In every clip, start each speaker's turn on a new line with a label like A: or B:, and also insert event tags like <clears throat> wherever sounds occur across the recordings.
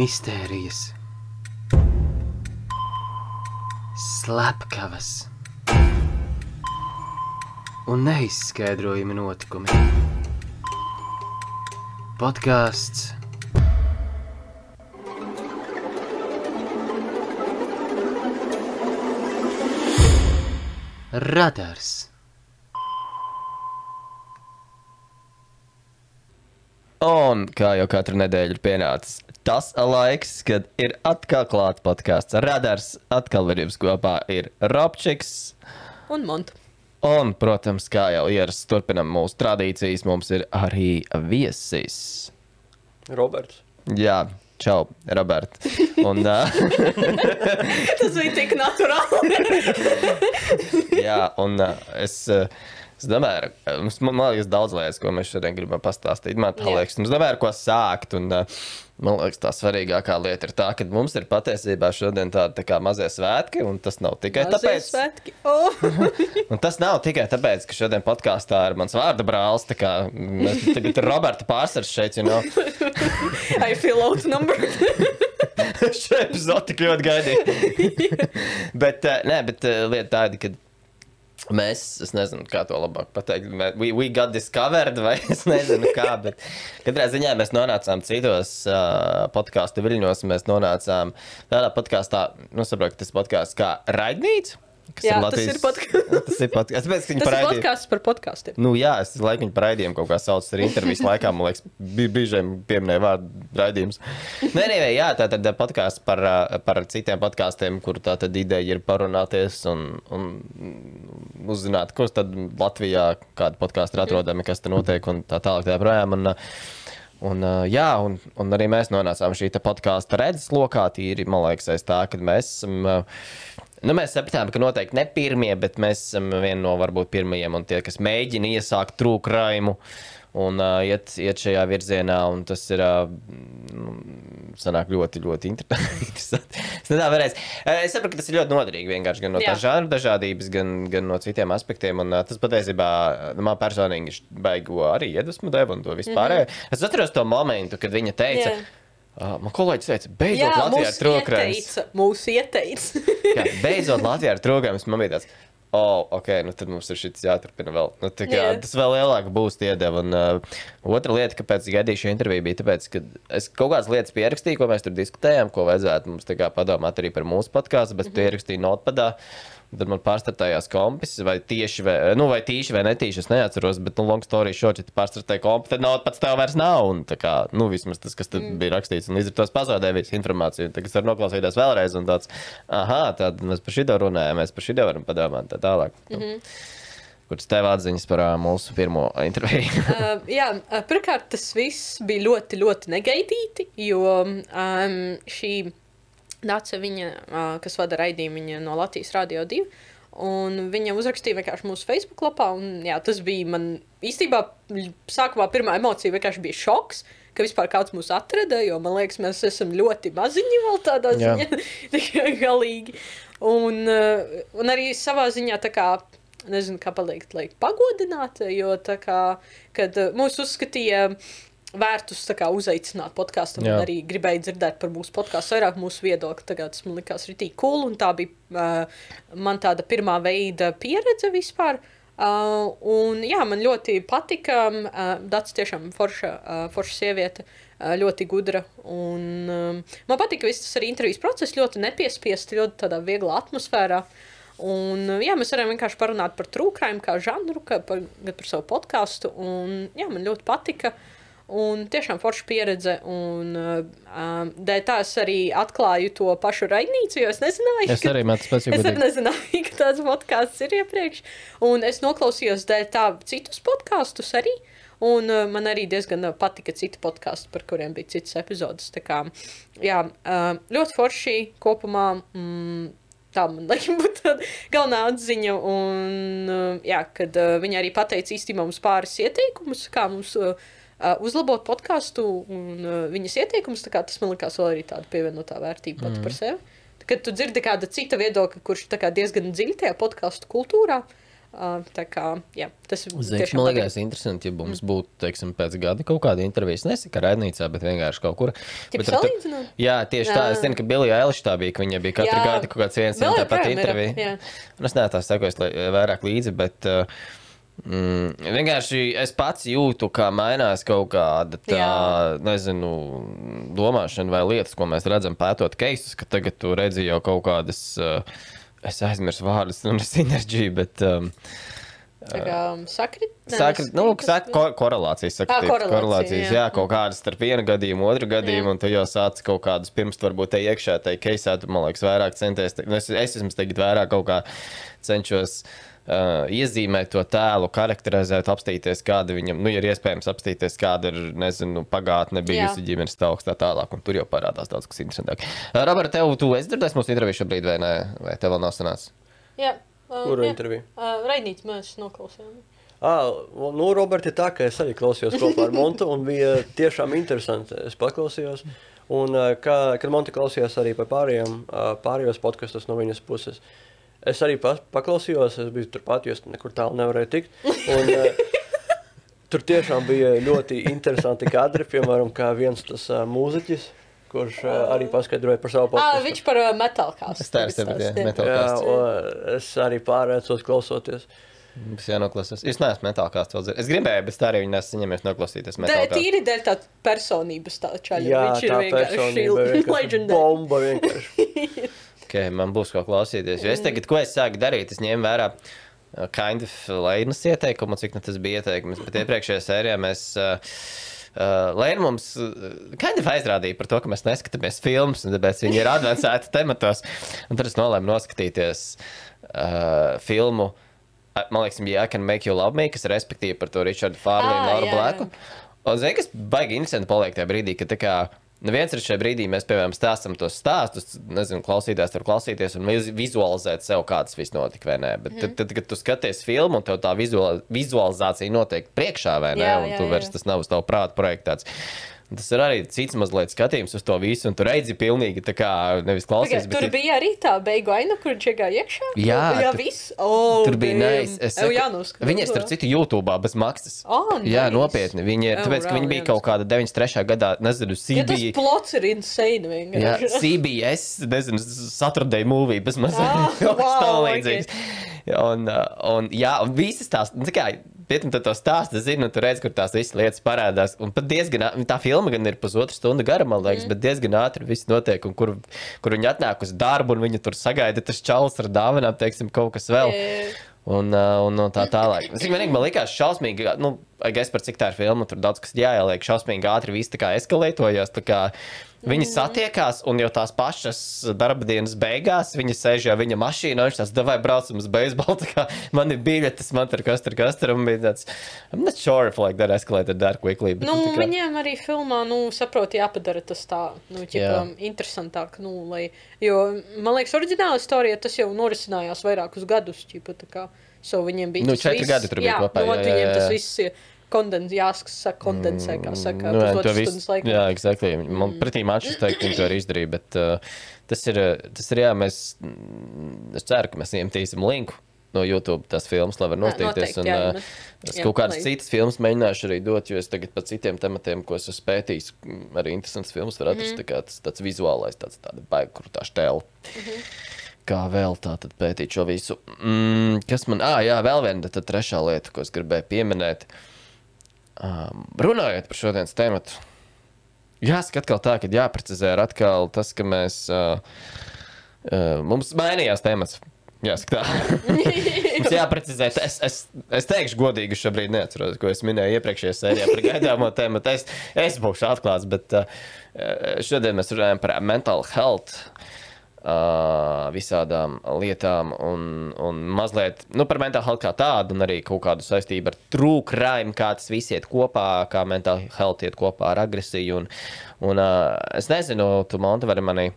A: mistērijas, slepkavas un neizskaidrojami notikumi. Podkāsts Radars.
B: Un kā jau katru nedēļu ir pienācis tas laiks, kad ir atkal klāts podkāsts Radars. Atkal ar jums kopā ir Robčiks.
C: Un monta.
B: Un, protams, kā jau ierasts, turpinam mūsu tradīcijas. Mums ir arī viesis.
D: Roberts.
B: Jā, čau, Robert. Un, uh, <laughs>
C: Tas bija tik naturāli. <laughs>
B: jā, un uh, es. Uh, Es domāju, mums, man liekas, daudz lietas, ko mēs šodien gribam pastāstīt. Man liekas, mums domāju, ar ko sākt. Un, uh, man liekas, tā svarīgākā lieta ir tā, ka mums ir patiesībā šodien tādi tā kā mazie svētki, un tas nav tikai
C: Mazie
B: tāpēc,
C: svētki. Oh. <laughs>
B: Un tas nav tikai tāpēc, ka šodien podkāstā ir mans vārda brālis. tā kā Mēs tagad ir Roberta pārsvars šeit, you know. <laughs>
C: I feel outnumbered. <laughs>
B: Šo epizodi tik ļoti gaidīju. bet, uh, nē, bet lieta tāda, ka mēs, es nezinu, kā to labāk pateikt, we, we got discovered, vai <laughs> es nezinu, kā, bet katrā ziņā mēs nonācām citos uh, podkāstu viļņos. Mēs nonācām tādā podkāstā, nu, saprotu, ka tas podkāsts kā raidnīca. Kas
C: Jā, tas ir podkāsts. <laughs>
B: tas ir podkāsts. Tāpēc,
C: Tas ir
B: paraidīja-
C: podkāsts par podkāstiem.
B: Nu, jā, es laikam viņu par raidījumu kaut kā saucu arī intervijas laikā. Man liekas, bija bieži pieminēja vārdu raidījums. <laughs> Nē, nē, jā, tā tad podkāsts par, par citiem podkāstiem, kur tā tad ideja ir parunāties un, un uzzināt, kurš tad Latvijā kāda podkāsta ir atrodama, kas tur notiek un tā tālāk. Tā projām, un, Un, uh, jā, un, un arī mēs nonācām šī podkāstu redzes lokā. Tīri, man liekas, aiz tā, ka mēs esam. Uh, nu, mēs sapratām, ka noteikti ne pirmie, bet mēs esam vieni no varbūt pirmajiem un tie, kas mēģina iesākt trūkraimu un uh, iet, iet šajā virzienā. Un tas ir uh, nu, sanāk ļoti, ļoti inter- <laughs> interesanti. es nedā varēs. Es saprotu, ka tas ir ļoti noderīgi vienkārši gan no tā žanra dažādības, gan, gan no citiem aspektiem. Un, uh, tas patiesībā man personīgi baigo arī iedvesmu deva un to vispār. Mm -hmm. Es atceros to momentu, kad viņa teica.
C: Jā.
B: Uh, man kolēģis teica, beidzot,
C: Jā,
B: Latvijā ir
C: ieteica. Mūs ieteica. <laughs>
B: Jā, beidzot, Latvijā ir trūkums. Man bija tāds, oh, ok, nu tad mums ir šis jāturpina vēl. Nu, kā,
C: Jā.
B: tas vēl lielāka būs iedeva. Un uh, otra lieta, kāpēc gaidīju šo interviju, bija tāpēc, ka es kaut kādas lietas pierakstīju, ko mēs tur diskutējām, ko vajadzētu mums padomāt arī par mūsu podkāstu, bet mm -hmm. pierakstīju notpadā. Tad man pārstartējās kompis, vai tieši, vai, nu, vai tīši, vai netīši, es neatceros, bet, nu, long story short, ja tu pārstartēji kompi, tad nav pats tev vairs nav. Un, tā kā, nu, vismaz tas, kas tur mm. bija rakstīts, un līdz ar to es pazaudēju visu informāciju. Tagad es varu noklausīties vēlreiz, un tāds, ah, tad mēs par šito runājam, mēs par šito varam padomāt, tā tālāk. Mm -hmm. Kuras tev atziņas par ā, mūsu pirmo interviju? <laughs>
C: uh, jā, uh, pirmkārt, tas viss bija ļoti, ļoti negaidīti, jo um, šī Nāca viņa, kas vada raidījumu viņa no Latvijas Rādio 2. Un viņa uzrakstīja vienkārši mūsu Facebook lapā. Un, jā, tas bija man īstenībā sākumā pirmā emocija vienkārši bija šoks. Ka vispār kāds mūs atrada, jo man liekas, mēs esam ļoti maziņi vēl tādā ziņā, <laughs> tikai galīgi. Un, un arī savā ziņā tā kā nezinu, kā pateikt, lai pagodinātu, jo tā kā, kad mūs uzskatīja vērtus kā uzaicināt
B: Jā.
C: arī gribēja dzirdēt par mūsu podkāstu, vairāk mūsu viedokli. Tagad tas man likās rītīgi cool, un tā bija uh, man tāda pirmā veida pieredze vispār. Uh, un jā, man ļoti patika. Uh, Dats tiešām forša, uh, forša sieviete, uh, ļoti gudra. Un, um, man patika viss tas arī intervijas process, ļoti nepiespiests, ļoti tādā vieglā atmosfērā. Un, uh, jā, mēs varam vienkārši parunāt par trūkumiem, kā žanru, kā par, par savu podkāstu. Un, jā, man ļoti patika. Un tiešām forša pieredze. Un, um, dēļ tā es arī atklāju to pašu raidnīcu, jo es nezināju,
B: Es arī ir <laughs>
C: Es arī nezināju, ka tāds podkāsts ir iepriekš. Un es noklausījos dēļ tā citus podkāstus arī. Un uh, man arī diezgan patika citi podkāsti, par kuriem bija citas epizodes. Tā kā, jā, uh, ļoti forši kopumā. Mm, Tā man liekas, <laughs> būtu tāda galvenā atziņa. Un, uh, jā, kad uh, viņi arī pateica īstenībā mums pāris ieteikumus, kā mums uh, uzlabot podkāstu un uh, viņas ieteikumus. Tas man liekas, vēl arī tāda pievienotā vērtība pati mm. par sevi. Kad tu dzirdi kāda cita viedokļa, kurš kā diezgan dziļi tajā podkāstu kultūrā, Uh, tā kā, jā, tas ir
B: Zinu,
C: tiešām
B: man
C: patīk.
B: liekas, interesanti, ja mums būtu, teiksim, pēc gada kaut kāda intervija. Es nesaku, ka raidnīcā, bet vienkārši kaut kur. Bet
C: salīdzināt?
B: Jā, tieši tā. Es
C: Jā.
B: zinu, ka Bilija Eliša tā bija, ka viņa bija katru
C: Jā.
B: gadu kaut kāds viens un tāpat
C: ir,
B: intervija.
C: jā.
B: Un es neesmu tā sekojis lai- vairāk līdzi, bet. uh, Mm, vienkārši es pats jūtu, kā mainās kaut kāda tā,
C: Jā.
B: nezinu, domāšana vai lietas, ko mēs redzam pētot keisus, ka tagad tu redzi jau kaut kādas, uh, es aizmirsu vārdus, un sinerģiju, bet um,
C: Tā kā um, sakrit?
B: Saka,
C: nes-
B: nu, saka, ko, korelācijas.
C: Ā,
B: tieši,
C: korelācija,
B: korelācijas jā.
C: jā.
B: kaut kādas starp vienu gadījumu, otru gadījumu,
C: Jā.
B: un tu jau sāc kaut kādus pirms, varbūt te iekšā, te keisā, tu, man liekas, vairāk centies. nu, Es, es esmu tagad vairāk kaut kā cenšos. Uh, iezīmēt to tēlu, karakterizēt, apstīties, kāda viņam, nu, ja ir iespējams apstīties, kāda ir, nezinu, pagātne bijusi ģimenes tauks tā tālāk, un tur jau parādās daudz kas interesantāk. Uh, Robert, tev, tu esi dzirdējis mūsu interviju šobrīd, vai ne? Vai tev vēl nav sanācis?
C: Jā. Uh,
D: Kuru
C: jā.
D: interviju?
C: Uh, Raidīts mēs noklausījām.
D: Ah, nu, Roberts, ir tā, ka es arī klausījos kopā ar Montu, un bija tiešām interesanti. Es paklausījos, un ā, kā, kad Monta klausījās arī par pārējiem, ā, pārējos podkastus no viņas puses. Es arī pa, paklausījos, es biju turpat, jo es nekur tālu nevarēju tikt. Un, ā, <laughs> tur tiešām bija ļoti interesanti kadri, piemēram, kā viens tas ā, mūziķis, kurš ā, arī paskaidroja par savu
C: Ah,
D: podkāstu.
C: viņš par uh, metālkāstu.
B: Es tā arī saprotu,
D: un es arī pārēcos klausoties.
B: Tas jānoklausās. Es neesmu metālkāsts vēl dzirdējis. Es gribēju, bet tā arī viņi nesu saņēmies noklausīties
C: Dē,
B: metālkāstu.
C: tīri dēļ tā personības tā čaļa.
D: Jā,
C: viņš ir
D: tā
C: vienkārši
D: personība <laughs> ir
C: leģendārs.
D: bomba vienkārši. <laughs>
B: Okay, man būs ko klausīties. Jo es tagad, ko es sāku darīt, es ņēmu vērā uh, kind of Lainas ieteikumu, cik nu tas bija ieteikums. Bet iepriekšējā sērijā mēs. Uh, Uh, Lēna mums uh, kind of aizrādīja par to, ka mēs neskatāmies filmas, un tāpēc viņi ir advancēti <laughs> tematos. Un tad es nolēmu noskatīties uh, filmu. uh, Man liekas, bija I Can Make You Love Me, kas ir respektīvi par to Richardu Fārliju un
C: Ā,
B: Lauru Blēku. Un zini, kas baigi interesanti paliek tajā brīdī, ka tā kā. Nu viens ir šajā brīdī, mēs, piemēram, stāstām tos stāstus, nezinu, klausītājs tur klausīties un viz- vizualizēt sev, kāds viss notika, vai nē. Bet
C: Mhm.
B: tad, tad, kad tu skaties filmu, un tev tā vizual, vizualizācija notiek priekšā, vai ne,
C: Jā,
B: un
C: jā,
B: tu
C: jā.
B: vairs tas nav uz tavu prātu projektēts. Tas ir arī cits mazliet skatījums uz to visu, un tu redzi pilnīgi tā kā nevis klausies,
C: Tur
B: bet
C: bija arī tā beigu aina, kur iegāja iekšā.
B: Jā,
C: jā
B: tur-
C: viss. Oh,
B: Tur bija nice. Es saku,
C: jānoskatās.
B: Viņi ir starp citu YouTube bez maksas.
C: Oh,
B: Jā,
C: nice.
B: nopietni. Viņi ir,
C: Oh,
B: tāpēc, ka viņi bija
C: jā,
B: kaut kāda 93. gadā, nezinu,
C: Ja tas plots ir insane
B: Jā,
C: vienkārši.
B: CBS, nezinu, Saturday movie, bez mazliet
C: Ah, <laughs> wow,
B: līdzīgs. Un, uh, un, jā, un visas tās, nu, tā kā, Pietam, tad to stāstu zinu, un tu redz, kur tās visas lietas parādās. Un pat diezgan, tā filma gan ir pusotru stundu gara, man liekas, mm. bet diezgan ātri viss notiek. Un kur, kur viņi atnāk uz darbu, un viņi tur sagaida tas čalis ar dāvanām, teiksim, kaut kas vēl.
C: Jā.
B: Un, uh, un, un tā tālāk. Es vienīgi man likās šausmīgi, nu, es par cik tā ir filma, tur daudz kas jāieliek. Šausmīgi ātri viss tā kā eskalētojās. Tā kā viņi satiekās, un jau tās pašas darba dienas beigās viņi sēž jau viņa mašīnā. Viņš tās devai braucam uz beisbolu. <laughs> Man ir biļetes, man tur kas tur kas tur un bija tāds. I'm not sure if like that escalated that quickly. Bet,
C: Nu,
B: tā kā-
C: viņiem arī filmā, nu, saprot, jāpadara tas tā, nu,
B: Jā.
C: ķipam, interesantāk, nu, lai, jo, man liekas, oriģināla istorija, tas jau norisinājās vairākus gadus, ķipa, tā kā, so viņiem bija
B: Nu,
C: tas
B: četri
C: viss-
B: gadi tur bija
C: jā,
B: kopā,
C: Nu,
B: jā, jā,
C: viņiem
B: jā,
C: tas
B: jā.
C: viss kondens, jāsaka, kondensē, kā saka,
B: Nu, jā,
C: pusotras
B: to visu-
C: stundas laikā.
B: Jā, exactly. Man pretī mačs teikt, viņi to arī izdarīja, bet uh, tas ir, uh, tas ir, jā, mēs, mm, es ceru, ka mēs iemetīsim linku no YouTube tās filmas, lai var
C: Jā,
B: nostīties.
C: noteikti,
B: Un,
C: jā,
B: uh,
C: bet-
B: es
C: jā,
B: kaut kādas citas filmas mēģināšu arī dot, jo es tagad par citiem tematiem, ko esmu pētījis, mm, arī interesants filmas var atrast,
C: Mhm.
B: tā kā tas tāds vizuālais, tāds tāda baigi, kur tā štēla.
C: Mhm.
B: Kā vēl tā tad pētīt šo visu? Mm, kas man, ah, jā, vēl viena tad trešā lieta, ko es gribēju pieminēt. Um, runājot par šodienas tēmatu, jāsaka atkal tā, ka jāprecizē atkal tas, ka mēs, uh, uh, mums mainījās tēmats. Jāsaka tā. <laughs> Mums jāprecizē. Es, es, es teikšu, godīgi, šobrīd neatceros, ko es minēju iepriekšējā sērijā par gaidāmo tēmu. Es, es būšu atklāts, bet uh, šodien mēs runājam par mental health. Visādām lietām, un, un mazliet nu, par mentālu health kā tādu, un arī kaut kādu saistību ar crime, kā tas viss iet kopā, kā mentāla health iet kopā ar agresiju. Un, un, uh, es nezinu, tu man vari mani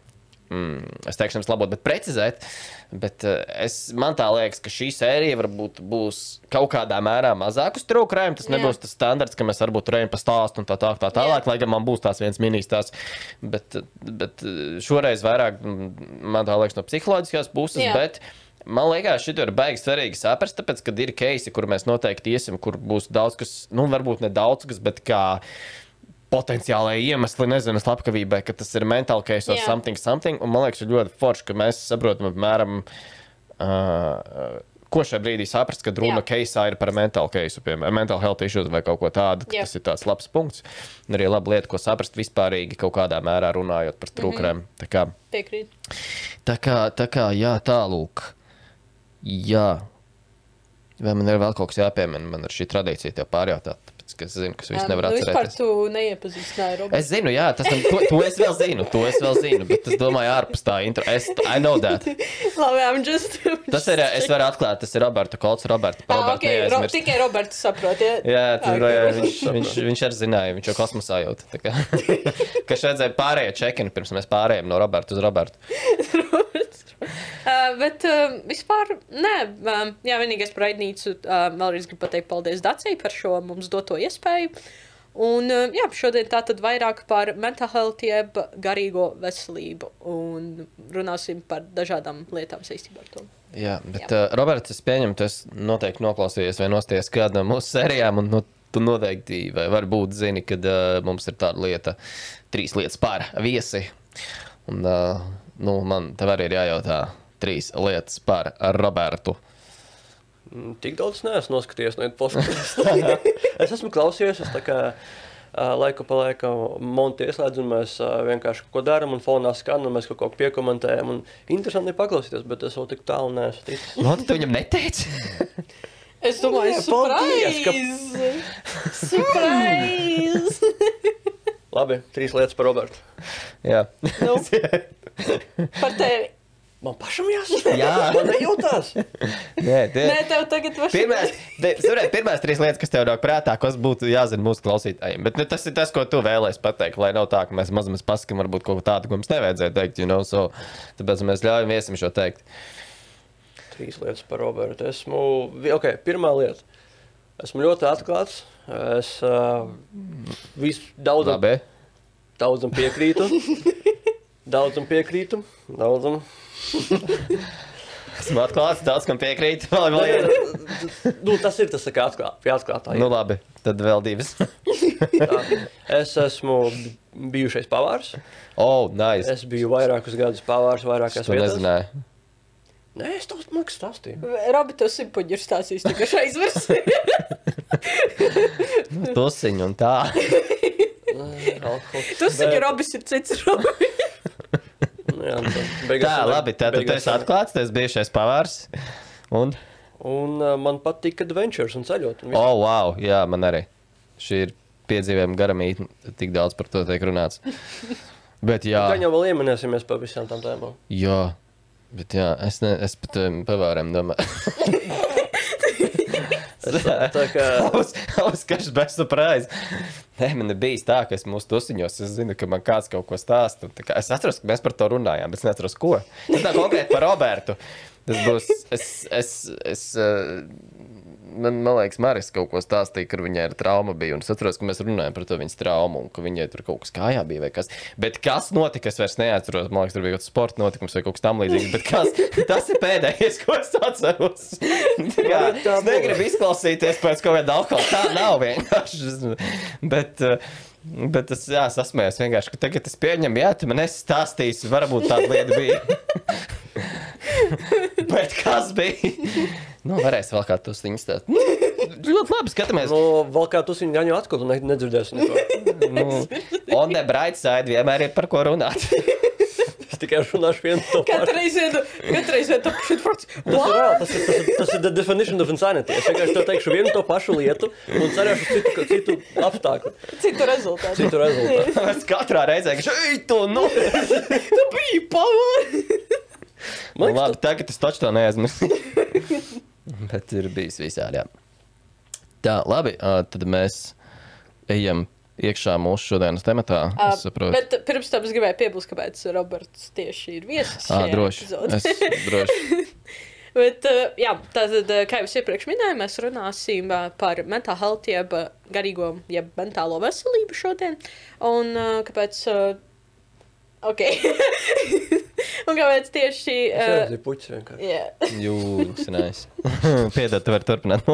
B: mm, es teikšu, jums labot, bet precizēt. Bet uh, es, man tā liekas, ka šī sērija varbūt būs kaut kādā mērā mazāk uz trūkumu. Tas
C: Jā.
B: nebūs tas standarts, ka mēs varbūt turējam pa stāstu un tā tā, tā tālāk, lai gan man būs tās viens ministrs. Bet, bet uh, šoreiz vairāk, mm, man tā liekas, no psiholoģiskās puses.
C: Jā.
B: Bet, Man liekas, šī ir baigi svarīgi saprast, tāpēc, ka ir keisi, kur mēs noteikti iesim, kur būs daudz kas, nu, varbūt ne daudz kas, bet kā potenciālai iemesli, nezinu, slepkavībai, ka tas ir mental case vai
C: Jā.
B: something, something. Un man liekas, ir ļoti forši, ka mēs saprotam, apmēram, uh, ko šajā brīdī saprast, kad runa case ir par mental case, piemēram, mental health issues vai kaut ko tādu. ka. Tas ir tāds labs punkts. Un arī laba lieta, ko saprast vispārīgi kaut kādā mērā runājot par trūkumiem. Mm -hmm.
C: Piekrīt.
B: Tā kā, tā kā jā, tālūk. Jā. Vai man ir vēl kaut kas jāpiemina? Man ir šī tradīcija tev pārjautāt, tāpēc, es zinu, ka es visu
C: Um, nu,
B: atcerēties.
C: tu neiepazīstināji Robertu.
B: Es zinu, jā, tas to, to es vēl zinu, to es vēl zinu, bet es domāju, ārpus tā intro. Es, I know that. <laughs>
C: Labi, I'm just.
B: Tas ir, es varu atklāt, tas ir Roberta Kolts, Roberta.
C: Ah,
B: Robertu
C: okay, ro, tikai Roberts saprot, ja?
B: Jā, tur,
C: Ok.
B: jā, viņš, <laughs> viņš, viņš arī zināja, viņš jau kosmosā jūt. kā. <laughs> Ka šeit redzēja pārējie čekini, pirms mēs pārējām no Roberta uz Robertu.
C: Uh, bet uh, vispār, nē, um, jā, vienīgais par raidnīcu uh, vēlreiz gribu pateikt paldies Dacei par šo mums doto iespēju. Un, uh, jā, šodien tā tad vairāk par mental health, jeb garīgo veselību. Un runāsim par dažādām lietām saistībā ar to.
B: Jā, bet, uh, Roberts, es pieņemu, tu noteikti noklausījies vai nosties kādā mūsu sērijām, un nu, tu noteikti vai varbūt zini, ka uh, mums ir tāda lieta, trīs lietas par viesi. Un, uh, nu, man tev arī ir jājautā trīs lietas par Robertu.
D: Mm, Tik daudz neesmu noskatījies no podkāstiem. <laughs> es esmu klausījies, es tā kā laiku pa laikam montu ieslēdzu, un mēs vienkārši kaut ko darām, un fonā skan, un mēs kaut ko piekomentējam. Un interesanti ir paklausīties, bet es vēl tik tālu neesmu ticis.
B: Nu, tu viņam neteici? <laughs>
C: Es domāju,
D: paldies, ka-
C: surprise! surprise!
D: Labi, trīs lietas par Robertu.
B: Jā.
C: nu, <laughs> par tevi.
D: Man pašam jāsaka,
B: Jā.
D: man nejūtās.
B: Nē, tie...
C: Nē, tev tagad var
B: Pirmās, de, saprāt, pirmās trīs lietas, kas tev nāk prātā, kas būtu jāzina mūsu klausītājiem. Bet nu, tas ir tas, ko tu vēlēsies pateikt. Lai nav tā, ka mēs mazliet pasakām, varbūt kaut ko tādu, ko mums nevajadzēja teikt. You know, so, tāpēc mēs ļaujam viesim šo teikt.
D: Trīs lietas par Robertu. Esmu, ok, pirmā lieta. Esmu ļoti atklāts. Es uh, visu daudzam, daudzam piekrītu. <laughs> Daudzam piekrītu. Daudzam.
B: Esmu atklāts, daudz kam piekrīt. Vēl, vēl, viena.
D: nu, tas ir tas, kā atklāt, pie atklātā.
B: nu, labi, tad vēl divas.
D: Es esmu bijušais pavārs.
B: oh, nice.
D: Es biju vairākus gadus pavārs,
B: Es
D: vairākās
B: to
D: vietās.
B: nezināju.
D: Nē, es tev mākslinieks stāstīju.
C: Robi, tu simpuģi ir stāstījis tikai šai izversijai. <laughs>
B: Tusiņu un tā.
D: Alkohols.
C: Tu saki, Robis ir cits Robi.
D: Jā, nu, <laughs> tad beigās
B: Tā, labi, tad tu
D: beigās
B: esi atklāts, tas bijušais pavārs. Un,
D: Un uh, man patīk adventures un ceļot. Un viss.
B: oh, wow, jā, man arī. Šī ir piedzīvojuma garamīte, tik daudz par to tiek runāts. <laughs> Bet jā,
D: Gan jau vēl ieminēsimies par visām tām tēmām.
B: jā, bet jā, es, ne, es pat um, pavāriem domāju. <laughs> <laughs>
D: Es, tā, kā,
B: kāds bez surprise. Nē, man ir bijis tā, ka es mūsu tusiņos, es zinu, ka man kāds kaut ko stāsta. kā Es atceros, ka mēs par to runājām, bet es neatceros, ko. Tas tā konkrēti par Robertu. Tas būs, es, es, es, uh, man, man liekas, Maris kaut ko stāstīja, ka viņai ir trauma bija. Un es atceros, ka mēs runājām par to viņas traumu un ka viņai tur kaut kas kājā bija kas. Bet kas notika, es vairs neatceros. Man liekas, tur bija kaut kāds sporta notikums vai kaut kas tamlīdzīgs. Bet kas, <laughs> tas ir pēdējais, ko es atceros. <laughs> Kā, es negribu izklausīties pēc kaut kāda alkohola. Tā nav vienkārši. Bet, uh, Bet es jā, sasmējos vienkārši, ka tagad es pieņemu, jā, tu man esi stāstījis, varbūt tāda lieta bija. <laughs> Bet kas bija? Nu, varēs vēl kā tu sniņš stāstīt. Nu, ļoti labi skatāmies.
D: nu, vēl kā tu viņu jaņu atkal, tu ne, nedzirdēsi neko. <laughs>
B: Nu, on the bright side vienmēr ir par ko runāt.
D: Es tikai runāšu vienu to pašu.
C: Katru reizi, katru reizi fakts.
D: Tas ir, reāli, tas, ir, tas, tas ir the definition of insanity. Es vienkārši tev teikšu vienu to pašu lietu un cerēšu citu, citu apstākļu,
C: Citu rezultātu.
D: citu rezultātu. <laughs>
B: Es katrā reizē, ka šeit tu, nu.
C: Tu biji pavāri.
D: Man liekas,
B: labi, tagad es taču to neaizmirsu. <laughs> <laughs> Bet ir bijis visādi, jā. Tā, labi, tad mēs ejam iekšā mūsu šodienas tematā. Es saprotu.
C: Bet pirms tam es gribēju piebilst, kāpēc Roberts tieši ir viesis.
B: Ā,
C: šajā
B: droši. Es droši. <laughs>
C: Bet, jā, tātad, kā jau es iepriekš minēju, mēs runāsim par mental health, jeb garīgo, jeb mentālo veselību šodien. Un kāpēc? Ok. <laughs> Un kāpēc tieši.
D: Es
C: Uh,
D: redzu, puķis vienkārši.
C: yeah. <laughs>
B: Jūs, nice. <laughs> Piedod, tu vari turpināt.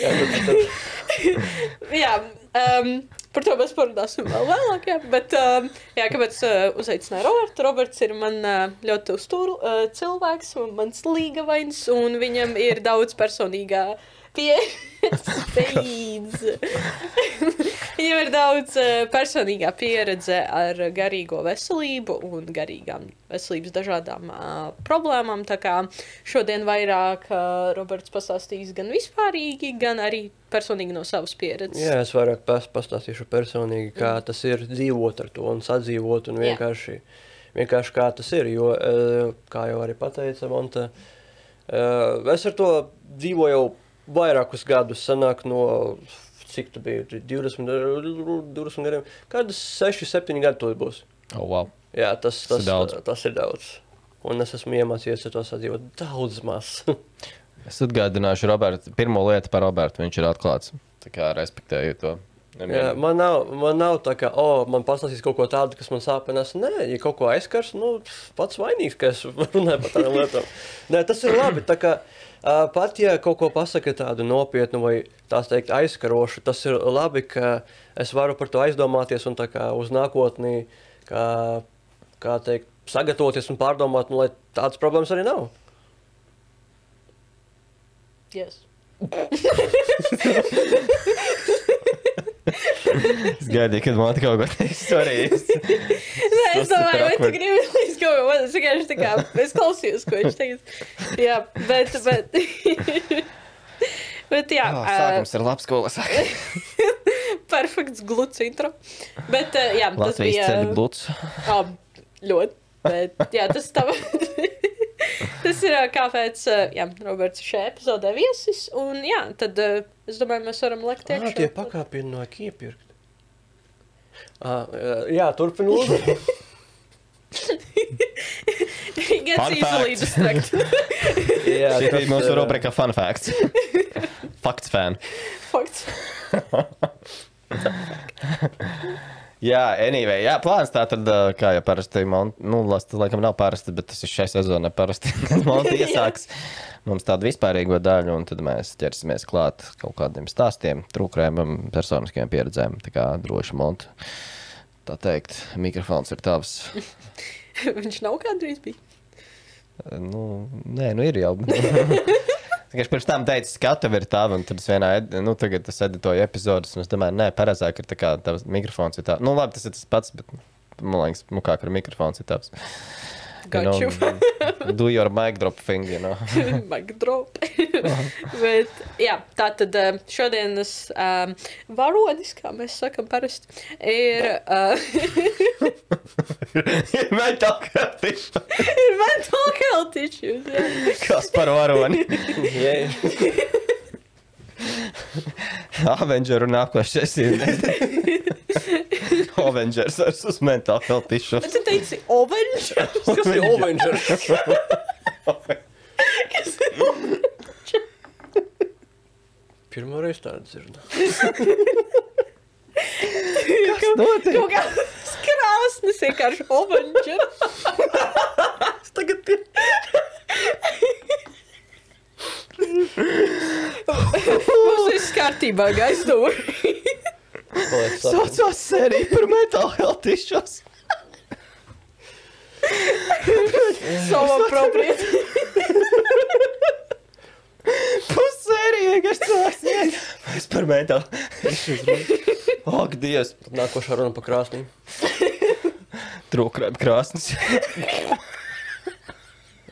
D: Jā, <laughs>
C: Jā, um, par to mēs parunāsim vēl vēlāk. Jā, bet, um, jā, kāpēc uh, uzaicināju Robertu? Roberts ir man uh, ļoti uzturu uh, cilvēks, un mans līgavains, un viņam ir daudz personīgā pieredze. <laughs> <laughs> Viņam ir daudz uh, personīgā pieredze ar garīgo veselību un garīgām veselības dažādām uh, problēmām. Tā kā šodien vairāk uh, Roberts pastāstīs gan vispārīgi, gan arī personīgi no savas pieredzes.
D: jā, es vairāk pas, pastāstīšu personīgi, kā tas ir dzīvot ar to un sadzīvot un vienkārši, vienkārši kā tas ir. Jo, eh, kā jau arī pateica Monta, eh, es ar to dzīvoju jau vairākus gadus, sanāk no, cik tu biji, 20, 20 gadiem, kādas 6, 7 gadi to būs.
B: Oh, wow.
D: Jā, tas,
B: Tas ir
D: tas,
B: daudz.
D: tas ir daudz. Un es esmu iemācījies ar to sadzīvot daudz maz. <laughs>
B: Es atgādināšu Robertu. Pirmo lietu par Robertu. Viņš ir atklāts. Tā kā respektēju to.
D: Jā, man, nav, man nav tā, ka, oh, man pastāstīs kaut ko tādu, kas man sāpinās. Nē, ja kaut ko aizskars, nu, pats vainīgs, ka es <laughs> runāju par tādām lietām. Nē, tas ir labi. tā Kā, uh, pat ja kaut ko pasaka tādu nopietnu vai tās teikt aizskarošu, tas ir labi, ka es varu par to aizdomāties un tā kā uz nākotnī, kā, kā teikt, sagatavoties un pārdomāt, nu, lai tādas problēmas arī nav.
C: Yes. <laughs> <laughs>
B: Es gaidīju, kad man kaut ko teiks. Es-
C: Nē, es
B: Tas
C: domāju, vai tu gribi līdz kaut ko. Es vienkārši tā kā, es klausījos, ko viņš teica. Jā, bet, bet, bet jā,
B: Oh,
C: uh,
B: sākums ir labs skolas. <laughs>
C: perfekts gluds intro. Bet, uh, jā, tas
B: Latvijas
C: bija.
B: ceļu gluds.
C: Oh, ļoti. Bet, jā, tas tā. <laughs> <laughs> tas ir kāpēc jā, Roberts ir šajā epizodē viesis. Un jā, tad es domāju, mēs varam lekt iekšā.
D: tie pakāpieni no iepirkt. Ah, jā,
C: gets <laughs>
B: Fun
C: easily
B: fact.
C: distracted. <laughs>
D: jā,
B: Šī
D: tas,
B: bija mūsu rubrika Fun Facts. Fakts fan.
C: Fakts.
B: Jā, anyway, jā, plāns tā tad, kā jau parasti, man, nu, tas laikam nav parasti, bet tas ir šai sezonai parasti. <laughs> Man iesāks mums tādu vispārīgo daļu, un tad mēs ķersimies klāt kaut kādiem stāstiem, trūkrēmam, personiskajām pieredzēm. Tā kā droši montu. Tā teikt, mikrofons ir tavs. <laughs>
C: Viņš nav kādreiz bijis.
B: Nu, nē, nu ir jau. <laughs> Tikai pirms tam teicu, ka skatu ir tāda, un tad es vienā, ed- nu, tagad es editoju epizodus, un es domāju, nē, pareizāk ir tā kā tavs mikrofons ir tā. Nu, labi, tas ir tas pats, bet, man liekas, nu, kā ar mikrofons ir tāds.
C: Got you.
B: do your mic drop thing, you know. <laughs>
C: Mic drop. Bet, jā, tā tad šodienas um, varonis, kā mēs sakam parasti, ir, uh,
B: Mental health issue.
C: ir mental health issues. Jā.
B: Kas par varoni? <laughs>
D: Jā, <laughs>
B: Avenger un nākošais <laughs> ir. Avengers versus mental health issue.
C: Bet tu teici, ovenž?
D: kas ir Avengers?
C: Kas ir ovenž?
D: Pirmā reize tāda dzirdu.
B: Notiek.
C: Kaut kāds krāsnes vienkārši ovenž. <laughs>
D: Tagad ir.
C: Mums viss kārtībā, gaisdūri.
B: Saucās sērija par mental health issues.
C: Savu apropriēt.
B: Pusērija, kas tas ir? Mēs par mental issues. Ak, Dievs.
D: Nākošā runa pa krāsnīm.
B: Trūkrēm krāsnes.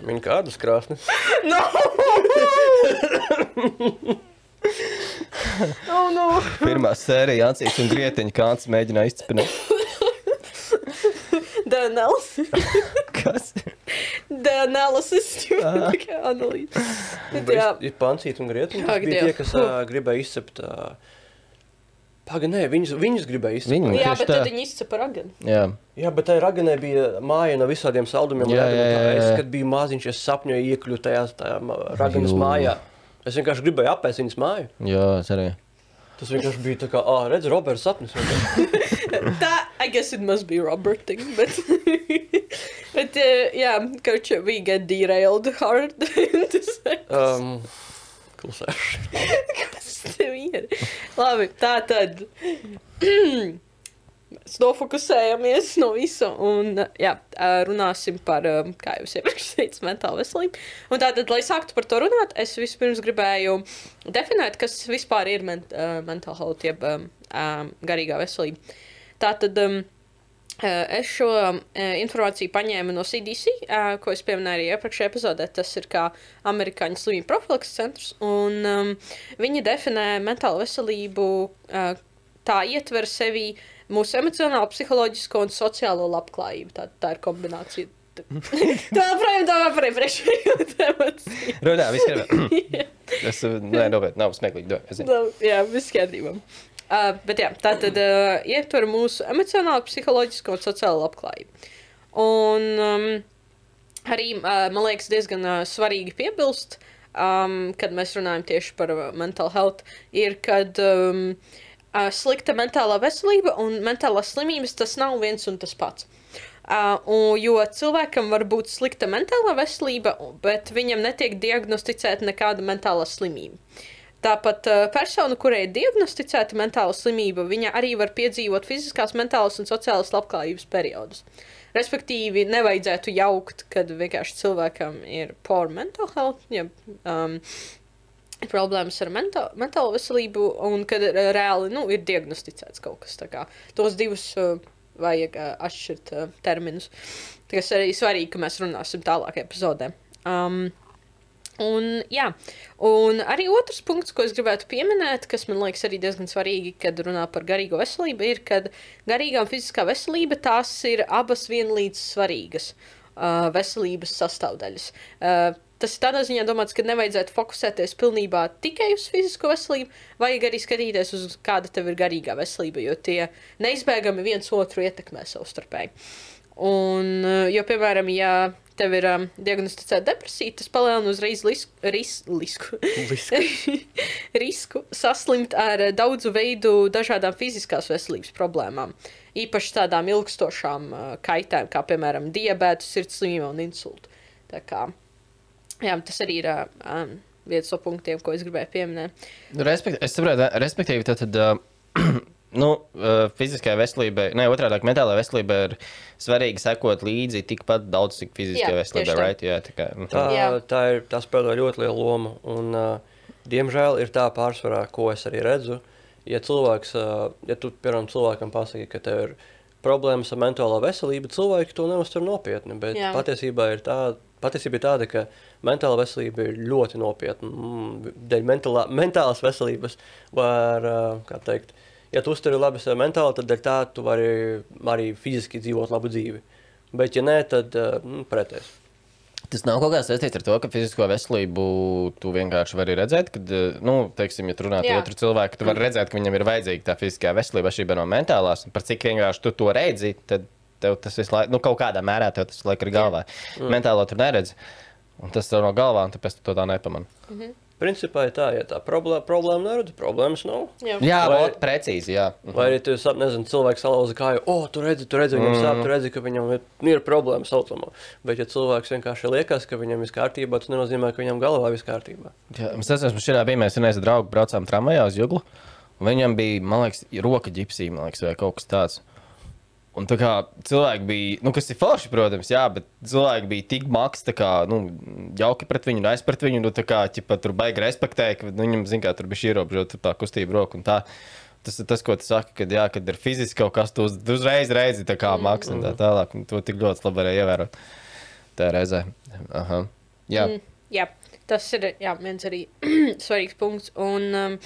D: Viņa kādas krāsnes?
C: No! Oh, no!
B: Pirmā sērija Ancīs un Grietiņa kāds mēģināja. <laughs>
C: The analysis.
B: Kas?
C: The analysis. Kā analīze. Jā.
D: Ir pancīt un grietiņi.
C: Ak,
D: Tas bija tie, kas uh, gribēja izcept. Uh, Paga, nē, viņus, viņus gribēja izcept.
B: Viņi-
C: Jā, bet
B: tā.
C: tad viņi izcepa raganu.
B: Jā.
D: Jā, bet tai raganē bija māja no visādiem saldumiem.
B: Jā, jā, jā,
D: Tā Es,
B: jā.
D: kad biju maziņš, es sapņoju iekļūt tajā tajā raganas
B: Jū.
D: mājā. Es vienkārši gribēju apēst viņas māju.
B: Jā, es arī.
D: Tas vienkārši bija tā kā, ah, redz, Roberts sapnis. <laughs>
C: Tā, I guess it must be Robert thing, bet... <laughs> Bet, uh, jā, coach, we get derailed hard. <laughs> Tas
D: Um, klusēšu.
C: kas tev ir? Labi, tā tad. <clears throat> Mēs nofokusējamies no visa un jā, runāsim par, kā jau iepriekš teicu, <laughs> mentālu veselību. Un tātad, lai sāktu par to runāt, es vispirms gribēju definēt, kas vispār ir ment, uh, mental health, jeb um, garīgā veselība. Tātad um, uh, es šo uh, informāciju paņēmu no CDC, uh, ko es pieminēju arī iepriekšējā epizodē. Tas ir kā amerikāņu slimību profilaks centrs, un um, viņi definē mentālo veselību, uh, tā ietver sevi mūsu emocionālo, psiholoģisko un sociālo labklājību. Tā, tā ir kombinācija. <laughs> Tā joprojām domā par iepriekšējo tematu.
B: Runā, viss kārtībā. <laughs> Es, nē, nopietni, nav smieklīgi.
C: Nav- Jā, viss kārtībā. Uh, bet jā, tā tad uh, ietver mūsu emocionālo, psiholoģisko un sociālo labklājību. Un um, arī, uh, man liekas, diezgan uh, svarīgi piebilst, um, kad mēs runājam tieši par mental health, ir, kad um, uh, slikta mentālā veselība un mentālās slimības tas nav viens un tas pats. Uh, un, jo cilvēkam var būt slikta mentālā veselība, bet viņam netiek diagnosticēta nekāda mentālā slimība. Tāpat uh, persona, kurai ir diagnosticēta mentāla slimība, viņa arī var piedzīvot fiziskās, mentālas un sociālas labklājības periodus. Respektīvi, nevajadzētu jaukt, kad vienkārši cilvēkam ir poor mental health, ja, um, problēmas ar mentā, mentālo veselību, un kad uh, reāli nu, ir diagnosticēts kaut kas tāds. Tos divus uh, vajag uh, atšķirt uh, terminus. Tas arī svarīgi, ka mēs runāsim tālāk epizodē. Um, Un, jā, un arī otrs punkts, ko es gribētu pieminēt, kas man liekas arī diezgan svarīgi, kad runā par garīgo veselību, ir, ka garīgā un fiziskā veselība tās ir abas vienlīdz svarīgas uh, veselības sastāvdaļas. Uh, tas ir tādā ziņā domāts, ka nevajadzētu fokusēties pilnībā tikai uz fizisko veselību, vajag arī skatīties uz kāda tev ir garīgā veselība, jo tie neizbēgami viens otru ietekmē savstarpēji. Un, uh, jo, piemēram, ja tev ir um, diagnosticēta depresija, tas palielina uzreiz lis, ris, lisku,
D: Lisku. <laughs>
C: risku saslimt ar daudzu veidu dažādām fiziskās veselības problēmām. Īpaši tādām ilgstošām uh, kaitēm, kā piemēram diabetes, sirds slimība un insultu. Tā kā, jā, tas arī ir um, viens no punktiem, ko es gribēju pieminēt.
B: Respekt, es saprotu, respektīvi, tad, tad uh, <clears throat> nu, fiziskajai veselībai, ne otrādi, mentālajai veselībai ir svarīgi sekot līdzi tikpat daudz, cik fiziskajai veselībai. Right? Jā, tā kā, mhm.
D: Tā,
C: Jā.
D: tā, ir, tā spēlē ļoti lielu lomu. Un, uh, diemžēl ir tā pārsvarā, ko es arī redzu. Ja cilvēks, uh, ja tu, piemēram, cilvēkam pasaki, ka tev ir problēmas ar mentālo veselību, cilvēki to neuztver nopietni. Bet
C: Jā.
D: patiesībā ir tā, patiesība ir tāda, ka mentāla veselība ir ļoti nopietna. Mm, Dēļ mentālā, mentālas veselības var, uh, kā teikt, ja tu uztver labi sev mentāli, tad tā tu vari arī fiziski dzīvot labu dzīvi. Bet, ja nē, tad uh, mm, pretēs.
B: Tas nav kaut kā saistīts ar to, ka fizisko veselību tu vienkārši vari redzēt, kad, eh, nu, teiksim, ja runā ar
C: Jā.
B: otru cilvēku, tu vari redzēt, ka viņam ir vajadzīga tā fiziskā veselība atšķirībā no mentālās. Un par cik vienkārši tu to redzi, tad tev tas visu laiku, nu, kaut kādā mērā tev tas laiku ir galvā. Mm. Mentālo tu neredzi, un tas tev no galvā, un tāpēc tu to tā nepamani.
D: Principā ir tā, ja tā problēma, problēma neredz, problēmas nav.
C: Jā,
B: Jā,
D: Vai-
B: vot, precīzi, jā. Mhm.
D: Vai arī tu sap, nezini, cilvēks salauza kāju, o, tu redzi, tu redzi, viņam sāp, tu redzi, ka viņam ir, ir problēma saucamā. Bet, ja cilvēks vienkārši liekas, ka viņam viss kārtībā, tas nenozīmē, ka viņam galvā viss kārtībā.
B: Jā, es atceros, ka šajā bija mēs vienreiz draugu braucām tramvajā uz Juglu. un Viņam bija, man liekas, roka ģipsī, man liekas, vai kaut kas tāds. Un tā kā cilvēki bija, nu, kas ir forši, protams, jā, bet cilvēki bija tik maks, tā kā, nu, jauki pret viņu, es pret viņu, nu, tā kā, ķipa, tur baigi respektēja, ka nu, viņam, zin kā, tur bija ierobežota tā kustība roka un tā. Tas ir tas, ko tu saki, kad, jā, kad ir fiziski kaut kas, tu uz, uzreiz redzi, tā kā maks un tā tālāk, un to tik ļoti labi varēja ievērot. Tā reizē. Aha. Jā.
C: Mm, jā, tas ir jā, viens arī <clears throat> svarīgs punkts. Un, um,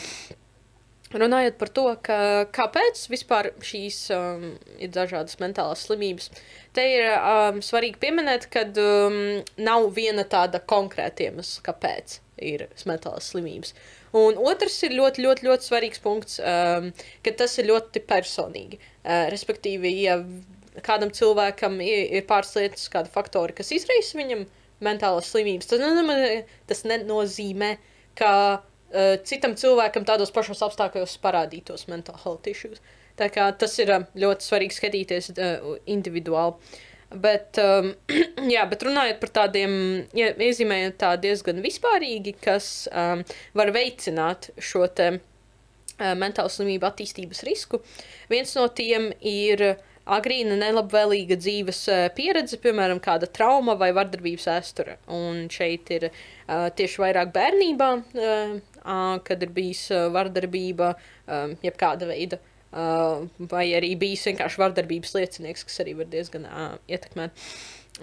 C: runājot par to, ka, kāpēc vispār šīs um, ir dažādas mentālās slimības, te ir um, svarīgi pieminēt, ka um, nav viena tāda konkrēta iemesla, kāpēc ir mentālās slimības. Un otrs ir ļoti, ļoti, ļoti svarīgs punkts, um, ka tas ir ļoti personīgi. Uh, respektīvi, ja kādam cilvēkam ir, ir pāris lietas, kādi faktori, kas izraisa viņam mentālās slimības, tas nenozīmē, tas nenozīmē ka citam cilvēkam tādos pašos apstākļos parādītos mental health issues. Tā kā tas ir uh, ļoti svarīgi skatīties uh, individuāli. Bet, um, <clears throat> jā, bet runājot par tādiem, ja, iezīmējot tā diezgan vispārīgi, kas um, var veicināt šo te uh, mentālu slimību attīstības risku. Viens no tiem ir agrīna nelabvēlīga dzīves pieredze, piemēram, kāda trauma vai vardarbības vēsture. Un šeit ir uh, tieši vairāk bērnībā, uh, kad ir bijis uh, vardarbība, jebkāda veida. Uh, vai arī bijis vienkārši vardarbības liecinieks, kas arī var diezgan uh, ietekmēt.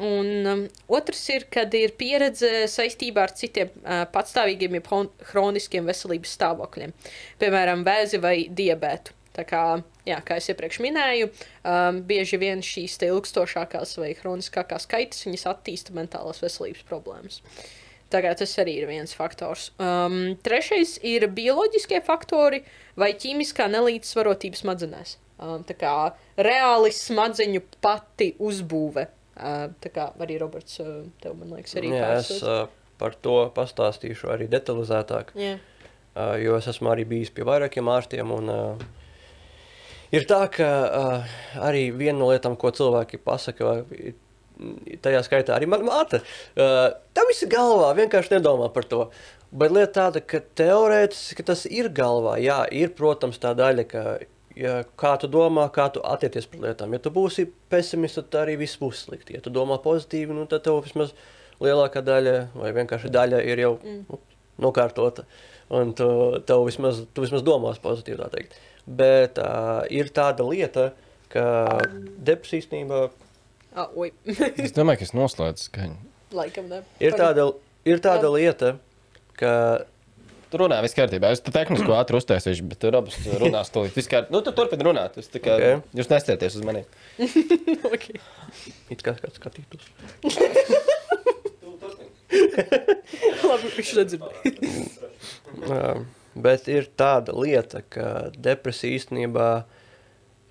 C: Un um, otrs ir, kad ir pieredze saistībā ar citiem uh, patstāvīgiem, jeb hroniskiem veselības stāvokļiem, piemēram, vēzi vai diabētu. Tā kā, jā, kā es iepriekš minēju, um, bieži vien šīs ilgstošākās vai hroniskākās kaitas attīsta mentālās veselības problēmas. Tagad tas arī ir viens faktors. Um, trešais ir bioloģiskie faktori vai ķīmiskā nelīdzsvarotība smadzenēs. Um, tā kā reāli smadzeņu pati uzbūve. Uh, tā kā arī Roberts, uh, tev, man liekas, arī
D: Jā, es uh, par to pastāstīšu arī detalizētāk.
C: Jā.
D: Uh, jo es esmu arī bijis pie vairākiem ārstiem. Un, uh, ir tā, ka uh, arī viena no lietām, ko cilvēki pasaka, ir- tajā skaitā arī mana māte, uh, tam viss ir galvā, vienkārši nedomā par to. Bet lieta tāda, ka teorētiski tas ir galvā. Jā, ir, protams, tā daļa, ka ja, kā tu domā, kā tu attiecies pret lietām. Ja tu būsi pesimists, tad arī viss būs slikti. Ja tu domā pozitīvi, nu, tad tev vismaz lielākā daļa vai vienkārši daļa ir jau nu, nokārtota. Un tu, tev vismaz, tu vismaz domās pozitīvi, tā teikt. Bet uh, ir tāda lieta, ka depresija īstenībā
C: Ah, oi, <laughs>
B: Es domāju, ka es noslēdzu skaņu.
C: laikam ne.
D: ir tāda, ir tāda lieta, ka
B: Tu runā, viss kārtībā. Es te tehniski ātri uztaisīšu, bet tu robus runās to līdz vispār. Nu, tu turpini runāt. Es tā kā,
D: Ok.
B: okay. Jūs nestieties uz mani. <laughs>
C: okay.
D: it kā kāds skatītos. <laughs>
C: Labi, viņš nedzirdēja.
D: Jā, bet ir tāda lieta, ka depresija īstenībā uh,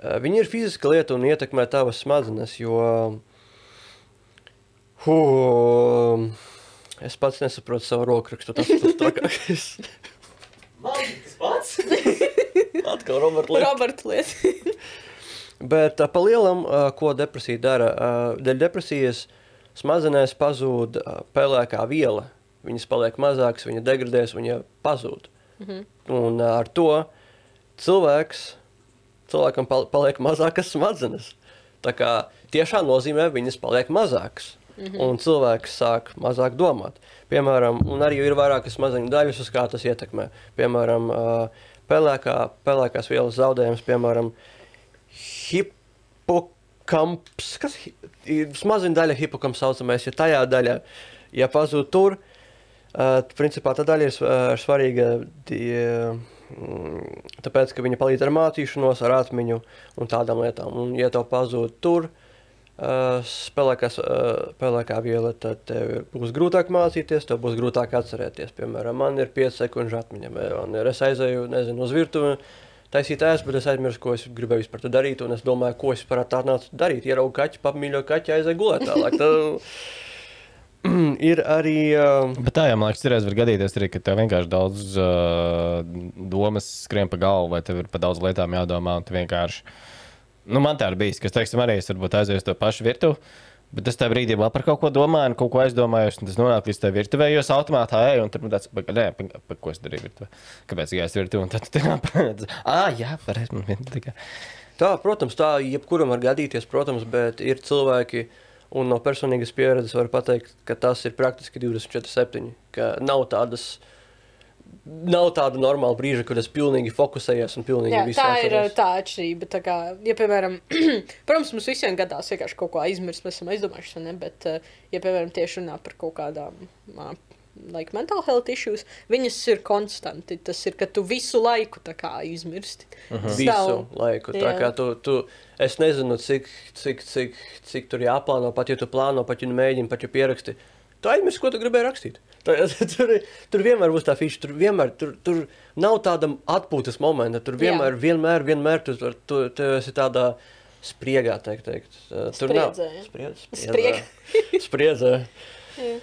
D: viņa ir fiziska lieta un ietekmē tavas smadzenes, jo hu, es pats nesaprotu savu rokrakstu, tas ir tas trakākais. <laughs>
B: Tas pats? <laughs>
D: Atkal Robert lieta.
C: Roberta lieta. <laughs>
D: Bet uh, pa lielam, uh, ko depresija dara, dēļ depresijas smadzenēs pazūd pelēkā viela. Viņas paliek mazākas, viņa degradēs, viņa pazūd. Mm -hmm. Un ar to cilvēks, cilvēkam pal paliek mazākas smadzenes. Tā kā tiešām nozīmē, viņas paliek mazākas. Mm -hmm. Un cilvēks sāk mazāk domāt. Piemēram, arī ir vairākas smadzeņu daļas, uz kā tas ietekmē. Piemēram, pelēkā, pelēkās vielas zaudējums, piemēram, hipokamps, kas ir smaziņa daļa hipokamps saucamais, ja tajā daļā, ja pazūd tur, principā tā daļa ir sv- svarīga, die, tāpēc, ka viņa palīdz ar mācīšanos, ar atmiņu un tādām lietām. Un, ja tev pazūd tur, uh, spēlēkās, uh, spēlēkā viela, tad tev būs grūtāk mācīties, tev būs grūtāk atcerēties. Piemēram, man ir 5 sekundžu atmiņa, un es aizēju, nezinu, uz virtuvi, taisīt ēst, bet es aizmirsu, ko es gribēju vispār darīt, un es domāju, ko es par tā nācu darīt. Ieraugu kaķi, papmīļo kaķi, aizēju gulēt tālāk. Tad, <clears throat> ir arī... Uh,
B: Bet tā jau, man liekas, citreiz var gadīties arī, ka tev vienkārši daudz uh, domas skrien pa galvu, vai tev ir par daudz lietām jādomā, vienkārši. Nu, man tā ir bijis, ka es, teiksim, arī es varbūt aizēju uz to pašu virtuvi. Bet es tajā brīdī vēl par kaut ko domāju, un kaut ko aizdomājos, un tas nonāk līdz tai virtuvē, jo es automātā eju, un tur man tāds, "Pag- nē, pa, pa, ko es darīju virtuvē? Kāpēc gāju virtuvē? Un tad tu tā prātā, ah, jā, pareizi, man vien tā kā.
D: Tā, protams, tā jebkuram var gadīties, protams, bet ir cilvēki, un no personīgas pieredzes var pateikt, ka tas ir praktiski 24-7. Ka nav tādas, nav tāda normāla brīža, kad es pilnīgi fokusējos un pilnīgi
C: Jā,
D: visu
C: tā ir tā atšķirība. Tā kā, ja, piemēram, <clears throat> protams, mums visiem gadās vienkārši kaut ko aizmirst, mēs esam aizdomājušies, ne? Bet, eh, ja, piemēram, tieši runā par kaut kādām, like, mental health issues, viņas ir konstanti. Tas ir, ka tu visu laiku tā kā aizmirsti. Tas
D: Visu
C: nav-
D: laiku. Tā
C: Jā.
D: kā tu, tu, es nezinu, cik, cik, cik, cik tur jāplāno, pat ja tu plāno, pat ja mēģini, pat ja pieraksti. Tu aizmirsti, ko tu gribēji rakstīt. <laughs> Tā, tur, tur vienmēr būs tā fiša, tur vienmēr tur, tur nav tāda atpūtas momenta. Tur vienmēr, vienmēr, vienmēr tu, tu, tu, tu esi tādā spriegā, teikt. teikt. Uh, Tur nav
C: Spriedzē, ja?
D: spriedzē.
C: Spriegā.
D: spriedzē.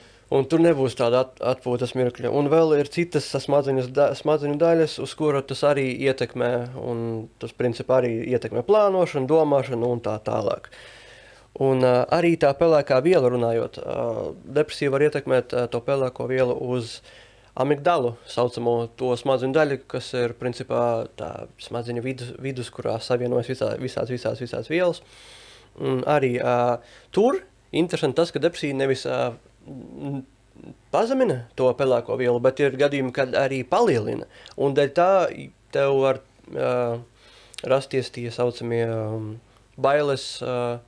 D: <laughs> Un tur nebūs tāda at, atpūtas mirkļa. Un vēl ir citas smadzeņu, da, smadzeņu daļas, uz kura tas arī ietekmē. Un tas, principā, arī ietekmē plānošanu, domāšanu un tā tālāk. Un uh, arī tā pelēkā viela, runājot, uh, depresija var ietekmēt uh, to pelēko vielu uz amigdalu, saucamo to smadzeņu daļu, kas ir principā tā smadzeņu vidus, vidus kurā savienojas visā, visās, visās, visās vielas. Un arī uh, tur interesanti tas, ka depresija nevis uh, pazemina to pelēko vielu, bet ir gadījumi, kad arī palielina. Un dēļ tā tev var uh, rasties tie saucamie um, bailes, uh,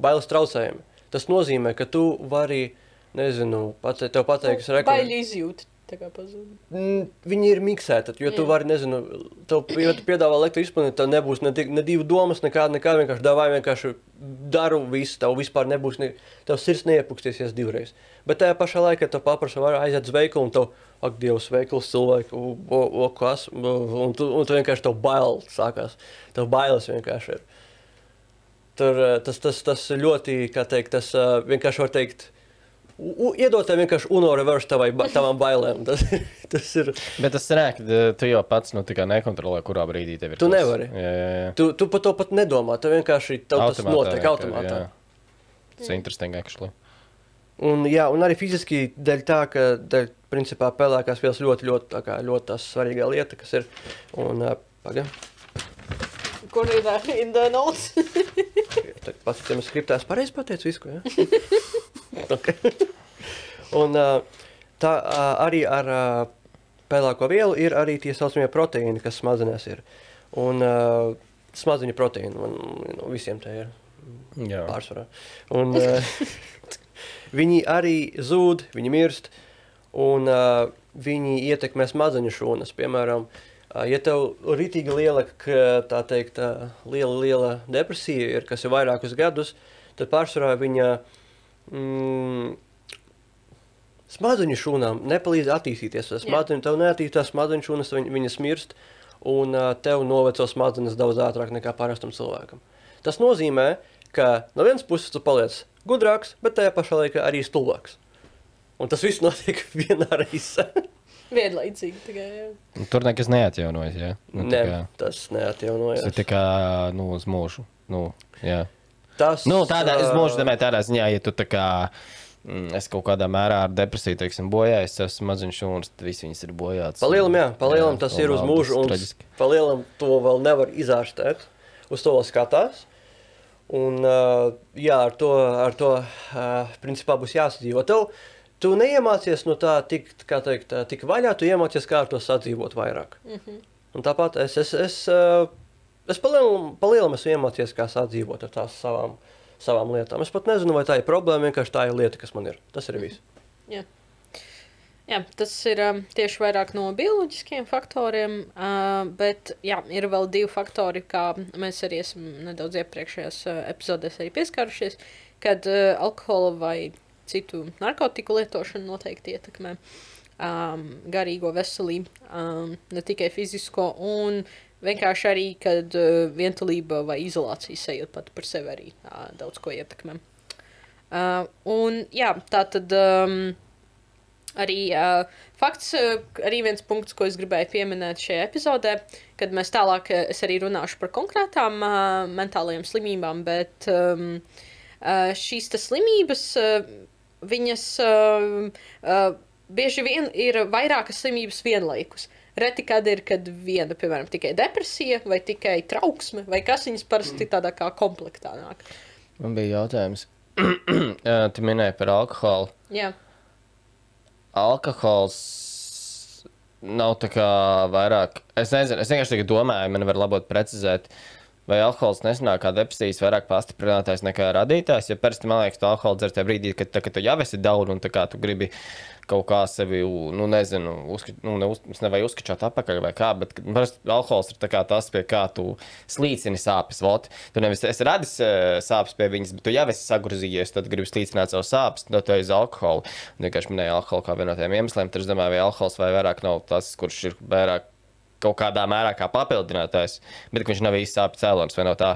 D: bailes traucējumi. Tas nozīmē, ka tu vari, nezinu, pats, tev pateiks,
C: Nu, Baļķi izjūt.
D: Mm, Viņi ir miksēti, jo tu
C: Jā.
D: vari, nezinu, tev, ja tu piedāvā lektu izpildīt, tev nebūs ne, ne divu domas, nekāda, nekāda vienkārši davai, vienkārši daru visu, tev vispār nebūs, ne, tev sirds neiepukstīsies divreiz. Bet tajā pašā laikā tev paprasa, var aiziet uz veikalu un tev, ak, Dievs, veikals cilvēku, o, o, o, kas, un tu, un tu vienkārši tev bail sākās, tev bailes vienkārši ir. Tur eh, tas, tas, tas ļoti, kā teikt, tas eh, vienkārši var teikt, iedot tev vienkārši uno reverse tavai, tavām bailēm. <laughs> Tas, tas ir.
B: Bet tas ka eh, tu jau pats nu, nekontrolē, kurā brīdī tev ir.
D: Tu nevari.
B: Jā, jā, jā.
D: Tu, tu par to pat nedomā. Tev vienkārši tev tas notiek
B: vienkārši,
D: automātā.
B: jā. Tas ir interesanti, actually.
D: Un, jā, un arī fiziski dēļ tā, ka dēļ, principā pelēkās vielas ļoti, ļoti, kā, ļoti tā svarīgā lieta, kas ir. Un, paga,
C: Kur ir uh, in the notes? <laughs>
D: tad pats tam skriptās pareizi pateicu visu, ja? <laughs> okay. Un tā arī ar pelēko vielu ir arī tie saucamie proteīni, kas smadzenēs ir. Un uh, smadzeņu proteīni, man nu, visiem te ir.
B: Jā.
D: pārsvarā. Un, uh, <laughs> viņi arī zūd, viņi mirst, un uh, viņi ietekmē smadzeņu šūnas. Piemēram, uh, ja tev rītīgi liela, tā teikt, liela, liela depresija, ir, kas ir vairākus gadus, tad pārsvarā viņa mm, smadzeņu šūnām nepalīdz attīstīties. Smadzeņu, tev neattīstās smadzeņu šūnas, viņ, viņas mirst, un tev noveco smadzenes daudz ātrāk nekā parastam cilvēkam. Tas nozīmē, ka no vienas puses tu paliec gudrāks, bet tajā pašā laikā arī stulbāks. Un tas viss <laughs> notiek vienā reizē.
C: Vienlaicīgi tikai. jā.
B: Un Tur nekas neatjaunojas. Jā. Nu,
D: Nē,
B: kā-
D: tas
B: Tas
D: neatjaunojas.
B: ir tā kā nu, uz mūžu. Nu, jā.
D: Tas,
B: Nu, tādā
D: ā,
B: mūžu domāju, tādā ziņā, ja tu tā kā. mm, Es kaut kādā mērā ar depresiju teiksim, bojāju, es smadziņu šūnas, tad viss viņas ir bojātas.
D: Palielam, jā, palielam
B: Jā,
D: tas ir uz mūžu,
B: tas
D: un
B: traģiski.
D: palielam to vēl nevar izārstēt. Uz to vēl skatās. Un, uh, jā, ar to, ar to uh, principā būs jāsadzīvo. Tev, tu neiemācies no tā tik, kā teikt, tik vaļā, tu iemācies, kā ar to sadzīvot vairāk. Mm -hmm. Un tāpat es, es, es, uh, es palielam, esmu iemācies, kā sadzīvot ar tās savām, savām lietām. Es pat nezinu, vai tā ir problēma, vienkārši tā ir lieta, kas man ir. Tas ir viss.
C: Jā. Jā, tas ir um, tieši vairāk no bioloģiskiem faktoriem, uh, bet jā, ir vēl divi faktori, kā mēs arī esam nedaudz iepriekšējās uh, epizodēs arī pieskārušies, kad uh, alkohola vai citu narkotiku lietošana noteikti ietekmē um, garīgo veselību, um, ne tikai fizisko, un vienkārši arī, kad uh, vientulība vai izolācijas sajūta pat par sevi arī uh, daudz ko ietekmē. Uh, un jā, tā tad. Um, Arī uh, fakts, uh, arī viens punkts, ko es gribēju pieminēt šajā epizodē, kad mēs tālāk, uh, arī runāšu par konkrētām uh, mentālajām slimībām, bet um, uh, šīs slimības, uh, viņas uh, uh, bieži vien ir vairākas slimības vienlaikus. Reti kad ir, kad viena, piemēram, tikai depresija, vai tikai trauksme, vai kas viņas parasti tādā kā komplektā nāk.
B: Man bija jautājums. <clears throat> Tu minēji par alkoholu.
C: Jā,
B: Alkohols nav tā kā vairāk. Es nezinu, es vienkārši domāju, man var labot precizēt. Vai alkohols nesanāk kā depresijas vairāk pastiprinātājs nekā radītājs? Jo parasti man liekas, ka alkohols dzer tajā brīdī, kad, tā, kad tu jau esi daudz un tā tu gribi kaut kā sevi, nu, nezinu, uzska, nu, ne, uz, nevajag uzskačāt atpakaļ vai kā, bet nu, parasti alkohols ir tā tas, pie kā tu slīcini sāpes. Vot. Tu nevis esi radis eh, sāpes pie viņas, bet tu jau esi sagrozījies, tad gribi slīcināt savu sāpes, tad tu esi alkoholu. Un Vienkārši minēju alkoholu kā vienu no tiem iemesliem, tad es domāju, vai alkohols vai vairāk nav tas, kurš ir vairāk kaut kādā mērā kā papildinātājs, bet viņš nav īsti sāpju cēlonis vai no tā.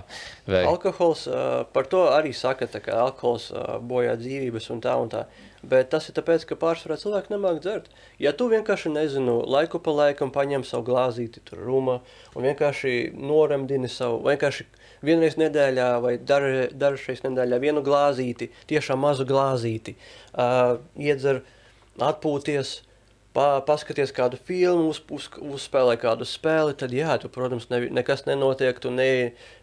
B: Vai...
D: Alkohols, uh, par to arī saka, ka alkohols uh, bojā dzīvības un tā un tā. Bet tas ir tāpēc, ka pārsvarā cilvēki nemāk dzert. Ja tu vienkārši nezinu, laiku pa laikam paņem savu glāzīti, tur rūmā un vienkārši noremdini savu, vienkārši vienreiz nedēļā vai dažreiz nedēļā vienu glāzīti, tiešām mazu glāzīti, uh, iedzer, atpūties, pa, paskaties kādu filmu, uz, uz, uzspēlē kādu spēli, tad, jā, tu, protams, ne, nekas nenotiek, tu ne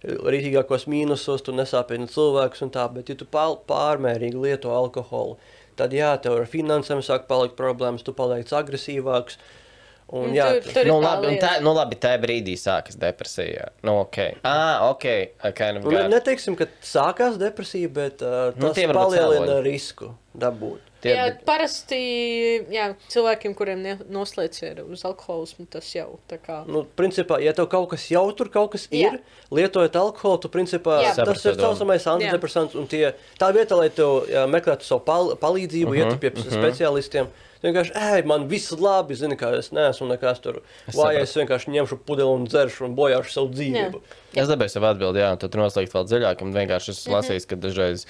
D: rītīgākos mīnusos, tu nesāpini cilvēkus un tā, bet, ja tu pār, pārmērīgi lieto alkoholu, tad, jā, tev ar finansēm sāk palikt problēmas, tu paliec agresīvāks, un, jā,
C: Tur- tur
B: Nu,
C: tā
B: labi, un tā, nu, labi, tajā brīdī sākas depresija. Nu, ok. Ah, ok. I kind of
D: Nu, ne, neteiksim, ka sākās depresija, bet uh,
B: Nu,
D: tas
B: varbūt
D: palielina risku dabūt.
B: Tie-
C: Jā, parasti jā, cilvēkiem, kuriem noslēdz ir uz alkoholismu, tas jau tā kā.
D: Nu, principā, ja tev kaut kas jau tur kaut kas
C: Jā.
D: ir, lietojot alkoholu, tu principā
C: Jā.
D: tas ir saucamais antidepresants. un tie- Tā vietā, lai tev jā, meklētu savu pal palīdzību, uh
B: Mhm,
D: -huh, iet pie speciālistiem. tu Vienkārši, ej, man viss labi, zini, kā es neesmu nekas tur.
B: Es
D: es vienkārši ņemšu pudeli un dzeršu un bojāšu savu dzīvību.
B: Es dabūju savu atbildi, jā, un tad noslēgt vēl dziļāk. Un vienkārši esmu lasījis, ka dažreiz uh,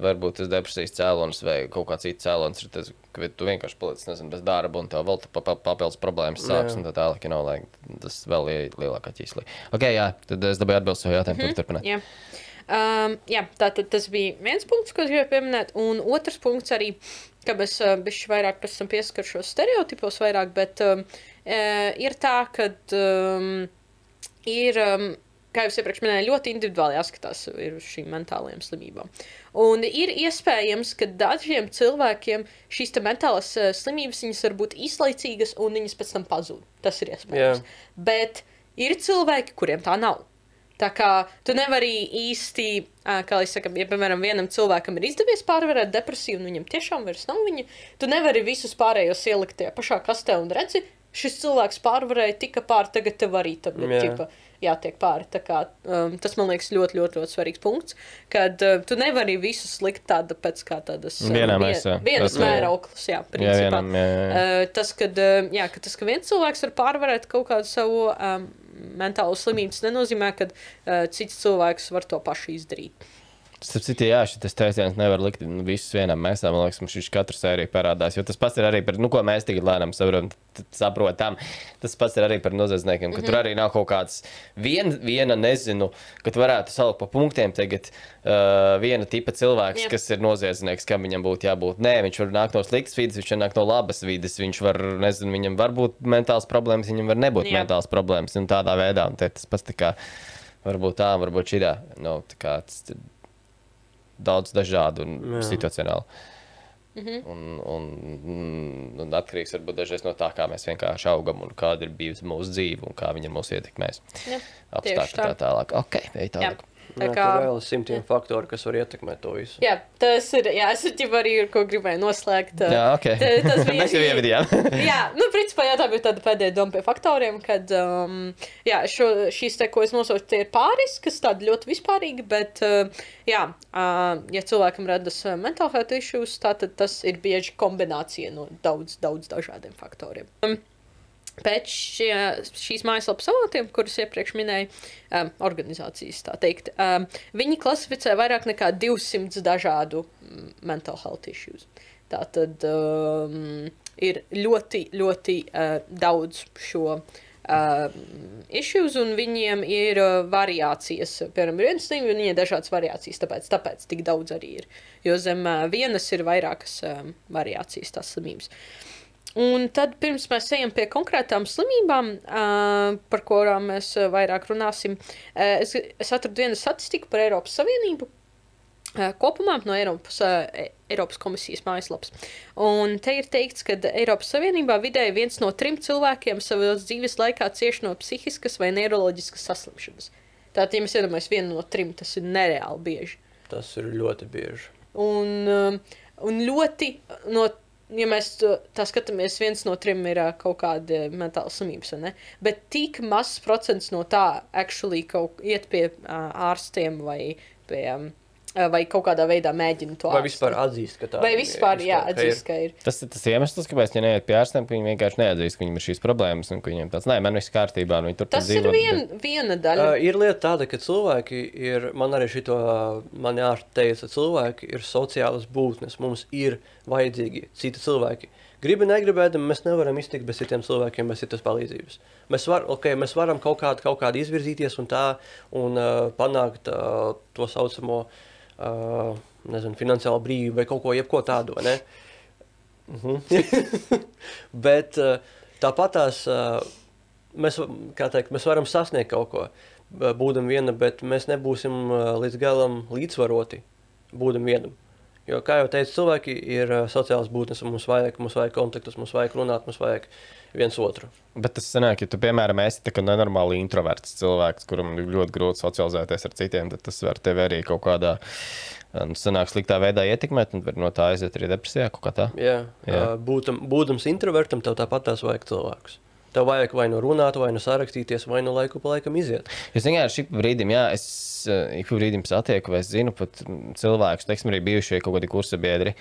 B: varbūt tas depresijas cēlonis vai kaut kāds cits cēlonis ir tas, ka tu vienkārši paliec nezinu, bez darba un tev vēl pa, pa, papildus problēmas sāks.
D: Jā.
B: Un tā tālāk, you know, like, tas vēl ir lielākā ķīslī. Ok, jā, tad es dabūju atbildi savu jautājumu, mm -hmm. turpināt.
C: Jā. Um, jā, tātad tas bija viens punkts, ko es gribēju pieminēt. Un otrs punkts arī, ka es uh, bišķi vairāk pēc tam pieskaršos stereotipos vairāk, bet um, uh, ir tā, ka um, ir, um, kā jau iepriekš minēju, ļoti individuāli jāskatās uz šīm mentālajām slimībām. Un ir iespējams, ka dažiem cilvēkiem šīs mentālās uh, slimības var būt īslaicīgas un viņas pēc tam pazūd. Tas ir iespējams.
D: Jā.
C: Bet ir cilvēki, kuriem tā nav. Tā kā tu nevari īsti, ā, kā lai saka, ja, piemēram, vienam cilvēkam ir izdevies pārvarēt depresiju, un viņam tiešām vairs nav viņa, tu nevari visus pārējos ielikt tajā pašā kastē un redzi, šis cilvēks pārvarēja, tika pāri, tagad tev arī tam ir
D: Jā.
C: ķipa jātiek pāri. Kā, um, tas man liekas ļoti, ļoti, ļoti svarīgs punkts, kad uh, tu nevari visus likt tāda pēc kā tādas um,
B: Vienā
C: vien-
B: maisā.
C: vienas
B: Tas, jā.
C: mērauklas, jā,
B: Jā,
C: principā.
B: vienam, jā, jā.
C: Uh, tas, kad, uh, jā, ka tas, ka viens cilvēks var pārvarēt kaut kādu savu um, mentālo slimību, tas nenozīmē, ka uh, cits cilvēks var to pašu izdarīt.
B: Starp citu, jā, šis teiciens nevar likt nu, visus vienam mēsā. Man liekas, mums šis katru sēriju parādās. Jo tas pats ir arī par, nu, ko mēs tagad lēnām saprotam. saprotam. Tas pats ir arī par noziedzniekiem, ka mm -hmm. tur arī nav kaut kāds vien, viena, nezinu, ka tu varētu salikt pa punktiem tagad uh, viena tipa cilvēks, yeah. kas ir noziedznieks, kam viņam būtu jābūt. Nē, viņš var nākt no sliktas vidas, viņš var nākt no labas vidas, viņš var, nezinu, viņam var būt mentāls problēmas, viņam var nebūt yeah. mentāls problēmas. Un tādā veidā, un tas pats tā kā, varbūt tā, varbūt šī tā, nu, tā kā tas daudz dažādu un
D: Jā.
B: situacionālu.
C: Mm -hmm.
B: Un, un, un, un atkarīgs varbūt dažreiz no tā, kā mēs vienkārši augam un kāda ir bijusi mūsu dzīve un kā viņa mūs ietekmēs. Apstākļi
C: tā.
B: tā tālāk. Ok, ej
C: Jā.
B: tālāk.
C: Tā
D: Jā,
C: kā-
D: vēl ir simtiem faktoru, kas var ietekmēt to visu.
C: Jā, tas ir. Jā, es jau arī ar ko gribēju noslēgt. uh,
B: Jā, ok.
C: ta- Tas <laughs> bija
B: mēs jau ievadījām. <laughs>
C: jā, nu, principā, jā, tā bija tāda pēdējā doma pie faktoriem, kad, um, jā, šo, šīs te, ko es nosaucu, tie ir pāris, kas tādi ļoti vispārīgi, bet, uh, jā, uh, ja cilvēkam radas mental health issues, tā, tad tas ir bieži kombinācija no daudz, daudz dažādiem faktoriem. Um, Pēc šie, šīs mājaslapas avotiem, kurus iepriekš minēju, um, organizācijas, tā teikt, um, viņi klasificē vairāk nekā 200 dažādu mm, mental health issues. Tā tad um, ir ļoti, ļoti uh, daudz šo uh, issues, un viņiem ir uh, variācijas. Piemēram, viens un viņiem ir dažādas variācijas, tāpēc, tāpēc tik daudz arī ir. Jo zem uh, vienas ir vairākas um, variācijas tās slimības. Un tad, pirms mēs ejam pie konkrētām slimībām, uh, par kurām mēs vairāk runāsim, uh, es, es atradu vienu statistiku par Eiropas Savienību. Uh, kopumā no Eiropas, E- Eiropas komisijas mājaslapas. Un te ir teikts, ka Eiropas Savienībā vidēji viens no trim cilvēkiem savas dzīves laikā cieš no psihiskas vai neiroloģiskas saslimšanas. Tātad, ja mēs iedomājamies vienu no trim, tas ir nereāli bieži.
D: Tas ir ļoti bieži.
C: Un, un ļoti, no, ja mēs tā skatāmies, viens no trim ir kaut kāda mentāla ne? Bet tik mazs procents no tā actually kaut iet pie uh, ārstiem vai pie um, vai kaut kādā veidā mēģina to
D: Vai vispār atzīst, ka tā
C: Vai
D: ir?
C: vispār, jā,
D: ka ir?
C: atzīst, ka ir.
B: Tas ir tas iemesls, kāpēc viņi neiet pie ārstiem, ka viņi vienkārši neatzīst, ka viņiem ir šīs problēmas un ka viņiem tāds, nē, man viss kārtībā, un viņi tur
C: Tas ir vien, viena daļa.
D: Uh, ir lieta tāda, ka cilvēki ir, man arī šito, man jāteica, cilvēki ir sociālas būtnes, mums ir vajadzīgi citi cilvēki. Gribi, negribēdami, mēs nevaram iztikt bez citiem cilvēkiem, bez citas palīdzības. Mēs, var, okay, mēs varam kaut kādā, kaut kādā izvirzīties un tā, un uh, panākt uh, to saucamo, uh, nezinu, finansiālo brīvību vai kaut ko, jebko tādu, vai ne? Mhm. <laughs> Bet uh, tāpat tās uh, mēs, va- kā teikt, mēs varam sasniegt kaut ko, uh, būdam viena, bet mēs nebūsim uh, līdz galam līdzsvaroti, būdam vienam. Jo, kā jau teicu, cilvēki ir uh, sociāls būtnes, un mums vajag, mums vajag kontaktus, mums vajag runāt, mums vajag viens otru.
B: Bet tas sanāk, ja tu, piemēram, esi tā kā nenormāli introverts cilvēks, kuram ir ļoti grūti socializēties ar citiem, tad tas var tevi arī kaut kādā, nu, sanāk, sliktā veidā ietekmēt, un var no tā aiziet arī depresijā.
D: Jā,
B: Jā.
D: Būtam, būdams introvertam, tev tāpat tās vajag cilvēkus. Tev vajag vai nu runāt, vai nu sarakstīties, vai nu laiku pa laikam iziet.
B: Es vienkārši ik pa brīdim, jā, es eh, ik pa brīdim satieku, vai es zinu pat cilvēkus, teiksim, arī bijušie kaut kādi kursa biedri,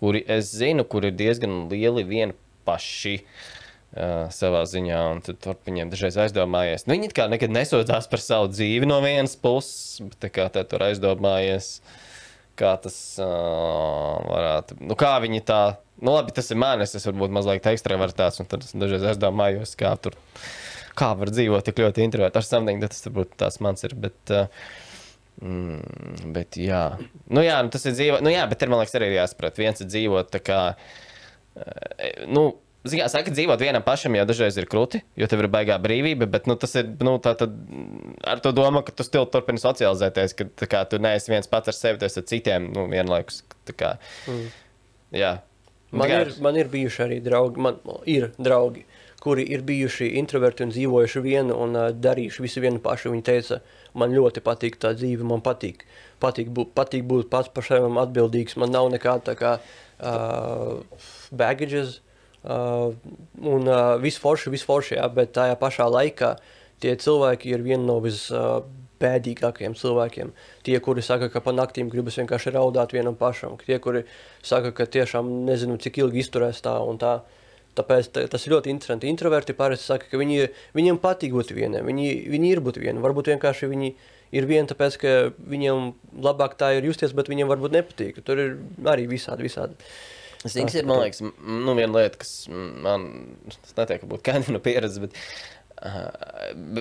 B: kuri es zinu, kur ir diezgan lieli vieni paši. Uh, savā ziņā, un tad tur viņiem dažreiz aizdomājies. Nu, viņi kā nekad nesūdzās par savu dzīvi no vienas puses, bet kā tā tur aizdomājies, kā tas uh, varētu. Nu, kā viņi tā, nu, labi, tas ir manis, es varbūt mazliet ekstravertāts, un tad es dažreiz aizdomājos, kā tur kā var dzīvot tik ļoti introverts. Ar samdīgu tas varbūt tās mans ir. Bet, uh, mm, bet jā, nu, jā nu, tas ir dzīvot. Nu, jā, bet tur man liekas, arī ir jāsaprot. Viens ir dzīvot tā kā. Uh, nu, Zinām, saka, dzīvot vienam pašam jau dažreiz ir krūti, jo tev ir baigā brīvība, bet nu, tas ir nu, tad, ar to domu, ka tu stili turpini socializēties, ka kā, tu neesi viens pats ar sevi, tu esi ar citiem nu, vienlaikus. Kā, mm. Jā,
D: Man
B: Tikai-
D: ir, man ir bijuši arī draugi, man ir draugi, kuri ir bijuši introverti un dzīvojuši vienu un uh, darījuši visu vienu pašu. Viņi teica, man ļoti patīk tā dzīve, man patīk, patīk, būt, patīk būt pats par sevi atbildīgs. Man nav nekāda tā kā uh, baggages. Uh, un uh, viss forši, viss forši, jā, bet tajā pašā laikā tie cilvēki ir viena no visbēdīgākajiem cilvēkiem. Tie, kuri saka, ka pa naktīm gribas vienkārši raudāt vienam pašam, tie, kuri saka, ka tiešām nezinu, cik ilgi izturēs tā un tā. Tāpēc ta- tas ir ļoti interesanti. Introverti parasti saka, ka viņi, viņiem patīk būt vieniem, viņi, viņi ir būt vieni. Varbūt vienkārši viņi ir vieni, tāpēc ka viņiem labāk tā ir justies, bet viņiem varbūt nepatīk. Tur ir arī visādi, visādi.
B: Tas Zings ir, man liekas, nu, viena lieta, kas man, es neteiktu, ka būtu kaina no pieredzes, bet, uh,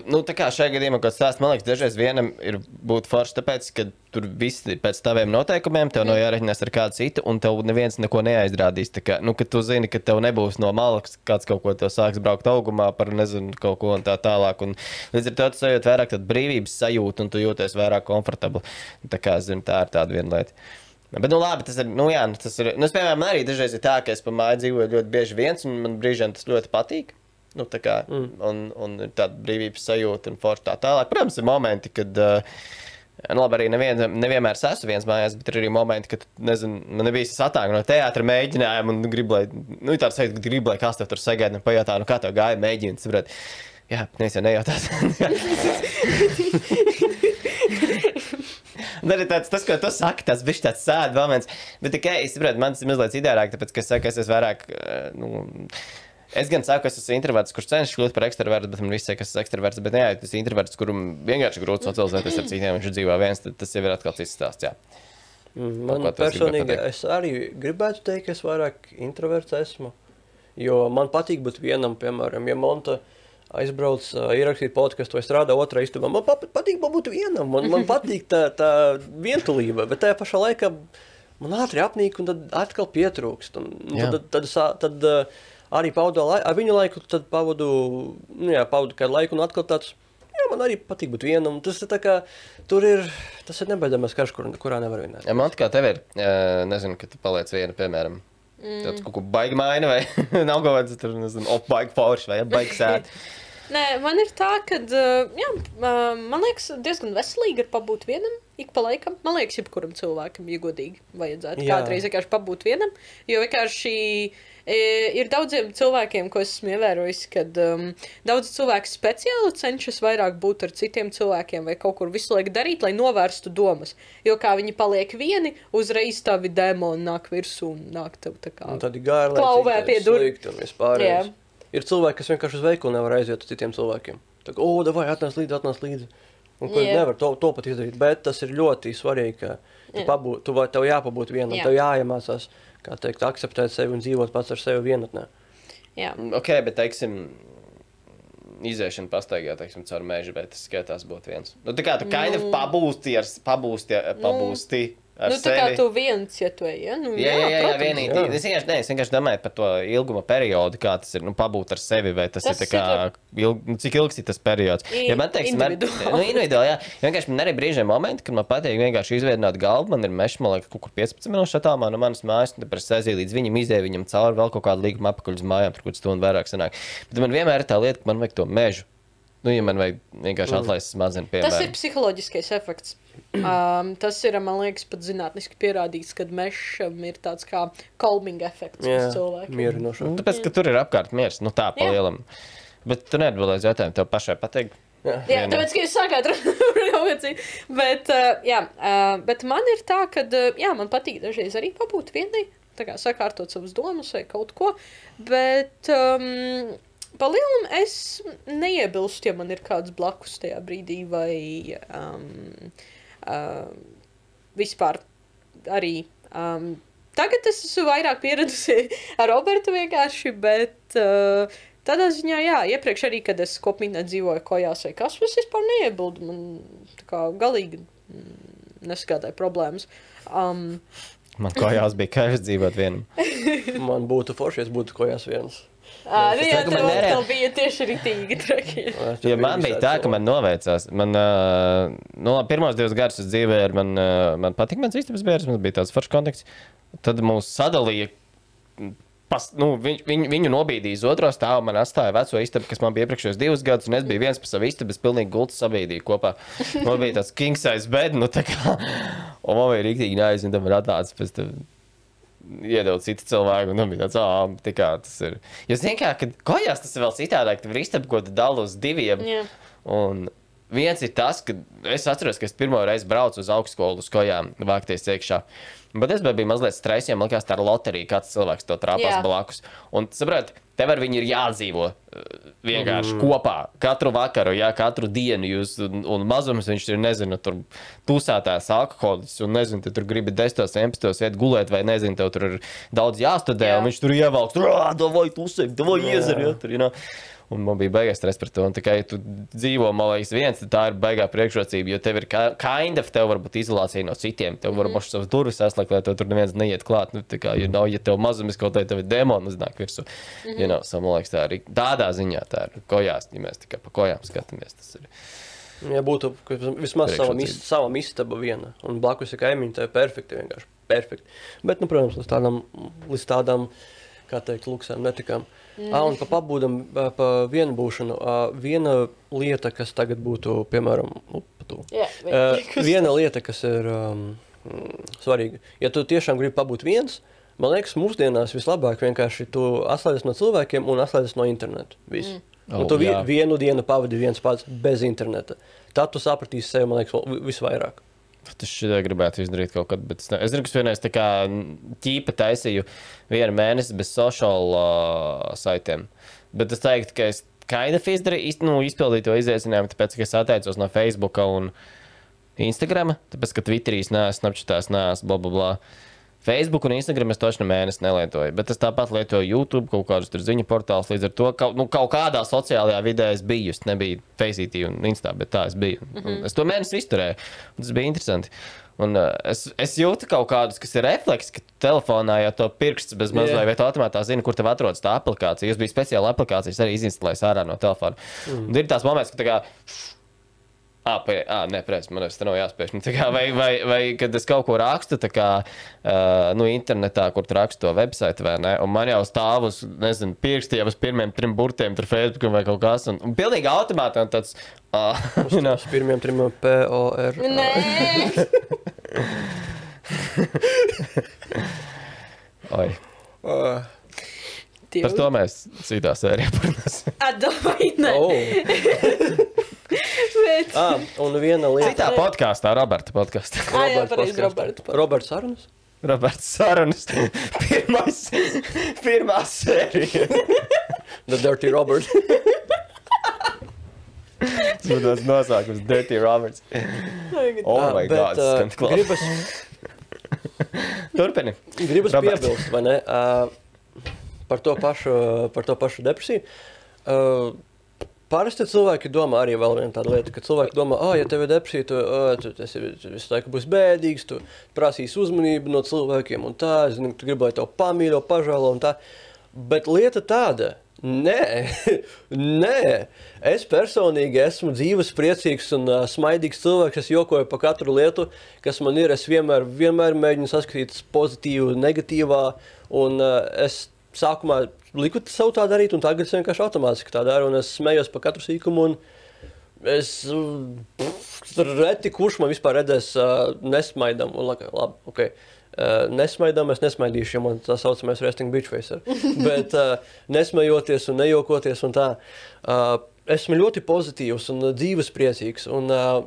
B: nu, tā kā šajā gadījumā, kad stāst, man liekas, dažreiz vienam ir būt forši, tāpēc, ka tur viss ir pēc taviem noteikumiem, tev nav jāreķinās ar kādu citu, un tev neviens neko neaizdrādīs. Tā kā, nu, kad tu zini, ka tev nebūs no malas kāds kaut ko te sāks braukt augumā par, nezinu, kaut ko un tā tālāk, un līdz ar to tu sajūti vairāk brīvības sajūtu, un tu jūties vairāk komfortabli. Tā kā, zinu, tā ir tāda viena lieta. Bet, nu, labi, tas ir. Nu, jā, nu, tas ir nu, es, piemēram, arī dažreiz ir tā, ka es pa māju dzīvoju ļoti bieži viens, un man brīžiem tas ļoti patīk. Nu, tā kā, mm. un, un ir tāda brīvības sajūta un forša tā tālāk. Protams, ir momenti, kad. Uh, Nu, labi, arī nevien, nevienmēr es esmu viens mājās, bet ir arī momenti, kad, nezinu, man bija satāga no teātra mēģinājuma, un gribu, lai, nu, sajūta, ka gribu, lai kāds tev tur sagaida un pajautā, nu, kā tev gāja saprot. Jā, nevis jau nejautās. <laughs> <laughs> Arī tāds, tas, ko tu saki, tas bija tāds sēdes moments. Bet tikai es saprotu, man tas ir mazliet ideālāk, tāpēc, ka es saku, es esmu vairāk. eh, Nu, Es gan saku, ka es esmu introverts, kurš cenšas kļūt par ekstravertu, bet man viss saka, ka es esmu ekstraverts. Bet, jā, tas ir introverts, kuram vienkārši grūti socializēties ar citiem, viņš dzīvo viens, tad tas jau ir atkal cits stāsts. Jā.
D: Mm, Man
B: gribēji
D: personīgi, es arī gribētu teikt, ka es vairāk introverts esmu. Jo man patīk būt vienam, piemēram, ja Monta aizbrauc uh, ierakstīt podkāstu vai strādā otrā istabā. Man pa patīk būt vienam, man, man patīk tā, tā vientulība, bet tajā pašā laikā man ātri apnīk un tad atkal pietrūkst. Un, un tad, tad, tad, tad uh, arī pavadu lai, ar viņu laiku, tad pavadu, nu jā, pavadu kādu laiku un atkal tāds. Jā, man arī patīk būt vienam. Tas ir tā kā, tur ir, tas ir nebaidāmies karš, kur, kurā nevar vinēt.
B: Ja man kā tev ir, nezinu, ka tu paliec viena, piemēram. Mm. Tāds kaut ko baigi maina, vai <laughs> nav kaut kāds tur, nezinu, op, baigi forši, vai ja, baigi sēt. <laughs>
C: Nē, man ir tā, ka, jā, man liekas, diezgan veselīgi ir pabūt vienam. Ik pa laikam, man liekas, jebkuram cilvēkam, ja godīgi, vajadzētu
D: Jā.
C: kādreiz vienkārši pabūt vienam. Jo vienkārši ir daudziem cilvēkiem, ko esmu ievērojis, kad um, daudz cilvēku speciāli cenšas vairāk būt ar citiem cilvēkiem vai kaut kur visu laiku darīt, lai novērstu domas. Jo kā viņi paliek vieni, uzreiz tavi demoni nāk virsū un nāk tev tā kā.
D: Un tad ir gārli,
C: Klauvē pie durvīm.
D: Ir cilvēki, kas vienkārši uz veikalu nevar aiziet uz citiem cilvēkiem. Tā kā, o, vai atnāc līdzi, atnāc līdzi. Un ko nevar to, to pat izdarīt. Bet tas ir ļoti svarīgi, ka tu
C: Jā.
D: pabūt, tu, vai- tev jāpabūt vienam,
C: Jā.
D: tev jāiemācās, kā teikt, akceptēt sevi un dzīvot pats ar sevi vienatnē.
C: Jā.
B: Ok, bet teiksim, iziešana pastaigā, teiksim, caur mežu, bet tas skatās būt viens. Nu, tā kā tu kind of pabūsti ar, pabūsti, pabūsti ar
C: Nu, tā kā
B: sevi.
C: tu viens, ja tu ej, ja? Nu,
B: Jā, jā, jā, jā
C: protams.
B: vienīgi.
D: jā.
B: Es vienkārši, ne, es vienkārši domāju par to ilguma periodu, kā tas ir nu, pabūt ar sevi. Vai tas,
C: Tas
B: ir, tā kā, ilg, nu, cik ilgs ir tas periods?
C: I-
B: Ja man teiks, man, nu, individuāli, jā. Vienkārši man arī brīžiem momenti, kad man patīk vienkārši izveidot galvu. Man ir mežs, man liekas, kaut kur 15 minūšu attālumā no manas mājas, un tad es aizēju līdz viņam, izēju viņam cauri vēl kaut kādu līgumu apakaļ uz mājām, tur kaut stundu vairāk sanāk. Bet man vienmēr ir tā lieta, ka man vajag to mežu. Nu, ja man vajag vienkārši atlaist smadzenes,
C: Tas ir psiholoģiskais efekts. Um, tas ir, man liekas, pat zinātniski pierādīts, ka mežam ir tāds kā calming efekts
D: Jā,
C: uz cilvēku.
D: mierinoši.
B: Nu, tāpēc, ka tur ir apkārt miers, nu tā pa
C: Jā.
B: lielam. Bet tu neatbildēji uz jautājumu, tev pašai patīk.
C: Jā,
B: Vienam.
C: tāpēc, ka jūs sākāt runāt, <laughs> bet, uh, jā, uh, bet man ir tā, ka, uh, jā, man patīk dažreiz arī pabūt vienai, tā kā sakārtot savas domas vai kaut ko, bet um, pa lielam es neiebilstu, ja man ir kāds blakus tajā brīdī vai um, uh, vispār arī. Um, Tagad es esmu vairāk pieradusi <laughs> ar Robertu vienkārši, bet uh, tādā ziņā, jā, iepriekš arī, kad es kopmītnē dzīvoju kojās vai kas, es vispār neiebildu. Man tā kā galīgi mm, neskādāja problēmas. Um,
B: Man kājās bija kairs dzīvot vienam. <laughs>
D: Man būtu forši, ja es būtu kojās viens.
C: Ā, nu, jā, tev
B: nerē-
C: bija tieši rītīgi traki.
B: Ja man bija tā, ka man noveicās, man, nu, labi, pirmos divus gadus es dzīvoju, ar man, man patika mans istabas bērns, man bija tāds foršs konteksts. Tad mūs sadalīja. Pas, nu, viņ, viņ, viņu nobīdīja uz otro stāvu, man atstāja veco istabu, kas man bija iepriekšējos divus gadus, un es biju viens par savu istabu, es pilnīgi gultu sabīdīju kopā. Man bija tāds king size bed, nu tā kā, un man bija rīktīgi neaizsint, un man atnāca pēc tam iedod citu cilvēku, un bija tāds, ah, tā kā tas ir. Jo, zini, kā, kad kājās tas ir vēl citādāk, tad var istabu, ko tu dali uz diviem.
C: Jā.
B: Un viens ir tas, ka es atceros, ka es pirmo reizi braucu uz augstskolu uz kājām, vākties iekšā. Bet es biju mazliet stresīgs, man liekas, tā ir loterija, kāds cilvēks to trāpās
C: Jā.
B: blakus. Un, saprot, tev ar viņu ir jādzīvo uh, vienkārši mm. kopā. Katru vakaru, jā, katru dienu jūs, un, un mazums viņš ir, nezinu, tur pusētājs alkoholiķis, un nezinu, tu tur gribi 10, 11, iet gulēt, vai nezinu, tev tur ir daudz jāstudē,
C: Jā.
B: un viņš tur ievelks, tur, ah, davai, tu sēdi, davai, iezer, jā, tur, you know. Un man bija baigās stress par to. Un tikai ja tu dzīvo, man liekas, viens, tad tā ir baigā priekšrocība. Jo tev ir kind of, tev var būt izolācija no citiem. Tev var būt savas durvis aizslēgt, lai tev tur neviens neiet klāt. Nu, tā kā, ja, nav, ja tev mazums kaut kā tev ir demoni uznāk virsū. Mm -hmm. you know, so, man liekas, tā ir tādā ziņā, tā ir kojās, ja mēs tikai pa kojām skatāmies. Tas ir.
D: Ja būtu ka vismaz savam istaba viena, un blakus ir kaimiņi, tā ir perfekti. vienkārši perfekti. Bet, nu, protams, līdz tādām, līdz tādām kā teikt, luksām netikām. Mm. Ah, un pa pabūdam, pa vienu būšanu. ā, Viena lieta, kas tagad būtu, piemēram, nu, pa tu.
C: Jā,
D: Uh, viena lieta, kas ir um, svarīga. Ja tu tiešām gribi pabūt viens, man liekas, mūsdienās vislabāk vienkārši tu atslēdzies no cilvēkiem un atslēdzies no interneta. Viss. Mm.
B: Oh,
D: Un tu vi,
B: jā.
D: vienu dienu pavadi viens pats bez interneta. Tad tu sapratīsi sevi, man liekas, visvairāk.
B: Es šitā gribētu izdarīt kaut kad, bet es, ne... es zinu, ka vienreiz tā kā ķīpa taisīju vienu mēnesi bez social uh, saitiem. Bet es teiktu, ka es of izdarīju, iz, nu, izpildīju to izaicinājumu, tāpēc, ka es atteicos no Facebook un Instagram, tāpēc, ka Twitterī neesmu, Snapchatā neesmu, bla, bla, bla. Facebook un Instagram es točno mēnesi nelietoju, bet es tāpat lietoju YouTube, kaut kādus ziņu portālus. Līdz ar to kaut, nu, kaut kādā sociālajā vidē es biju. Es nebiju Facetī un Instā, bet tā es biju. Mm -hmm. Es to mēnesi izturēju. un Tas bija interesanti. Un, uh, es, es jūtu kaut kādus, kas ir refleks, ka telefonā jau to pirksts bez mazliet,
D: Jā.
B: vai tu automātā zini, kur tev atrodas tā aplikācija. Es biju speciāla aplikācija, es arī izinstalēju ārā no telefona. Mm. Un ir tās moments, ka tā kā Ah, pa, ah, nē, protams, man tas nav jāspēj. Nu, kā, vai, vai, vai, kad es kaut ko rakstu, tā kā uh, nu, internetā, kur tu rakstu to website, vai ne? Un man jau stāv uz, nezinu, pirksti jau uz pirmiem trim burtiem, tur Facebook vai kaut kas. Un, un pilnīgi automāti un tāds. Uh, <laughs> no.
D: Uz pirmiem trim POR.
C: Nē, <laughs>
B: Oi,
D: Uh,
B: par to mēs citā sērijā parunāsim.
C: atdomāj, nē.
D: oh. <laughs>
C: Bet,
D: ah, un viena lieta.
B: Citā podkāstā, Roberta podkāstā.
C: Ā, jā,
D: Roberts
C: pareizi,
D: podcasts.
C: Roberts.
D: Sarunas.
B: Roberts Sarunas. <laughs> Pirmais, pirmā sērija.
D: The Dirty Robert. <laughs>
B: Tas būtu tas nosaukums, Dirty Roberts. Oh,
D: Ah,
B: my
D: bet,
B: God,
D: uh,
B: skan
D: gribas,
B: Turpini.
D: gribas
B: Roberts.
D: piebilst, vai ne? Uh, par, to pašu, par to pašu depresiju. Uh, Parasti cilvēki domā arī vēl viena tāda lieta, ka cilvēki domā, ah, ja tev ir depresija, tu, oh, tu, tu, esi, tu visu laiku būsi bēdīgs, tu prasīsi uzmanību no cilvēkiem un tā, es zinu, tu gribi, lai tev pamīļo, pažēlo un tā. Bet lieta tāda, nē, <laughs> nē, es personīgi esmu dzīves, priecīgs un uh, smaidīgs cilvēks, es jokoju par katru lietu, kas man ir, es vienmēr, vienmēr mēģinu saskatīt pozitīvu, negatīvā, un uh, es sākumā liku savu tā darīt, un tagad es vienkārši automātiski tā daru, un es smējos par katru sīkumu, es pff, reti kurš man vispār redzēs uh, nesmaidam, un labi, labi ok. Uh, nesmaidām, es nesmaidīšu, jo man tā saucamais resting bitch face ir. <laughs> Bet uh, nesmajoties un nejokoties un tā, uh, esmu ļoti pozitīvs un dzīves priecīgs. Un, uh,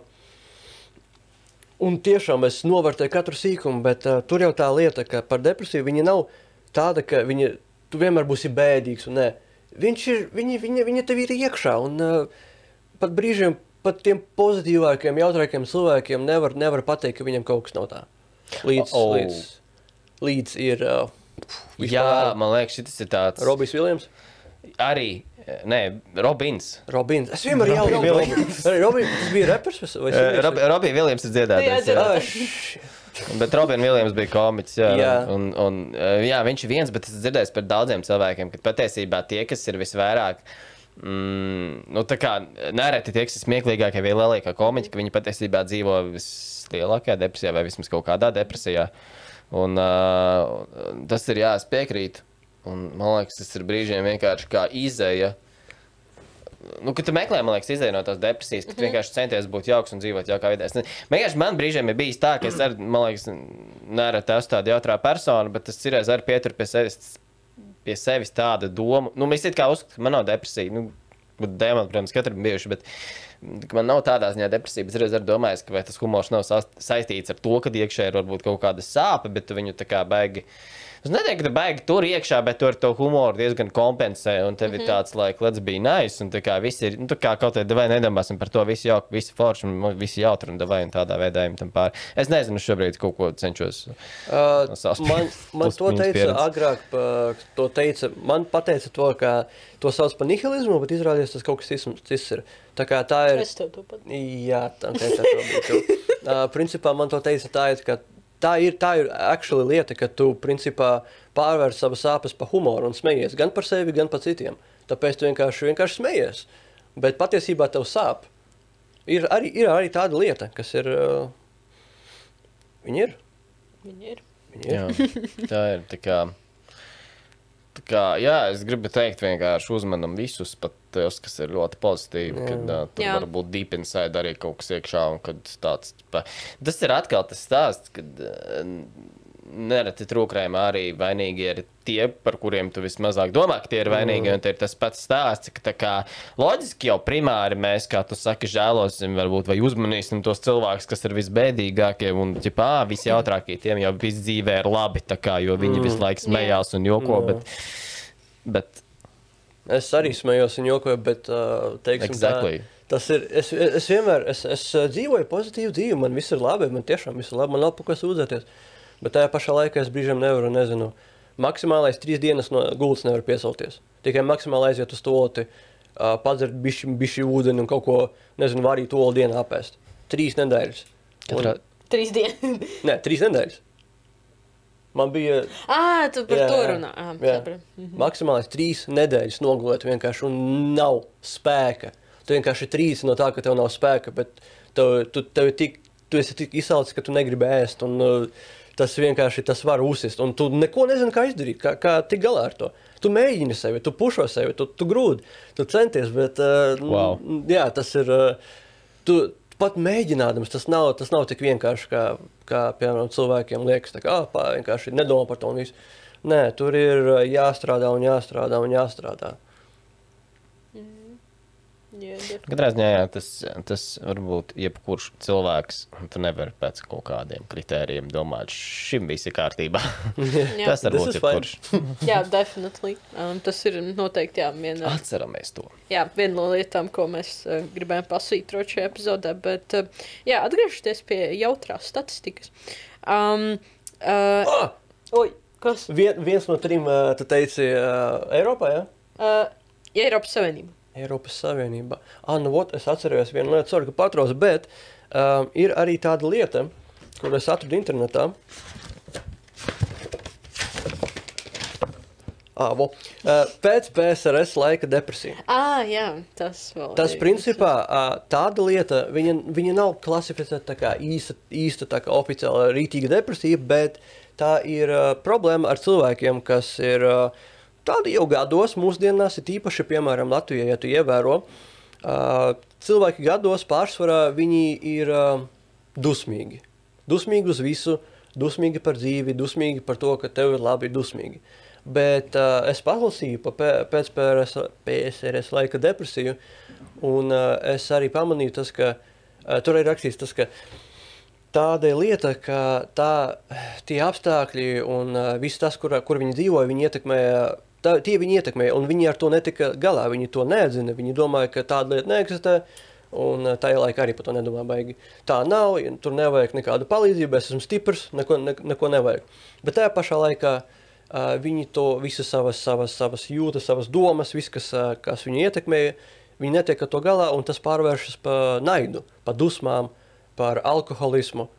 D: un tiešām es novērtēju katru sīkumu, bet uh, tur jau tā lieta, ka par depresiju viņa nav tāda, ka viņa, tu vienmēr būsi bēdīgs. Un, nē, viņš ir, viņa, viņa, viņa tev ir iekšā. Un, uh, pat brīžiem, pat tiem pozitīvākiem, jautrākiem cilvēkiem nevar, nevar pateikt, ka viņam kaut kas nav tā. Līdz,
B: Oh.
D: līdz, līdz ir uh,
B: Jā, man liekas, šis ir tāds.
D: Robijs Viljams.
B: Arī, nē, Robins.
D: Robins. Es vienmēr jau
B: Robin
D: Robins. Robins. Tas bija reperis vai- vai
B: Uh,
D: singers?
B: Rob, Robins Viljams ir dziedātājs. Bet Robins Viljams bija komiķis. Jā,
D: Jā.
B: Un, un, uh, jā, viņš ir viens, bet es dzirdēju par daudziem cilvēkiem, ka patiesībā tie, kas ir visvairāk. Mm, nu, tā kā nereti tie, kas ir smieklīgākie vai lielākie komiķi, ka viņi patiesībā dzīvo vislielākajā depresijā vai vismaz kaut kādā depresijā. Un, uh, tas ir jā, es piekrītu. Un, man liekas, tas ir brīžiem vienkārši kā izēja. Nu, kad tu meklē, man liekas, izēja no tās depresijas, ka tu vienkārši centies būt jauks un dzīvot jaukā vidē. Es Vienkārši man brīžiem ir bijis tā, ka es arī, man liekas, nereti esmu tāda jautrā persona, bet es cirēs arī pieturu pie sevis, pie sevis tāda doma. Nu, mēs it kā uzskatām, ka man nav depresija. Nu, dēmoni, protams, katram ir bijuši, bet mm, ka man nav tādā ziņā depresija. Es reiz arī domāju, ka vai tas humors nav saistīts ar to, ka iekšā ir varbūt kaut kāda sāpe, bet tu viņu tā kā baigi. Es neteiktu, ka tu baigi tur iekšā, bet tur to humoru diezgan kompensē. Un tev mm -hmm. ir tāds, lai klats bija nice. Un tā kā viss ir, nu, tā kā kaut kādā veidā nedomāsim par to visu jauku, visu foršu un visu jautru un davai un tādā veidā ejam tam pāri. Es nezinu, šobrīd kaut ko cenšos.
D: Uh,
B: No
D: man, man to teica
B: pieredzes.
D: agrāk, pa, to teica, man pateica to, ka to sauc par nihilismu, bet izrādījās tas kaut kas cits- ir. Tā kā tā ir.
C: Es tev to pat.
D: Jā, tā, tā, tā, tā būtu. <laughs> uh, principā man to teica tā, ka tā ir, tā ir actually lieta, ka tu principā pārvērsi savas sāpes par humoru un smejies gan par sevi, gan par citiem. Tāpēc tu vienkārši, vienkārši smejies. Bet patiesībā tev sāp. Ir arī, ir arī tāda lieta, kas ir. Uh, viņi ir.
C: Viņi ir.
D: Viņi ir.
B: Jā, tā ir. Tā kā, tā kā, jā, es gribu teikt, vienkārši uzmanam visus, pat tos, kas ir ļoti pozitīvi. Kad uh, tur
C: Jā.
B: var būt deep inside arī kaut kas iekšā. un Kad tāds, pa... Tas ir atkal tas stāsts, kad uh, nereti trūkrējumā arī vainīgi ir tie, par kuriem tu vismazāk domā, ka tie ir vainīgi. Un tie ir tas pats stāsts, ka tā kā, loģiski jau primāri mēs, kā tu saki, žēlosim varbūt, vai uzmanīsim tos cilvēkus, kas ir visbēdīgākie un ģipā, visjautrākie. Tiem jau viss dzīvē ir labi, tā kā, jo viņi visu laiku smējās un joko. Bet, bet
D: Es arī smējos un jokoju, bet uh, teiksim,
B: Exactly.
D: tā, tas ir. Es, es vienmēr es, es uh, dzīvoju pozitīvu dzīvi, man viss ir labi, man tiešām viss ir labi, man nav par ko sūdzēties. Bet tajā pašā laikā es brīžiem nevaru, nezinu, maksimālais trīs dienas no gultas nevar piesaukties. Tikai maksimāli aiziet uz tolti, uh, padzert bišķi, bišķi ūdeni un kaut ko, nezinu, varīt tolu dienā apēst. Trīs nedēļas.
B: katrā,
C: Trīs dienas. <laughs>
D: Nē, trīs nedēļas. Man bija
C: ah, tu par
D: Jā,
C: to runā. Ah,
D: Jā.
C: sapratu.
D: Maksimāli trīs nedēļas nogulēt vienkārši un nav spēka. Tu vienkārši trīs no tā, ka tev nav spēka, bet Tev, tu, tev tik, tu esi tik izsalcis, ka tu negribi ēst. Un, uh, tas vienkārši tas var uzsist. Un tu neko nezini, kā izdarīt, kā, kā tikt galā ar to. Tu mēģini sevi, tu pušo sevi, tu, tu grūdi, tu centies. Bet, uh,
B: Wow.
D: jā, tas ir. Uh, tu, pat mēģinādams, tas nav, tas nav tik vienkārši, kā, kā piemēram, cilvēkiem liekas, kā ah, vienkārši nedomā par to. Nē, tur ir uh, jāstrādā un jāstrādā un jāstrādā.
C: Jā, def-
B: Katrā ziņā jā, tas, tas var būt jebkurš cilvēks. Tu nevari pēc kaut kādiem kritērijiem domāt, šim viss ir kārtībā. <laughs>
C: Jā.
B: tas var būt jebkurš.
C: jā, definitīvi. Um, tas ir noteikti jā, viena,
B: Atceramies to.
C: jā, viena no lietām, ko mēs uh, gribējām pasvītrot šajā epizodē. Bet, uh, jā, atgriežoties pie jautrās statistikas. Um, uh,
D: Ah,
C: oi, kas?
D: vien, viens no trim, uh, tu teici, uh, Eiropā, ja?
C: Uh, ja Eiropas Savienība.
D: Eiropas Savienībā. Ah, nu, ot, es atceros vienu lietu, sorry, ka patraucu, bet um, ir arī tāda lieta, kur es atradu internetā. Ah, vo, uh, pēc PSRS laika depresija.
C: Ah, jā, tas vēl.
D: Tas, principā, ā, tāda lieta, viņa, viņa nav klasificēta tā kā īsta, īsta tā kā oficiāla rītīga depresija, bet tā ir uh, problēma ar cilvēkiem, kas ir uh, tādi jau gados, mūsdienās, ir īpaši, piemēram, Latvijā, ja tu ievēro. Uh, cilvēki gados pārsvarā viņi ir uh, dusmīgi. Dusmīgi uz visu, dusmīgi par dzīvi, dusmīgi par to, ka tev ir labi, dusmīgi. Bet uh, es palasīju pa pē, pēc PRS, PSRS laika depresiju, un uh, es arī pamanīju, tas, ka uh, tur ir rakstīts, tas, ka tāda lieta, ka tā, tie apstākļi un uh, viss tas, kur, kur viņi dzīvoja, viņi ietekmēja. Tā, tie viņi ietekmēja, un viņi ar to netika galā. Viņi to neatzina. Viņi domāja, ka tāda lieta neeksistē. Un uh, tajā laikā arī par to nedomā baigi. Tā nav, tur nevajag nekādu palīdzību, es esmu stiprs, neko, ne, neko nevajag. Bet tajā pašā laikā uh, viņi to visu savas, savas, savas jūtas, savas domas, viss, kas, uh, kas viņu ietekmēja, viņi netiek ar to galā, un tas pārvēršas par naidu, par dusmām, par alkoholismu.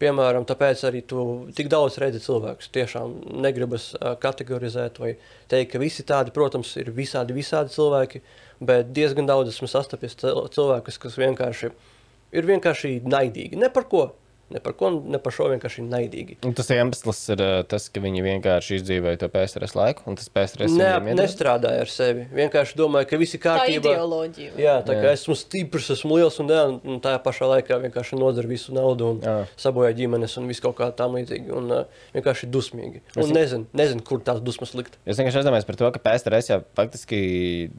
D: Piemēram, tāpēc arī tu tik daudz redzi cilvēkus. Tiešām negribas kategorizēt vai teikt, ka visi tādi, protams, ir visādi, visādi cilvēki, bet diezgan daudz esmu sastapies cil- cilvēkus, kas vienkārši ir vienkārši naidīgi. Ne par ko, ne par, ko, ne par šo vienkārši naidīgi.
B: Un tas iemesls ir uh, tas, ka viņi vienkārši izdzīvoja to PSRS laiku, un tas PSRS
D: Ne, nestrādāja ar sevi. Vienkārši domāja, ka viss ir
C: Tā
D: kārtībā.
C: ideoloģija.
D: Jā, tā kā
B: Jā.
D: esmu stiprs, esmu liels un, jā, un tajā pašā laikā vienkārši nodara visu naudu un
B: Jā.
D: sabojā ģimenes un visu kaut kā tam līdzīgi. Un uh, vienkārši dusmīgi.
B: Es-
D: Un nezinu, nezinu, kur tās dusmas likt.
B: Es vienkārši aizdomājos par to, ka PSRS jau faktiski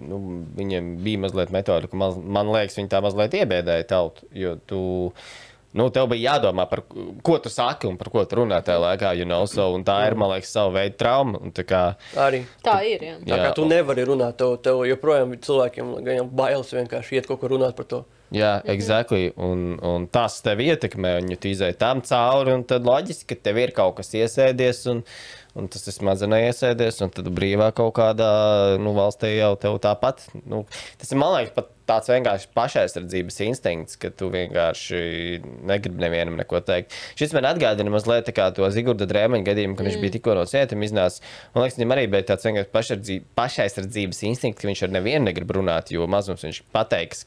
B: nu, viņiem bija mazliet metode, ka maz, man liekas, viņi tā mazliet iebēdēja tautu. Jo tu, nu, tev bija jādomā par ko tu saki un par ko tu runā tajā laikā. You know, so, un tā ir, man liekas, sava veida trauma. un tā Kā,
D: Arī.
C: Tā ir. Jā.
D: Tā
B: Jā.
D: kā tu nevari runāt, tev, tev joprojām cilvēkiem gan jau bailes vienkārši iet kaut kur runāt par to.
B: jā, exactly. Un, un tas tev ietekmē, un ja tu izēji tam cauri, un tad loģiski, ka tev ir kaut kas iesēdies. Un, Un tas ir smadzenē iesēdies, un tad brīvā kaut kādā nu, valstī jau tev tāpat. Nu, tas ir, man liekas, pat tāds vienkārši pašaizsardzības instinkts, ka tu vienkārši negribi nevienam neko teikt. Šis man atgādina mazliet to Zigorda drēmaņa gadījumu, kad mm. viņš bija tikko no cietuma iznācis. Man liekas, viņam arī bija tāds vienkārši pašaizsardzības instinkts, ka viņš ar nevienu negrib runāt, jo mazums viņš pateiks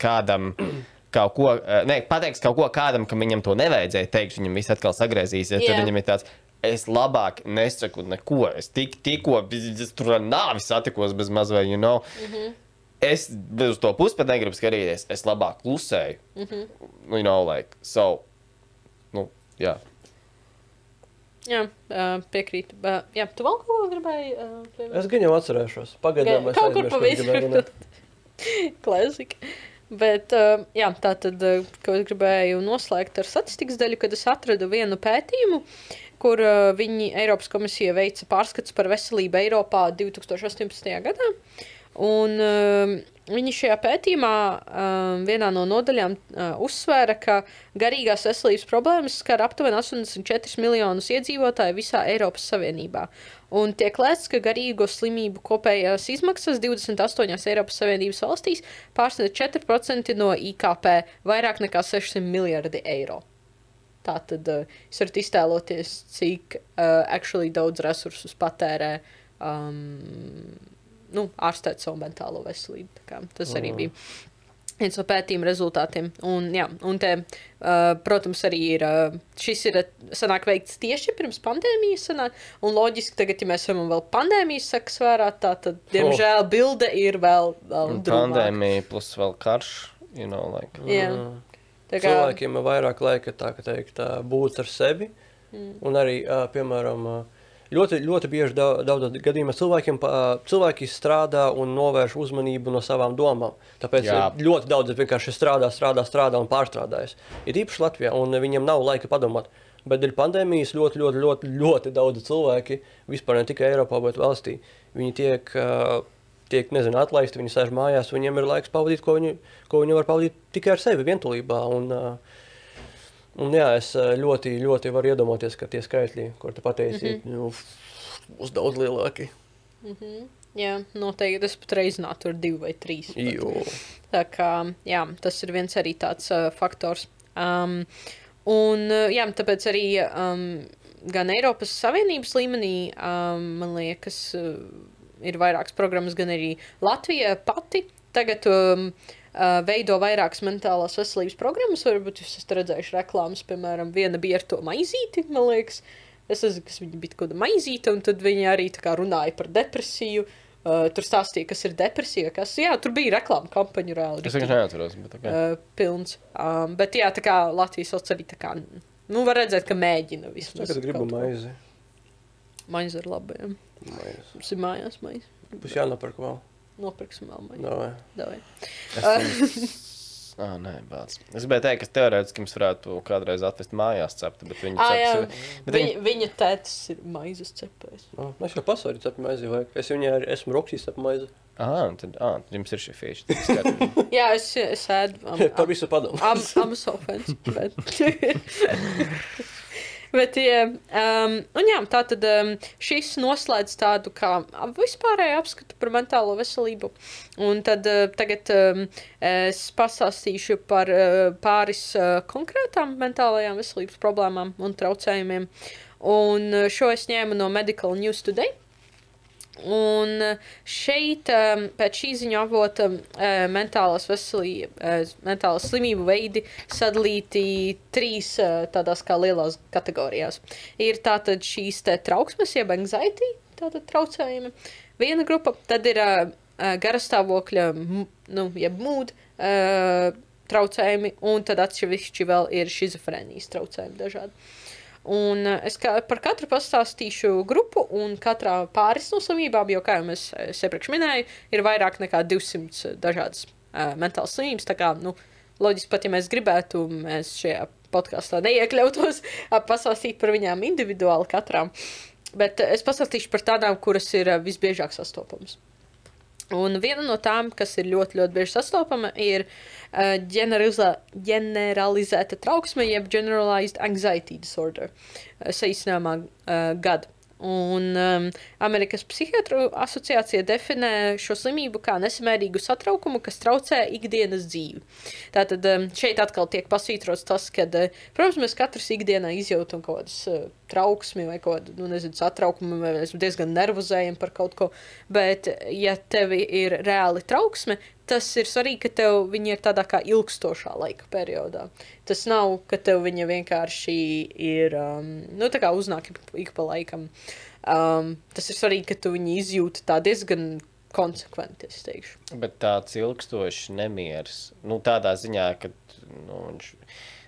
B: kādam. <clears throat> Kaut ko, eh, ne, pateiks kaut ko kādam, kam viņam to nevajadzēja teikt, viņam viss atkal sagriezīsies. Tad
C: Jā.
B: viņam ir tāds, es labāk nesaku neko. Es tik, tikko es tur nāvi satikos bez mazliet, you know. Mm -hmm. Es uz to pusi pat negribu skatīties. Es labāk klusēju. Mm -hmm. you know, like, so, nu, jā.
C: Jā, uh, piekrītu. Uh, jā, tu vēl kaut ko gribēji? Uh, pieminēt?
D: Es gan jau atcerēšos. Pagaidām, es
C: Kaut kur pa
D: runāt.
C: Klasika. <laughs> Bet, uh, jā, tā tad, uh, ko es gribēju noslēgt ar statistikas daļu, kad es atradu vienu pētījumu, kur uh, viņi Eiropas komisija veica pārskats par veselību Eiropā 2018. gadā. Un uh, viņi šajā pētījumā uh, vienā no nodaļām uh, uzsvēra, ka garīgās veselības problēmas skar aptuveni 84 miljonus iedzīvotāju visā Eiropas Savienībā. Un tiek lēsts, ka garīgo slimību kopējās izmaksas 28 Eiropas Savienības valstīs pārsniedz 4% no IKP, vairāk nekā 600 miljardi eiro. Tā tad uh, jūs varat iztēloties, cik uh, actually daudz resursus patērē um, nu, ārstēt savu mentālo veselību. Tā kā Tas arī bija viens no pētījuma rezultātiem. Un, jā, un te, uh, protams, arī ir, uh, šis ir sanāk veikts tieši pirms pandēmijas. Sanāk, un loģiski, tagad, ja mēs varam vēl pandēmijas sekas vērā, tā tad, diemžēl, bilde ir vēl, vēl drūmāka.
B: Pandēmija plus vēl karš. You know, like.
C: Jā. Tā kā,
D: Cilvēkiem ir vairāk laika tā, ka teikt, būt ar sevi. Mm. Un arī, piemēram, ļoti, ļoti bieži dau- daudzos gadījumos cilvēkiem, cilvēki strādā un novērš uzmanību no savām domām. Tāpēc
B: Jā.
D: ļoti daudz vienkārši strādā, strādā, strādā un pārstrādājas. Ir īpaši Latvijā, un viņiem nav laika padomāt. Bet dēļ pandēmijas ļoti, ļoti, ļoti, ļoti daudz cilvēki, vispār ne tikai Eiropā, bet valstī, viņi tiek, ā, tiek nezinu, atlaisti, viņi sēž mājās, viņiem ir laiks pavadīt, ko viņi, ko viņi var pavadīt tikai ar sevi, vientulībā. Un, Un jā, es ļoti, ļoti varu iedomāties, ka tie skaitļi, ko tu pateici, mm -hmm. nu, būs daudz lielāki.
C: jā, noteikti es pat reizinātu ar divu vai trīs. Tā kā, jā, tas ir viens arī tāds uh, faktors. Um, un, jā, tāpēc arī um, gan Eiropas Savienības līmenī, um, man liekas, uh, ir vairākas programmas, gan arī Latvija pati tagad um, uh, veido vairākas mentālās veselības programmas. Varbūt jūs esat redzējuši reklāmas, piemēram, viena bija ar to maizīti, man liekas. Es nezinu, kas viņa bija kaut kāda maizīte, un tad viņa arī tā kā runāja par depresiju. Uh, tur stāstīja, kas ir depresija. Kas, jā, tur bija reklāmas kampaņa reāli.
B: Es vienkārši neatceros. Bet, okay.
C: uh, pilns. Um, bet, jā, tā kā Latvijas valsts arī tā kā, nu, var redzēt, ka mēģina vismaz.
D: Tagad gribu
C: kaut ko. Maize ir labi, jā. Mums ir mājās maize.
D: Būs jānopērk vēl.
C: Nopirksim vēl maizi.
D: Davai.
C: Davai.
B: Ah, nē, bāc. Es gribēju teikt, ka teorētiski jums varētu kādreiz atvest mājās cepti, bet viņi
C: Ah, jā,
B: cepti. Bet
C: viņa,
B: viņi...
C: viņa tētis ir maizes cepējs.
D: Ah, Es jau pasauļu cepu maizi, vai es viņai arī esmu roksīs cepu maizi.
B: Ah, tad, ah, tad jums ir šī fīša. <laughs>
C: Jā, es, es ēdu. am-
D: Par visu padomu.
C: I'm, I'm a offense. Bet, <laughs> bet jā, um, un jā, tā tad um, šis noslēdz tādu kā vispārēju apskatu par mentālo veselību. Un tad uh, tagad um, es pastāstīšu par uh, pāris uh, konkrētām mentālajām veselības problēmām un traucējumiem. Un uh, šo es ņēmu no Medical News Today. Un eh, šeit, em, pēc šī ziņa avota, eh, mentālās veselības, mentālās slimību veidi sadalīti trīs eh, tādās kā lielās kategorijās. Ir tātad šīs te trauksmes, jeb anxiety, tātad traucējumi. Viena grupa, tad ir eh, eh, garastāvokļa, nu, jeb eh, traucējumi, un tad atsevišķi vēl ir šizofrēnijas traucējumi dažādi. Un eh, es kā, par katru pastāstīšu grupu, un katrā pāris no slimībām, jo, kā jau es, es iepriekš minēju, ir vairāk nekā 200 dažādas uh, mentālas slimības. Tā kā, nu, loģiski pat, ja mēs gribētu, mēs šajā podkāstā neiekļautos, <laughs> ā, pastāstīt par viņām individuāli katrām. Bet eh, es pastāstīšu par tādām, kuras ir eh, visbiežāk sastopamas. Un viena no tām, kas ir ļoti, ļoti bieži sastopama, ir uh, ģeneralizē, ģeneralizēta trauksme, jeb generalized anxiety disorder, uh, saīsinājumā uh, GAD. Un um, Amerikas Psihiatru asociācija definē šo slimību kā nesamērīgu satraukumu, kas traucē ikdienas dzīvi. Tātad um, šeit atkal tiek pasvītrots tas, ka, uh, protams, mēs katrs ikdienā izjūtam kaut kādas uh, trauksmi vai kaut kādu, nu, nezinu, satraukumu, vai mēs diezgan nervozējam par kaut ko. Bet, ja tev ir reāli trauksme, tas ir svarīgi, ka tev viņi ir tādā kā ilgstošā laika periodā. Tas nav, ka tev viņa vienkārši ir, um, nu, tā kā uznāk ik, pa laikam. Um, tas ir svarīgi, ka tu viņu izjūti tā diezgan konsekventi, es teikšu.
B: Bet tāds ilgstošs nemieris, nu, tādā ziņā, ka nu, viņš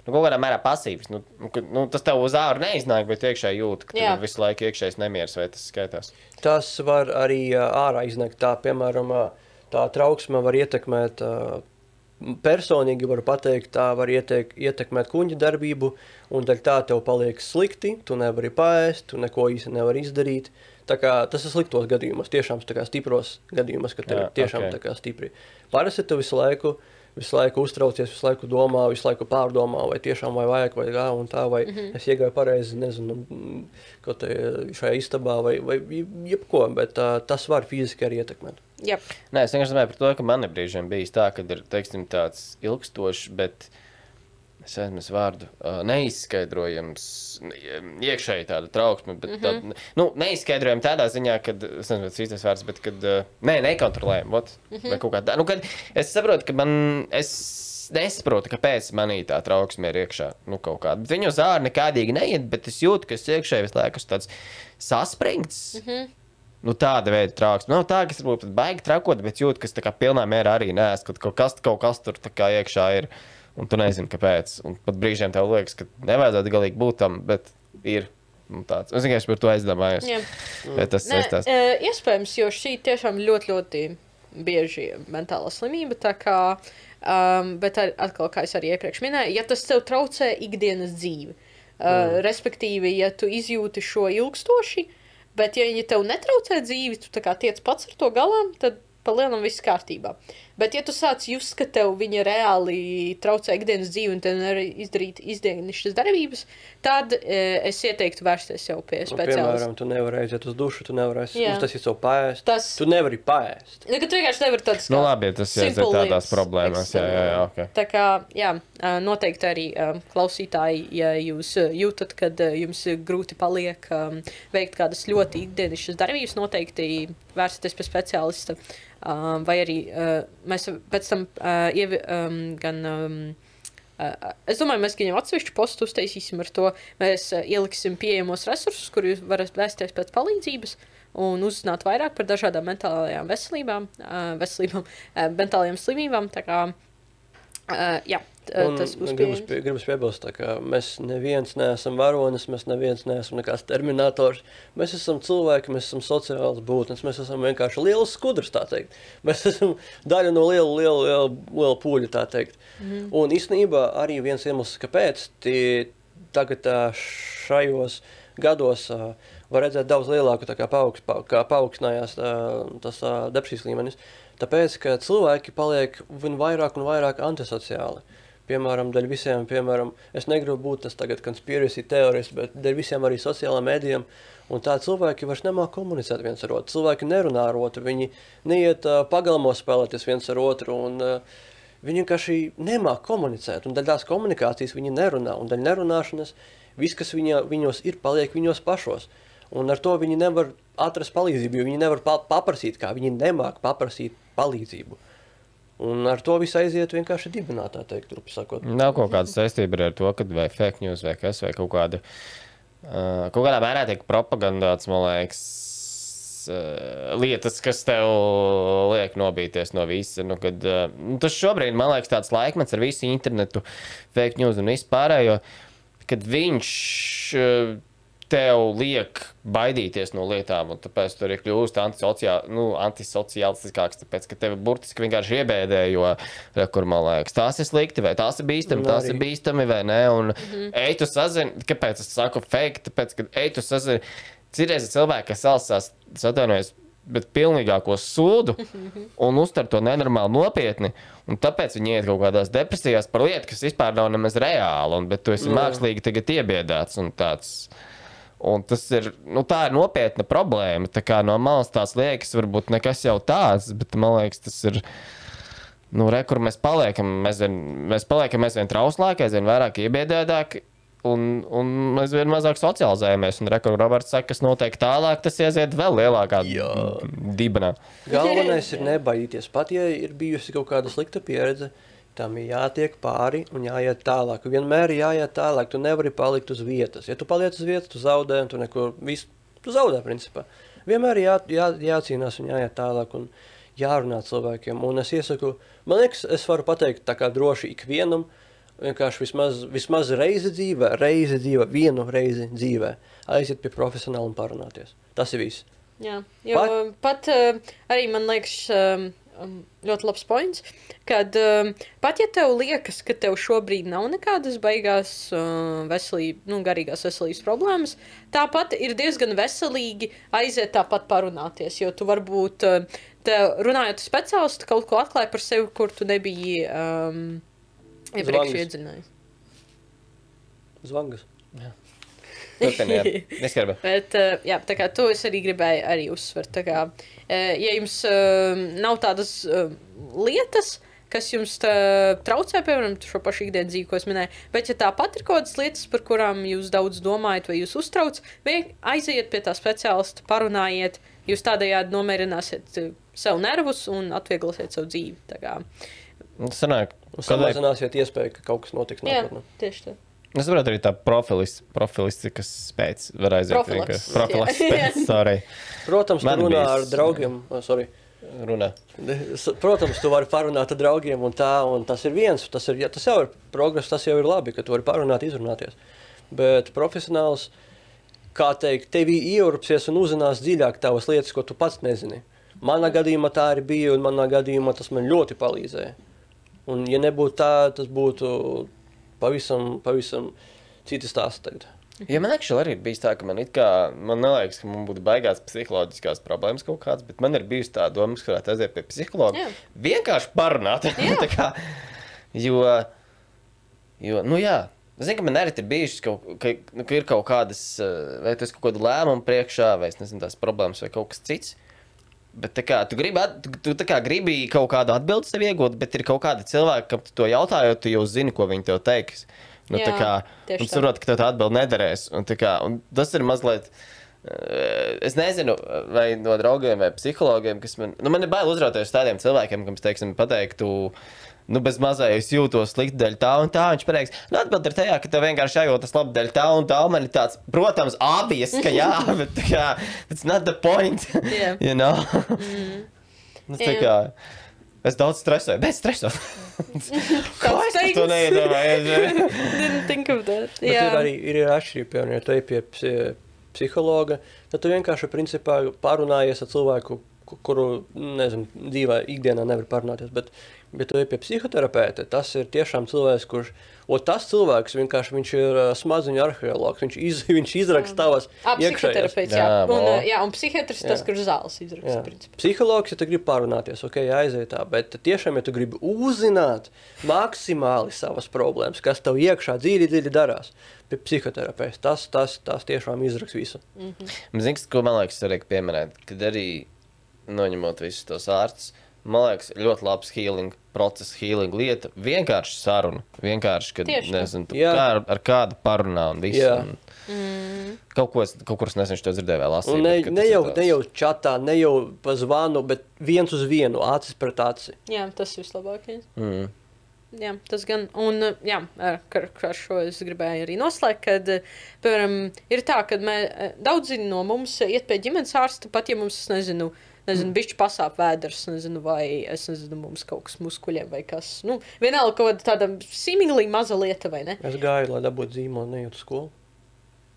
B: nu, kaut kādā mērā pasīvs. Nu, nu, tas tev uz ārā neiznāk, bet iekšā jūt, ka ir visu laiku iekšējais nemieris, vai tas skaitās.
D: Tas var arī ārā iznākt. Tā, piemēram, ā, tā trauksme var ietekmēt, personīgi var pateikt, tā var ietek, ietekmēt kuģa darbību, un dēļ tā tev paliek slikti, tu nevari pāriest, tu neko īsti nevari izdarīt. Tā kā, tas ir sliktos gadījumos, tiešām tā kā stipros gadījumos, kad tev
B: Jā,
D: tiešām
B: ok.
D: tā kā stipri. Parasti tu visu laiku. Visu laiku uztraucies, visu laiku domā, visu laiku pārdomā, vai tiešām vai vajag, vai kā, un tā, vai mm -hmm. es iegāju pareizi, nezinu, kaut kā šajā istabā, vai, vai jebko, bet uh, tas var fiziski arī ietekmēt.
C: Jā,
B: Nē, es vienkārši domāju par to, ka man ir brīžiem bijis tā, ka ir teiksim, tāds ilgstošs, bet Es aizmirsu vārdu. Uh, neizskaidrojams, ne- iekšēji tāda trauksme. Bet, mm -hmm. tā, nu, neizskaidrojama tādā ziņā, ka, es nezinu, tas īstais vārds, bet, kad, uh, nē, nekontrolējama. Mm -hmm. Vai kaut kā tā. Nu, kad es saprotu, ka man, es nesaprotu, kāpēc manī tā trauksme ir iekšā. Nu, kaut kāda. Bet Viņu zāle nekādīgi neiet, bet es jūtu, ka es iekšēji visu laiku esmu tāds saspringts. Mm -hmm. Nu, tāda veida trauksme. Nav tā, ka es varbūt baigi trakot, bet jūtu, ka es tā kā pilnā mērā arī neesmu. Kad kaut kas, kaut kas tur tā kā iekšā ir. Un tu nezini, kāpēc. Un pat brīžiem tev liekas, ka nevajadzētu galīgi būt tam, bet ir nu, tāds. Es vienkārši par to aizdomājos.
C: Jā.
B: Tas saistās.
C: e, iespējams, jo šī tiešām ļoti, ļoti bieži ir mentāla slimība. tā Kā, um, bet ar, atkal, kā es arī iepriekš minēju, ja tas tev traucē ikdienas dzīvi, uh, mm. respektīvi, ja tu izjūti šo ilgstoši, bet ja viņi tev netraucē dzīvi, tu tiec pats ar to galā, tad palielinām viss kārtībā. Bet, ja tu sāc just, ka tev viņa reāli traucē ikdienas dzīvi un tev nevar izdarīt izdienišķas darbības, tad e, es ieteiktu vērsties jau pie
D: Nu,
C: speciālista.
D: piemēram, tu nevari aiziet uz dušu, tu nevari uztaisīt savu pāriest.
C: Tas-
D: Tu nevari pāriest.
C: Nu, tu vienkārši nevari tādas
B: Nu, labi, ja tas
C: simple
B: tādās problēmās. Jā, jā, jā, ok.
C: Tā kā, jā, ā, noteikti arī ā, klausītāji, ja jūs ā, jūtat, ka ā, jums ir grūti paliek ā, veikt kādas ļoti ikdienišķas darbības, noteikti vērsieties pie speciālista. ā, Vai arī ā, mēs pēc tam ā, ievi, ā, gan. ā, Es domāju, mēs viņam atsevišķu postu uztaisīsim ar to. Mēs ieliksim pieejamos resursus, kur jūs varat vēsties pēc palīdzības un uzzināt vairāk par dažādām mentālajām veselībām, veselībām mentālajām slimībām. Tā kā, jā,
D: Un
C: tas būs
D: gribas, pie, gribas piebilst, ka mēs neviens neesam varonis, mēs neviens neesam nekāds terminators. Mēs esam cilvēki, mēs esam sociāls būtnes, mēs esam vienkārši liels skudrs, tā teikt. Mēs esam daļa no liela, liela, liela, liela pūļa, tā teikt. Mm. Un īstenībā arī viens iemesls, kāpēc tie tagad šajos gados var redzēt daudz lielāku paaugs, pa, paaugstinājās tas depresijas līmenis. Tāpēc, ka cilvēki paliek vien vairāk un vairāk antisociāli. Piemēram, dēļ visiem, piemēram, es negribu būt tas tagad konspirācijas teorijas, bet dēļ visiem arī sociālajiem mēdījiem. Un tā cilvēki vairs nemāķi komunicēt viens ar otru. Cilvēki nerunā ar otru, viņi neiet uh, pagalmos spēlēties viens ar otru. Un, uh, Viņi vienkārši nemāķi komunicēt, un daļai tās komunikācijas viņi nerunā. Un daļai nerunāšanas viss, kas viņa, viņos ir, paliek viņos pašos. Un ar to viņi nevar atrast palīdzību, jo viņi nevar pa paprasīt, kā viņi nemāķi paprasīt palīdzību. Un ar to viss aiziet vienkārši dibināt, tā teikt, turp sakot.
B: Nav kaut kāda saistība ar to, ka vai fake news vai kas, vai kaut kāda. Uh, kaut kādā mērā tiek propagandēts, man liekas, uh, lietas, kas tev liek nobīties no visa. Nu, kad, uh, tas šobrīd, man liekas, tāds laikmets ar visu internetu, fake news un vispārējo, kad viņš uh, tev liek baidīties no lietām, un tāpēc tur ir kļūst antisociāli, nu, antisociālistiskāks, tāpēc, ka tevi burtiski vienkārši iebēdē, jo, re, kur man liekas, tās ir slikti, vai tās ir bīstami,
D: Nu,
B: tās ir bīstami, vai nē, un mm -hmm. ej, tu sazini, kāpēc es saku fake, tāpēc, ka ej, tu sazini, citreiz ir cilvēki, kas salsās, es atvainojos, bet pilnīgāko sūdu un uztver to nenormāli nopietni. Un tāpēc viņi iet kaut kādās depresijās par lietu, kas vispār nav nemaz reāla. Un, bet tu esi
D: Jā.
B: mākslīgi tagad iebiedēts. Un tāds, un tas ir, nu, tā ir nopietna problēma. Tā kā no malas tās liekas, varbūt nekas jau tāds, bet man liekas, tas ir. Nu, re, kur mēs paliekam, mēs, vien, mēs paliekam aizvien trauslāki, aizvien vairāk iebiedētāki. Un, un mēs vien mazāk socializējamies. Un, re, kur Roberts saka, kas notiek tālāk, tas iesiet vēl lielākā
D: Jā.
B: dibenā. <laughs>
D: Galvenais ir nebaidīties. Pat ja ir bijusi kaut kāda slikta pieredze, tam ir jātiek pāri un jāiet tālāk. Vienmēr ir jāiet tālāk. Tu nevari palikt uz vietas. Ja tu paliec uz vietas, tu zaudē, un tu neko visu, tu zaudē, principā. Vienmēr ir jā, jā, jācīnās un jāiet tālāk. Un, Jārunā cilvēkiem, un es iesaku, man liekas, es varu pateikt, tā kā droši ikvienam, vienkārši vismaz, vismaz reizi dzīvē, reizi dzīvē, vienu reizi dzīvē, aiziet pie profesionāla un parunāties. Tas ir viss.
C: Jā, jo pat, pat uh, arī man liekas, um, um, ļoti labs points, kad um, pat ja tev liekas, ka tev šobrīd nav nekādas beigās uh, veselība, nu, garīgās veselības problēmas, tāpat ir diezgan veselīgi aiziet tāpat parunāties, jo tu varbūt, te, runājot ar speciālistu, kaut ko atklāji par sevi, kur tu nebiji um, iepriekš iedzinājis.
D: Zvangas.
B: Turpiniet, <laughs> neskarbi.
C: Bet, uh, jā, tā kā to es arī gribēju arī uzsvert. Tā kā, uh, ja jums uh, nav tādas lietas, kas jums traucē, piemēram, šo pašu ikdienas dzīvi, ko es minēju. Bet, ja tāpat ir kaut kādas lietas, par kurām jūs daudz domājat, vai jūs uztrauc, aiziet pie tā speciālista, parunājiet, jūs tādējādi nomierināsiet eh, sev nervus un atvieglosiet savu dzīvi. Tā kā,
B: Nu, Sanāk, kādai-
D: Samazināsiet iespēju, ka kaut kas notiks nākotnē.
C: tieši tā.
B: Es saprotu, arī tā profilis, profilistikas spēc var aiziet.
C: Profilaks.
B: Profilaks
C: jā.
B: spēc, <laughs> sorry.
D: Protams,
B: Man
D: runā
B: bija
D: ar draugiem. Oh, sorry.
B: Runā.
D: Protams, tu vari parunāt ar draugiem, un, tā, un tas ir viens. Tas, ir, ja, tas jau ir progress, tas jau ir labi, ka tu vari parunāt, izrunāties. Bet profesionāls, kā teikt, tevī ieurpsies un uzzinās dziļāk tavas lietas, ko tu pats nezini. Manā gadījumā tā arī bija, un manā gadījumā tas man ļoti palīdzēja. Un, ja nebūtu tā, tas būtu pavisam, pavisam cits stāsts tagad.
B: Ja man actually arī ir bijis tā, ka man it kā, man neliekas, ka man būtu baigās psiholoģiskās problēmas kaut kādas, bet man ir bijusi tā doma, ka varētu aiziet pie psihologa.
C: Jā.
B: Vienkārši parunāt. <laughs> Tā kā, jo, jo, nu jā. Zinu, ka man arī ir bijušas kaut, ka, nu, ka ir kaut kādas, eh, vai tas kaut kāda lēmuma priekšā, vai es nezinu, tās problēmas, vai kaut kas cits. Bet kā, tu gribi, tu, tu kā gribi kaut kādu atbildi sev iegūt, bet ir kaut kādi cilvēki, kam tu to jautā, jo tu jau zini, ko viņi tev teiks. Nu, tā
C: Jā,
B: kā, un
C: tā.
B: saproti, ka tev tā atbilde nederēs. Un, kā, un tas ir mazliet. eh, Es nezinu, vai no draugiem vai psihologiem, kas man. Nu, man ir bail uzrauties uz tādiem cilvēkiem, kam, teiksim, pateiktu, nu, bez mazā es jūtos slikti dēļ tā un tā. Viņš pateiks, nu, atbildi ir tajā, ka tev vienkārši jājūtas labi dēļ tā un tā. Un man ir tāds, protams, obvious, ka jā, <laughs> bet tā kā, that's not the point.
C: Jā. <laughs>
B: you know? mm. nu, tā
C: Jā.
B: kā, es daudz stresoju, bet stresoju. <laughs> Ko es to neiedomājos?
C: Didn't think of that.
D: Bet
C: Jā,
D: ir arī ir atšķirība, piemēram, ja tu ej pie psi- psihologa, tad tu vienkārši principā parunājies ar cilvēku, ku- kuru nezinu, dzīvē, ikdienā nevar parunāties. Bet, bet tu ej pie psihoterapeita, tas ir tiešām cilvēks, kurš. O tas cilvēks vienkārši viņš ir uh, smadziņu arheologs. Viņš, iz, <laughs> viņš izraksta tavas
C: Ap, psihoterapeits, jā.
B: Jā,
C: Un, uh, jā, un psihiatrs tas,
D: Jā.
C: kurš zāles izraksta.
D: Jā.
C: principā.
D: Psihologs, ja tu gribi parunāties, ok, aiziet tā, bet tiešām, ja tu gribi uzzināt maksimāli savas problēmas, kas tev iekšā dziļi, dziļi darās, pie psihoterapeita, tas, tas, tas tiešām izraks visu.
B: Zini, ko man liekas, arī pieminēt, kad arī noņemot visus tos ārstus. Man liekas, ļoti labs healing process, healing lieta. Vienkārši saruna. Vienkārši, kad
C: Tieši tā.
B: nezinu, tu kā ar, ar kādu parunā un visu.
D: Jā.
B: Un kaut, ko, es- kaut kur es nesen to dzirdēju, vēl lasīju.
D: Ne,
B: bet,
D: ne, jau, ne jau čatā, ne jau pa zvanu, bet viens uz vienu, acis pret aci.
C: Jā, tas ir vislabākais.
B: Mm.
C: Jā, tas gan, un uh, jā, ar, ar, šo es gribēju arī noslēgt, kad, uh, piemēram, ir tā, ka mē, uh, daudzi no mums iet pie ģimenes ārsta, pat ja mums, es nezinu, nezinu, bišķi pasāp vēders, nezinu, vai, es nezinu, mums kaut kas muskuļiem vai kas, nu, vienalga kaut tāda similī maza lieta, vai ne?
D: Es gāju, lai dabūtu zīmolu, nejūtu skolu.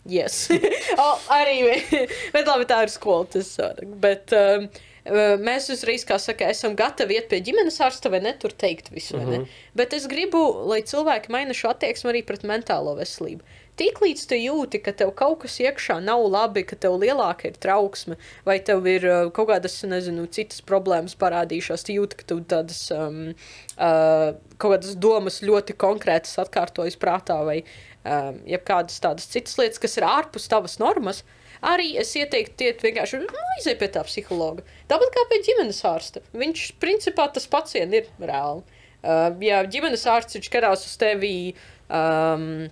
C: Yes. <laughs> oh, arī, <laughs> bet labi, tā ir skola, tas svarīgi. Bet um, uh, mēs uzreiz, kā saka, esam gatavi iet pie ģimenes ārsta vai ne, tur teikt visu, vai ne? Bet es gribu, lai cilvēki maina šo attieksmi arī pret mentālo veselību. Tiklīdz tu jūti, ka tev kaut kas iekšā nav labi, ka tev lielāka ir trauksme, vai tev ir uh, kaut kādas, nezinu, citas problēmas parādījušās, tu jūti, ka tev tādas um, uh, kaut kādas domas ļoti konkrētas atkārtojas prātā, vai um, jebkādas tādas citas lietas, kas ir ārpus tavas normas. Arī es ieteiktu, iet vienkārši nu, aiziet pie tā psihologa. Tāpat kā pie ģimenes ārsta. Viņš, principā, tas vien ir reāli. Uh, ja ģimenes ārsts viņš skatās uz tevi, um,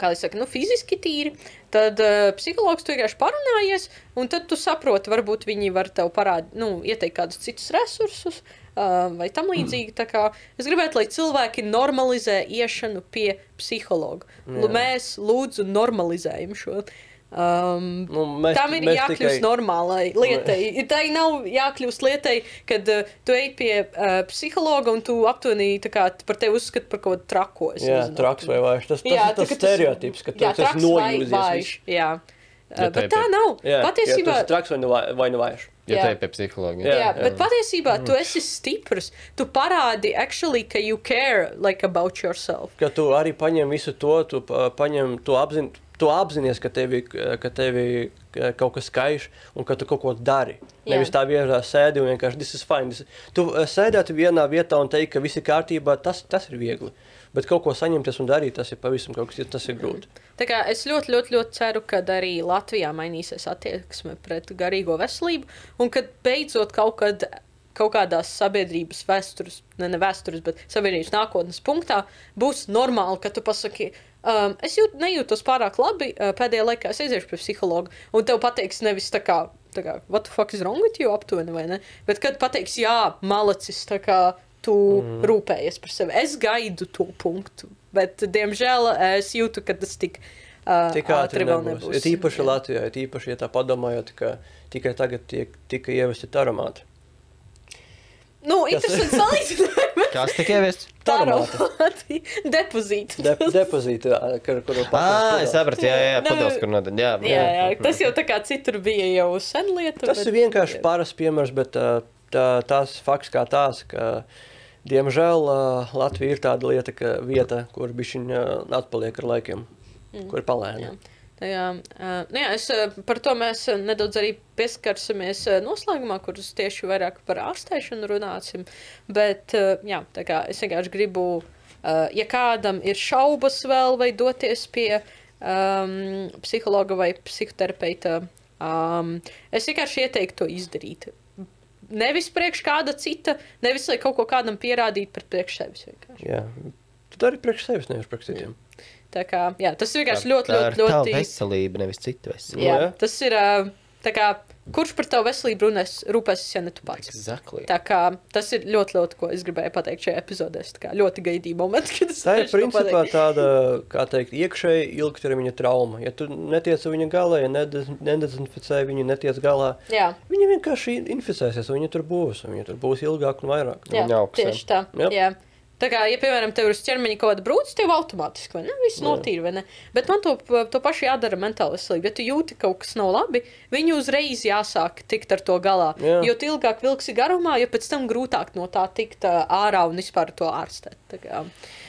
C: kā jau saka, nu, fiziski tīri, tad uh, psihologs tu vienkārši parunājies, un tad tu saproti, varbūt viņi var tev parādīt, nu, ieteikt kādus citus resursus. Uh, vai tam līdzīgi. Tā kā Es gribētu, lai cilvēki normalizē iešanu pie psihologa. L mēs lūdzu normalizējam šo. Um,
D: Nu, mēs-
C: tam ir
D: mēs
C: jākļūst
D: tikai-
C: normālai lietai. Tā nav jākļūst lietai, kad uh, tu ej pie uh, psihologa un tu aptuveni tā par tevi uzskata par kaut ko trako.
D: Jā,
C: nezinu.
D: traks vai vājš. Tas, tas
C: Jā,
D: ir tas
C: tā
D: stereotips, ka tu
C: jā,
D: esi nojūzies.
C: Jā,
B: Ja
C: uh, bet
B: tā
C: tā
B: ir-
C: nav.
D: Jā,
C: Patiesībā,
D: jā, tu esi traks vai nu vai, vai nu vājš.
B: Ja te ir pie psihologa.
C: Jā,
D: Jā,
C: jā, bet patiesībā tu esi stiprs. Tu parādi, actually, ka you care like, about yourself.
D: Ka tu arī paņem visu to, tu pa- paņem to apzin, tu apzinājies, ka tevi, ka tevi kaut kas skaiš un ka tu kaut ko dari.
C: Jā.
D: Nevis tā vienkārši sēdi un vienkārši this is fine. This... Tu eh, sēdēt vienā vietā un teikt, ka viss ir kārtībā, tas, tas ir viegli. Bet kaut ko saņemties un darīt, tas ir pavisam kaut kas, tas ir grūti.
C: Tā kā es ļoti, ļoti, ļoti ceru, ka arī Latvijā mainīsies attieksme pret garīgo veselību, un kad beidzot kaut kad kaut kādās sabiedrības vēstures, ne, ne vēstures, bet sabiedrības nākotnes punktā būs normāli, ka tu pasaki, um, es jūt, nejūtos pārāk labi, uh, pēdējā laikā es aiziešu pie psihologa, un tev pateiks nevis tā kā, tā kā what the fuck is wrong with you aptuveni, vai ne? Bet kad pateiks, jā, malacis, tā kā tu mm. rūpējies par sevi. Es gaidu to punktu, bet, diemžēl, es jūtu, ka tas tik. Uh,
D: Tik ātri vēl nebūs. Ir īpaši Latvijā, ir īpaši, ja tā padomājot, ka tikai tagad tiek, tika ievesti taramāti.
C: Nu, interesanti salīdzinājumi.
B: Kas tika ieviests?
C: Taromāti. Depozīti.
D: De, depozīti, jā, kur, kur
B: Ah, es sapratu, jā, jā, jā
C: Nu,
B: pados, kur nodeļ. Jā,
C: Jā, jā, tas jau tā kā citur bija jau sen lieta.
D: Tas ir vienkārši parasts piemērs, bet tā, tās fakts kā tās, ka, diemžēl, Latvija ir tāda lieta, ka vieta, kur bišķiņa atpaliek ar laikiem, mm. kur palēna.
C: Jā. Tā Jā, nu jā, es, par to mēs nedaudz arī pieskarsimies noslēgumā, kurus tieši vairāk par ārstēšanu runāsim. Bet jā, kā es vienkārši gribu, ja kādam ir šaubas vēl vai doties pie um, psihologa vai psihoterapeita, um, es vienkārši ieteiktu to izdarīt. Nevis priekš kāda cita, nevis lai kaut ko kādam pierādītu par priekš sevis. vienkārši.
D: Jā. Tu dari priekš sevis, nevis priekš citiem.
C: Tā kā, jā, tas ir vienkārši ļoti,
B: Tā
C: ļoti,
B: ir tava
C: ļoti.
B: veselība, nevis citu veselību.
C: Jā,
D: Jā.
C: tas ir. tā kā, Kurš par tavu veselību runās, rūpēsies, ja ne tu pats?
B: Exactly.
C: Tā kā tas ir ļoti, ļoti, ko es gribēju pateikt šajā epizodē. Es tā kā ļoti gaidīju momentu, kad es
D: Tā ir
C: varēšu to
D: principā tāda, kā teikt, iekšēji ilgtermiņa trauma. Ja tu netiec ar viņu galā, ja nedez- nedezinficē viņu, netiec galā,
C: Jā,
D: viņi vienkārši inficēsies, un viņi tur būs, un viņi tur būs ilgāk un vairāk.
C: jā
B: Viņa augsts,
C: tieši tā.
D: Jā.
C: Jā. Tā kā, ja, piemēram, tev ir uz ķermeņa kaut kāda brūce, tev automātiski, vai ne? Viss notīra, vai ne? Bet man to, to pašu jādara mentāli veselība. Ja tu jūti, ka kaut kas nav labi, viņu uzreiz jāsāk tikt ar to galā.
D: Jā.
C: Jo ilgāk vilksi garumā, jo pēc tam grūtāk no tā tikt ā, ārā un vispār to ārstēt. Kā,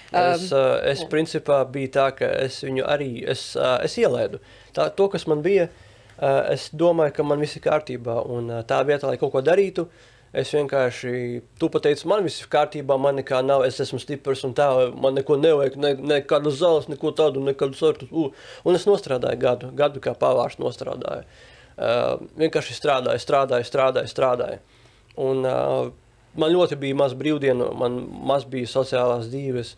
D: Es, uh, es principā biju tā, ka es viņu arī es, uh, es ielaidu. Tā, to, kas man bija, uh, es domāju, ka man viss ir kārtībā. Un uh, tā vietā, lai kaut ko darītu, es vienkārši, tu pateici, man viss ir kārtībā, man nekā nav, es esmu stiprs un tā, man neko nevajag, ne, nekādu zāles, neko tādu, nekādu sortu. Uh. Un es nostrādāju gadu, gadu kā pavārs nostrādāju. Uh, vienkārši strādāju, strādāju, strādāju, strādāju. Un, uh, man ļoti bija maz brīvdienu, man maz bija sociālās dzīves.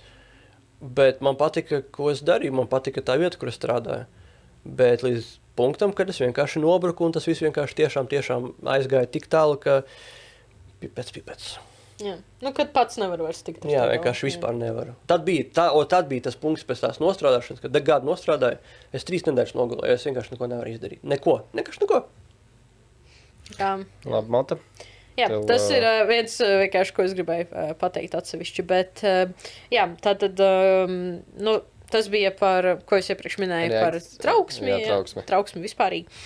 D: Bet man patika, ko es darīju. Man patika tā vieta, kur es strādāju. Bet līdz punktam, kad es vienkārši nobruku, un tas viss vienkārši tiešām, tiešām aizgāja tik tālu, ka pipets, pipets.
C: jā. Nu, kad pats nevar vairs tikt. ar
D: Jā, vienkārši vispār nevaru. Tad bija, tā, o, tad bija tas punkts pēc tās nostrādāšanas, kad gadu nostrādāju. Es trīs nedēļas nogulēju, es vienkārši neko nevaru izdarīt. Neko, vienkārši neko.
C: Jā.
B: Labi, Mata.
C: Jā,
B: Tev,
C: tas ir uh, viens, vienkārši, ko es gribēju uh, pateikt atsevišķi. Bet, uh, jā, tā tad, um, nu, tas bija par, ko es iepriekš minēju,
B: Jā,
C: par trauksmi.
B: jā, trauksmi.
C: trauksmi vispārīgi.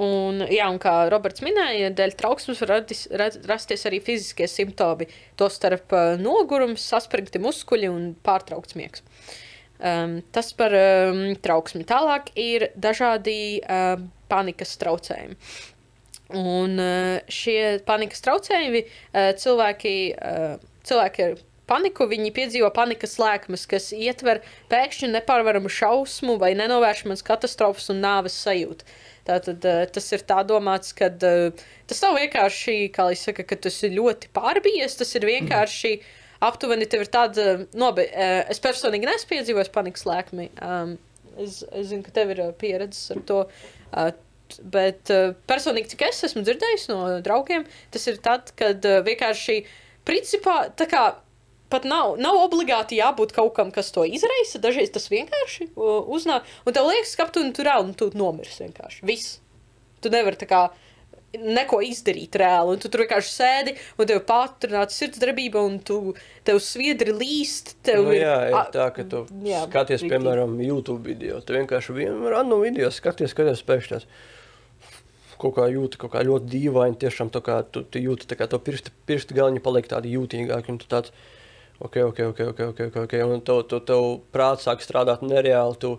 C: Un, jā, un kā Roberts minēja, dēļ trauksmes var radis, ra- rasties arī fiziskie simptomi. Tostarp uh, nogurums, saspringti muskuļi un pārtraukts miegs. Um, tas par um, trauksmi. Tālāk ir dažādi um, panikas traucējumi. Un eh, šie panikas traucējumi eh, cilvēki, eh, cilvēki ar paniku, viņi piedzīvo panikas lēkmes, kas ietver pēkšņu nepārvaramu šausmu vai nenovēršamas katastrofas un nāves sajūtu. Tātad eh, tas ir tā domāts, ka tas nav vienkārši, kā lai saka, ka tas ir ļoti pārbies, tas ir vienkārši aptuveni tev ir tāda, nobe, eh, es personīgi neesmu piedzīvojis panikas lēkmi. Um, es, es zinu, ka tev ir eh, pieredzes ar to. Uh, Bet uh, personīgi, cik es esmu dzirdējis no draugiem, tas ir tad, kad uh, vienkārši, principā, tā kā pat nav, nav obligāti jābūt kaut kam, kas to izraisa. Dažreiz tas vienkārši uznāk, un tev liekas, ka tu tur reāli tu nomirs vienkārši. Viss. Tu nevari tā kā neko izdarīt reāli, un tu tur vienkārši sēdi, un tev pātrināta sirdsdarbība, un tu, tev sviedri līst, tev
D: Nu,
C: ir...
D: jā, ir tā, ka tu
C: jā,
D: skaties,
C: riktīgi.
D: piemēram, YouTube video. Tu vienkārši vienu random video skaties, skaties pēkšņi. Kaut kā jūti, kaut kā ļoti dīvaini. Tiešām tā kā tu, tu jūti, tā kā to pirkstu, pirkstu galiņi paliek tādi jūtīgāki. Un tu tāds, ok, ok, ok, ok, ok, ok. okay. Un tev, tev, tev prāts sāk strādāt nereāli. Tu,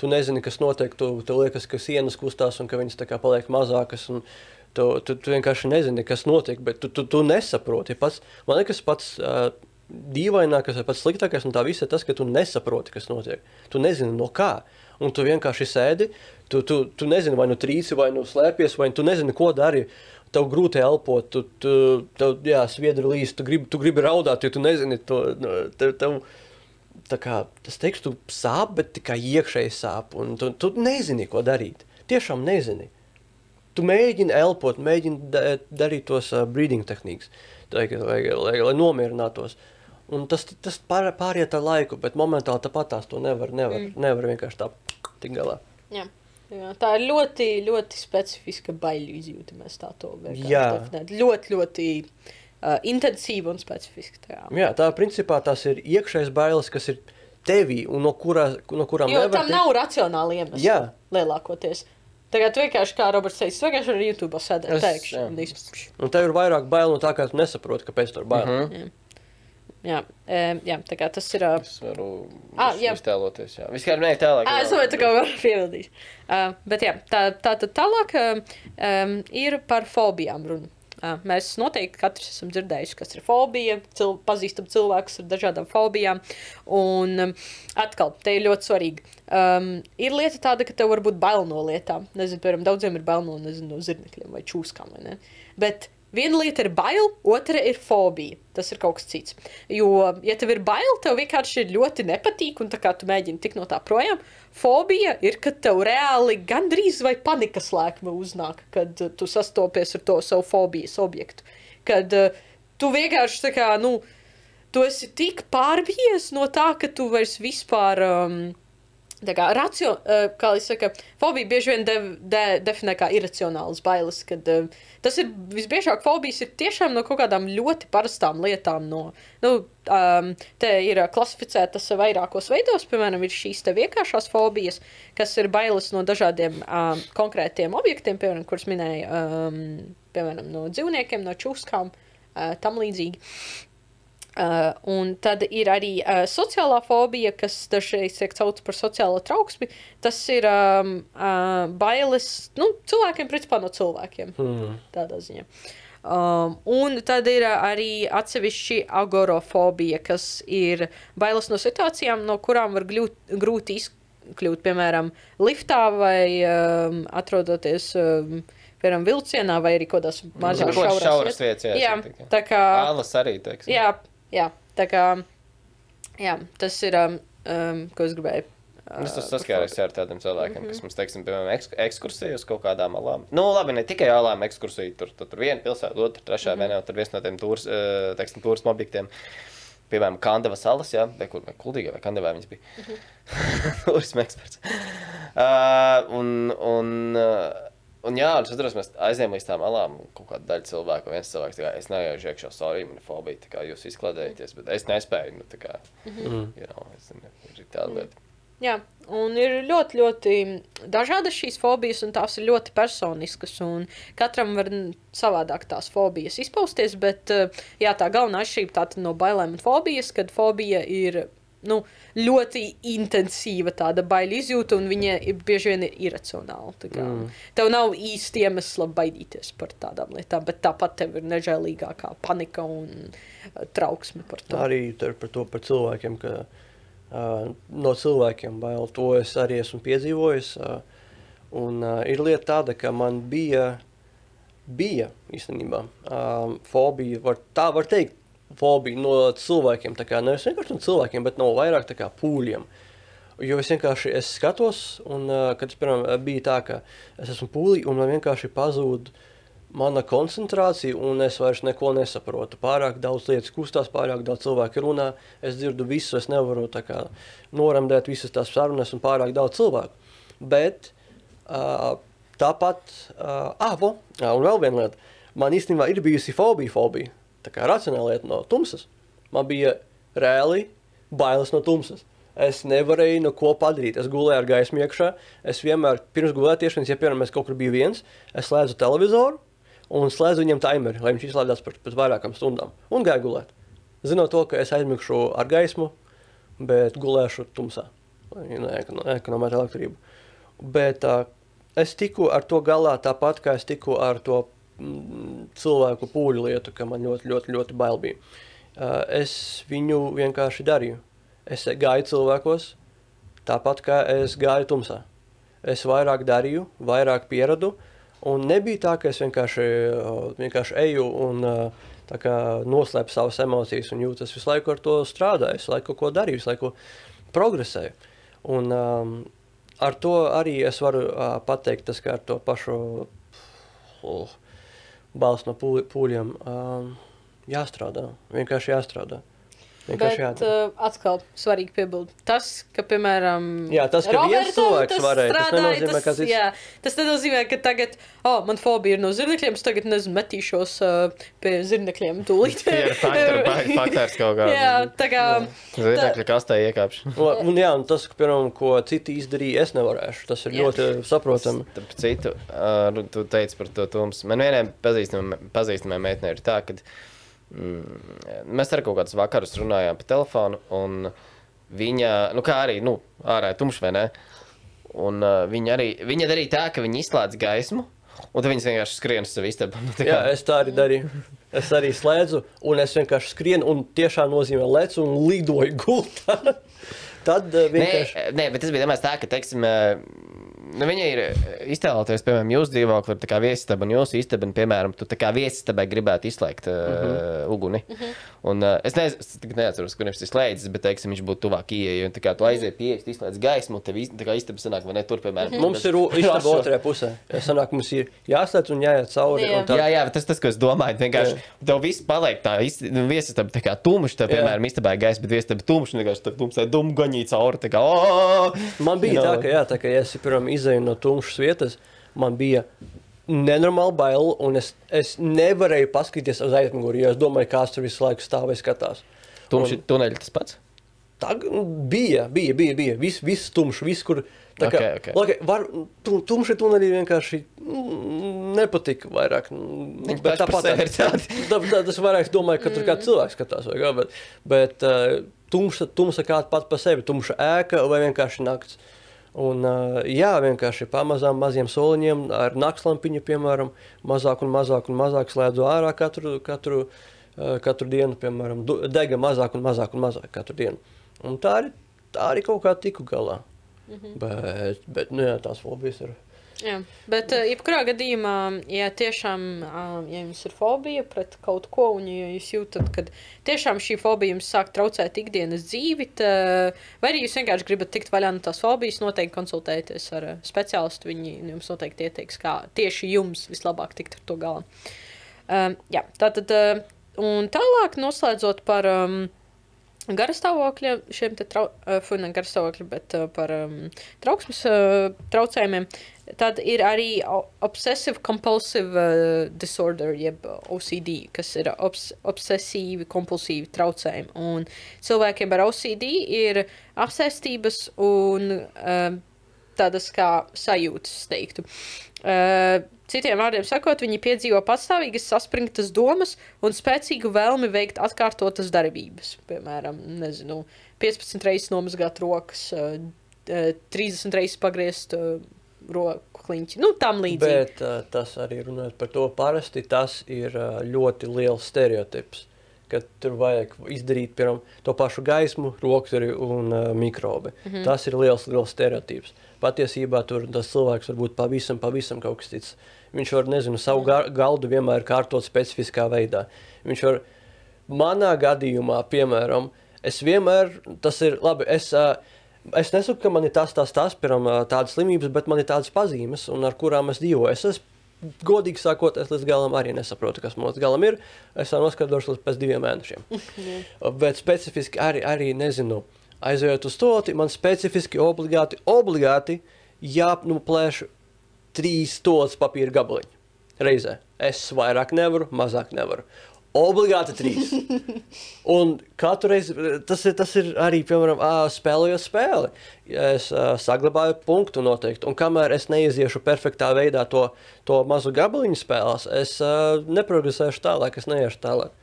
D: tu nezini, kas notiek. Tu, tev liekas, ka sienas kustās un ka viņas tā kā paliek mazākas. Un, Tu, tu, tu vienkārši nezini, kas notiek, bet tu, tu, tu nesaproti. Pats, man liekas, pats uh, dīvainākais, vai pats sliktākais no tā visa ir tas, ka tu nesaproti, kas notiek. Tu nezini no kā. Un tu vienkārši sēdi, tu, tu, tu nezini, vai nu trīci, vai nu slēpies, vai tu nezini, ko dari. Tev grūti elpot, tu, tu tev, jā, sviedri līst, tu gribi, tu gribi raudāt, jo tu nezini, to, nu, tev, tev, tā kā, tas teiks, tu sāp, bet tikai iekšēji sāp, un tu, tu nezini, ko darīt. Tiešām nezini. Tu mēģini elpot, mēģini da, darīt tos uh, breathing tehnikas, lai, lai, lai, lai nomierinātos. Un tas, tas pār, pāriet ar laiku, bet momentāli tāpat tās to nevar, nevar, mm. nevar vienkārši tā tik galā.
C: Jā. Jā, tā ir ļoti, ļoti specifiska baiļu izjūta. Mēs tā to
D: Jā.
C: definējam. Ļoti, ļoti uh, intensīva un specifiska. Tā.
D: Jā, tā principā tas ir iekšējais bailes, kas ir tevī un no, kurā, no kurām
C: Jo
D: nevar
C: tam nav racionāla iemesla.
D: Jā.
C: Lielākoties. Tagad vienkārši, kā Roberts teica, vienkārši ar YouTube pēkšņi.
B: jā.
C: un
D: tev ir vairāk bail no tā, ka tu nesaproti, kāpēc tur ir bail. Mm -hmm.
C: Jā, um, jā, tā kā tas ir.
B: Es varu
C: Ah, jā.
B: iztēloties. Jā, vispār nē, tālāk.
C: Ah, es domāju, tā kā var piebildīt. Uh, bet jā, tā, tā tad tālāk uh, um, ir par fobijām runa. Uh, mēs noteikti katrs esam dzirdējuši, kas ir fobija, cil pazīstam cilvēkus ar dažādām fobijām. Un um, atkal, te ir ļoti svarīgi. Um, ir lieta tāda, ka tev var būt bail no lietām. Nezinu, piemēram, daudziem ir bail no, nezinu, no zirnekļiem vai čūskām. Vai ne? Bet Viena lieta ir bail, otra ir fobija. Tas ir kaut kas cits. Jo, ja tev ir bail, tev vienkārši ir ļoti nepatīk, un tu mēģini tikt no tā projām, fobija ir, kad tev reāli gandrīz vai panikas lēkme uznāk, kad uh, tu sastopies ar to savu fobijas objektu. Kad uh, tu vienkārši tā kā, nu, tu esi tik pārbies no tā, ka tu vairs vispār. Um, Tā kā racio, uh, kā jau saka, fobija bieži vien de, de, definē kā iracionāls bailes. Kad, uh, tas ir visbiežāk fobijas ir tiešām no kaut kādām ļoti parastām lietām. No, nu, um, te ir uh, klasificētas vairākos veidos, piemēram, ir šīs vienkāršās fobijas, kas ir bailes no dažādiem um, konkrētiem objektiem, piemēram, kurus minēja, um, piemēram, no dzīvniekiem, no čūskām, uh, tam līdzīgi. Uh, un tad ir arī uh, sociālā fobija, kas dažreiz tiek saukta par sociālo trauksmi. Tas ir um, uh, bailes nu, cilvēkiem, principā no cilvēkiem. Mm. Tādā ziņā. Um, un tad ir uh, arī atsevišķi agorofobija, kas ir bailes no situācijām, no kurām var gļūt, grūti izkļūt, piemēram, liftā vai um, atrodoties. Um, Piemēram, vilcienā vai arī kaut
B: kādas
C: šaurās
B: šauras
C: vietās.
B: vietas, jā,
C: tā kā
B: Ālas arī, teiksim.
C: Jā, jā, tā kā jā, tas ir, um, um, ko es gribēju. uh,
B: Es saskāries ar tādiem cilvēkiem, kas mums, teiksim, piemēram, eks ekskursiju uz kaut kādām alām. Nu, labi, ne tikai alām ekskursiju, tur, tur, tur viena pilsēta, otra, trešā, mm -hmm. vienā, tur viens no tiem tūrs, uh, teiksim, turismu objektiem. Piemēram, Kandavas salas, jā, vai kur, vai Kuldīgā, vai Kandavā viņas bija. <laughs> Turismu eksperts. Uh, un, un, uh, un jā, es atceros, mēs aizējām līdz tām alām, un kaut kāda daļa cilvēku, viens cilvēks, kā, es neiešu iekšā, sorry, man ir fobija, tā kā jūs izkladējaties, bet es nespēju, nu, tā kā, mm -hmm. you know, es, ir tāda lieta.
C: Jā, un ir ļoti, ļoti dažādas šīs fobijas, un tās ir ļoti personiskas. un Katram var savādāk tās fobijas izpausties, bet uh, jā, tā galvenā atšķirība no bailēm un fobijas, kad fobija ir nu, ļoti intensīva tāda baila izjūta, un viņa ir, bieži vien ir iracionāla. Mm. Tev nav īsti iemesla baidīties par tādām lietām, bet tāpat tev ir nežēlīgākā panika un uh, trauksme par to.
D: Arī tur par to par cilvēkiem, ka uh, no cilvēkiem bail. To es arī esmu piedzīvojis. Uh, un uh, ir lieta tāda, ka man bija, bija īstenībā um, fobija, var, tā var teikt, fobija no cilvēkiem. Nevis vienkārši no cilvēkiem, bet no vairāk kā pūļiem. Jo es vienkārši es skatos, un kad es piemēram, bija tā, ka es esmu pūlī, un man vienkārši pazūd mana koncentrācija, un es vairs neko nesaprotu. Pārāk daudz lietas kustās, pārāk daudz cilvēku runā, es dzirdu visu, es nevaru kā noramdēt visas tās sarunas un pārāk daudz cilvēku. Bet uh, tāpat, uh, ah, vo, un vēl viena lieta, man īstenībā ir bijusi fobija, fobija, racionāla lieta no tumsas. Man bija reāli bailes no tumsas. Es nevarēju neko padarīt. Es gulēju ar gaismu iekšā. Es vienmēr, pirms gulēšanas, ja piemēram es kaut kur biju viens, es slēdzu televizoru un slēdzu viņam timeri, lai viņš izslēdzas pēc, pēc vairākām stundām. Un gāju gulēt. Zinot to, ka es aizmigšu ar gaismu, bet gulēšu tumsā, lai neekono- neekonomētu elektrību. Bet uh, es tiku ar to galā tāpat, kā es tiku ar to cilvēku pūļu lietu, ka man ļoti, ļoti, ļoti bail bija. Uh, es viņu vienkārši darīju. Es gāju cilvēkos, tāpat kā es gāju tumsā. Es vairāk darīju, vairāk pieradu, Un nebija tā, ka es vienkārši, uh, vienkārši eju un kā noslēpu savas emocijas un jūtas visu laiku ar to strādāju, visu laiku ko darīju, visu laiku progresēju. Un um, ar to arī es varu uh, pateikt, tas kā ar to pašu uh, balstu no pū- pūļiem um, jāstrādā, vienkārši jāstrādā.
C: Bet uh, atkal svarīgi piebilst. Tas, ka, piemēram,
D: Jā, tas, ka viens cilvēks
C: tas
D: varēja, tas
C: strādāja,
D: nenozīmē, ka cits-
C: Jā, tas nenozīmē, ka tagad, oh, man fobija ir no zirnekļiem, es tagad nezinu, metīšos uh, pie zirnekļiem tūlīt.
B: Tie ir <laughs> faktors kaut kāds.
C: Jā, tā kā.
B: Zirnekļa kastē iekāpšu. <laughs>
D: Un, un, jā, un tas, ka, piemēram, ko citi izdarīja, es nevarēšu. Tas ir
C: Jā.
D: ļoti saprotami.
B: Starp citu, uh, tu teici par to tums. Man vienai pazīstamai meitenei ir tā, ka mm, mēs ar kaut kādus vakarus runājām pa telefonu, un viņa, nu kā arī, nu, ārā ir tumšs vai ne? Un uh, viņa arī, viņa darīja tā, ka viņa izslēdz gaismu, un tad viņas vienkārši skrien uz savu istabu. <laughs> Nu, tā
D: Jā,
B: kā-
D: es tā arī darīju. Es arī slēdzu, un es vienkārši skrienu, un tiešām nozīmē lecu un lidoju gultā. <laughs> Tad vienkārši.
B: Nē, nē, bet tas bija domāts tā, ka, teiksim, nu, viņa ir iztēloties, piemēram, jūsu dzīvokli, tā kā viesistaba un jūsu istaba, un, piemēram, tu tā kā viesistabai gribētu izslēgt uh,
D: Mhm.
B: uh -huh. uguni. Uh -huh. Un uh, es, nez, es tagad neatceros, kur viņš ir slēdzis, bet, teiksim, viņš būtu tuvāk ieejai, un tā kā tu aizies pie ieejas, izslēdz gaismu, un tev tā kā istaba sanāk, vai ne, tur, piemēram.
D: Mhm. Mums ir <laughs> istaba otrajā pusē. Sanāk, mums ir jāslēdz un jāiet cauri.
C: Jā.
D: un tad-
B: Jā, jā, tas, tas, ko es domāju, vienkārši tev viss paliek tā, is- viesistaba tā kā tumšs,
D: Jā.
B: piemēram, istabā ir gaisa, bet viesistaba tumšs, un vienkārši tā tumsai dum gaņī cauri, tā kā, o!
D: Man bija tā, ka, jā, tā, ka ja es pirmā izēju no tumšas vietas, man bija nenormāli bail, un es, es nevarēju paskatīties uz aizmuguri, jo es domāju, kāds tur visu laiku stāv vai skatās.
B: Tumši tuneļi tas pats?
D: Tā g- bija, bija, bija. bija. Viss, viss tumšs, viss, kur. Tā kā,
B: Ok, ok.
D: okay, var, tu, tumši tunelī vienkārši mm, nepatika vairāk. mm,
B: Viņi
D: Bet
B: sevi ir tādi. <laughs>
D: tā, tā, tas vairāk domāju, ka tur kāds cilvēks skatās. vai kā, Bet, bet uh, tumša, tumsa kā pats par sevi, tumša ēka vai vienkārši nakts. Un, jā, vienkārši pamazām maziem soliņiem ar naktslampiņu, piemēram, mazāk un mazāk un mazāk slēdzu ārā katru, katru, katru dienu, piemēram, dega mazāk un mazāk un mazāk katru dienu. Un tā arī, tā arī kaut kā tiku galā. Mm -hmm. Bet, bet nu, jā, tās fobijas ir.
C: Jā, bet, uh, jebkurā gadījumā, ja tiešām uh, ja jums ir fobija pret kaut ko, un ja jūs jūtat, ka tiešām šī fobija jums sāk traucēt ikdienas dzīvi, tā, vai arī jūs vienkārši gribat tikt vaļā no tās fobijas, noteikti konsultēties ar uh, speciālistu. Viņi jums noteikti ieteiks, kā tieši jums vislabāk tikt ar to galā. Um, jā, tā tad, uh, un tālāk noslēdzot par. Um, garastāvokļiem, šiem te trau, uh, funa garastāvokļiem, bet uh, par um, trauksmes uh, traucējumiem. Tad ir arī obsessive compulsive uh, disorder, jeb OCD, kas ir obs obsesīvi kompulsīvi traucējumi. Un cilvēkiem ar OCD ir apsēstības un um, tādas kā sajūtas, es teiktu. Uh, citiem vārdiem sakot, viņi piedzīvo patstāvīgas, saspringtas domas un spēcīgu vēlmi veikt atkārtotas darbības. Piemēram, nezinu, 15 reizes nomazgāt rokas, uh, uh, 30 reizes pagriezt uh, roku kliņķi. Nu, tam līdzīgi.
D: Bet uh, tas arī runājot par to, parasti tas ir uh, ļoti liels stereotips. Kad tur vajag izdarīt piemēram, to pašu gaismu, rokas arī un uh, mikrobi. Mm -hmm. Tas ir liels, liels stereotips. Patiesībā tur tas cilvēks var būt pavisam, pavisam kaut kas cits. Viņš var, nezinu, savu ga galdu vienmēr kārtot specifiskā veidā. Viņš var, manā gadījumā, piemēram, es vienmēr, tas ir labi, es. Uh, Es nesaku, ka man ir tas, tas, tas, piemēram, ā, tādas slimības, bet man ir tādas pazīmes, un ar kurām es dzīvoju. Es godīgi sakot, es līdz galam arī nesaprotu, kas līdz galam ir. Es jau noskaidrošu līdz pēc diviem mēnešiem. <laughs> bet specifiski arī, arī nezinu, aizejot uz to, man specifiski obligāti, obligāti jāplēš trīs tos papīra gabaliņi reizē. Es vairāk nevaru, mazāk nevaru. Obligāti trīs. <laughs> Un katru reizi tas ir, tas ir arī, piemēram, spēlējot spēli. Ja Es uh, saglabāju punktu noteikti, un kamēr es neiziešu perfektā veidā to, to mazu gabaliņu spēlēs, es uh, neprogresēšu tālāk, es neiešu tālāk.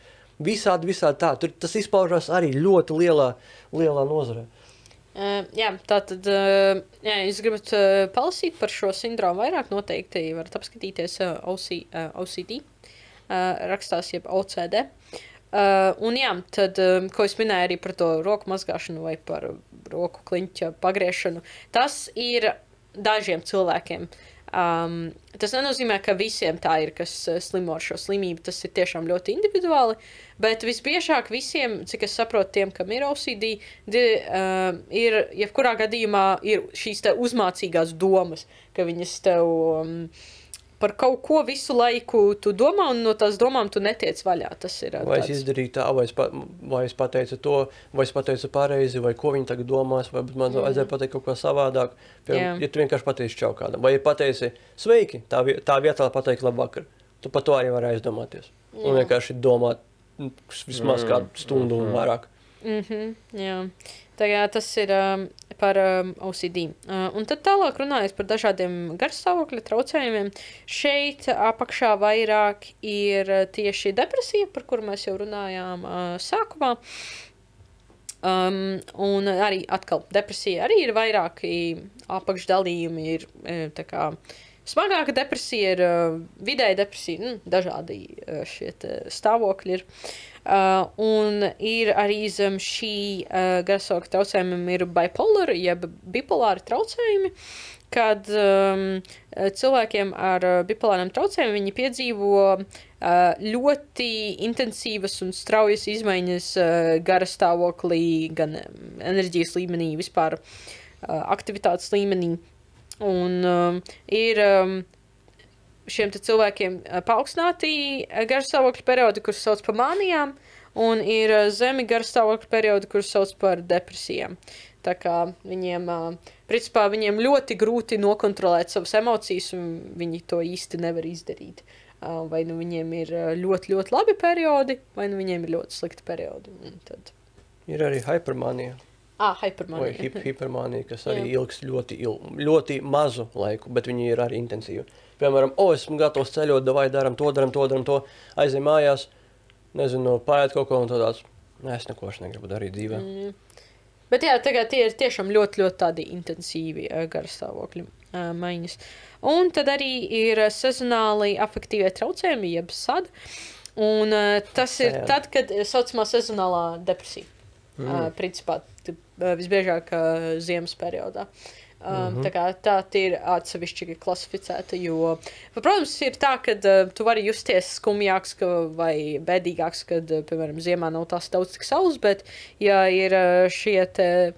D: Visādi, visādi tā. Tur tas izpaužās arī ļoti lielā, lielā nozarē.
C: Uh, jā, tā tad, uh, ja jūs gribat uh, palasīt par šo sindromu vairāk, noteikti varat apskatīties uh, OC, uh, OCD, rakstās jeb OCD. Uh, un jā, tad, um, ko es minēju arī par to roku mazgāšanu vai par roku kliņķa pagriešanu, tas ir dažiem cilvēkiem. Um, tas nenozīmē, ka visiem tā ir, kas slimo ar šo slimību. Tas ir tiešām ļoti individuāli. Bet visbiežāk visiem, cik es saprotu, tiem, kam ir OCD, di, uh, ir jebkurā gadījumā ir šīs uzmācīgās domas, ka viņas tev um, par kaut ko visu laiku tu domā, un no tās domām tu netiec vaļā. Tas ir
D: Vai es
C: tāds-
D: izdarīju tā, vai es, pa, vai es pateicu to, vai es pateicu pareizi, vai ko viņi tagad domās, vai man vajadzēja pateikt kaut ko savādāk. Piemēram, ja tu vienkārši pateiksi čau kādam, vai ja pateici sveiki, tā, tā vietā pateikt labvakar, tu par to arī vari aizdomāties. Un vienkārši domāt mm, vismaz kādu stundu un vairāk.
C: Mhm, jā, tā kā tas ir par um, OCD. Uh, un tad tālāk runājot par dažādiem garstāvokļa traucējumiem, šeit apakšā vairāk ir tieši depresija, par kuru mēs jau runājām uh, sākumā. Um, un arī atkal depresija arī ir vairāki apakšdalījumi. Ir, eh, tā kā smagāka depresija, ir uh, vidēja depresija, nu, dažādi uh, šie stāvokļi ir. Uh, un ir arī zem šī uh, garasauga traucējumiem ir bipolar, jeb bipolāri traucējumi, kad um, cilvēkiem ar uh, bipolāriem traucējumiem viņi piedzīvo uh, ļoti intensīvas un straujas izmaiņas uh, gara stāvoklī, gan enerģijas līmenī, vispār uh, aktivitātes līmenī. Un um, ir um, šiem cilvēkiem eh, paaugstināti eh, garstāvokļa periodi, kurus sauc par mānijām, un ir eh, zemi garstāvokļa periodi, kurus sauc par depresijām. Tā kā viņiem, principā, viņiem ļoti grūti nokontrolēt savas emocijas, un viņi to īsti nevar izdarīt. Vai nu viņiem ir ļoti, ļoti labi periodi, vai nu viņiem ir ļoti slikti periodi. Un Tad,
D: Ir arī hipermānija.
C: Ah, hipermanija.
D: hip, hipermānija, kas arī
C: Jā.
D: ilgs ļoti, il, ļoti mazu laiku, bet viņi ir arī intensīvi. Piemēram, o, esmu gatavs ceļot, vai darām to, darām to, darām to, aizej mājās, nezinu, pāriet kaut ko un tāds. Nē, es neko vairs negribu darīt dzīvē. Mm.
C: Bet jā, tagad tie ir tiešām ļoti, ļoti tādi intensīvi uh, garstāvokļi uh, maiņas. Un tad arī ir sezonāli afektīvie traucējumi, jeb sad. Un uh, tas ir tad, kad saucamā sezonālā depresija. Mm. Uh, principā t- uh, visbiežāk uh, ziemas periodā. Um, mm -hmm. Tā kā tā ir atsevišķi klasificēta. Jo, pa, protams, ir tā, ka uh, tu vari justies skumjāks ka, vai bēdīgāks, kad, uh, piemēram, ziemā nav tās daudz tik saules, bet, ja ir uh, šie te,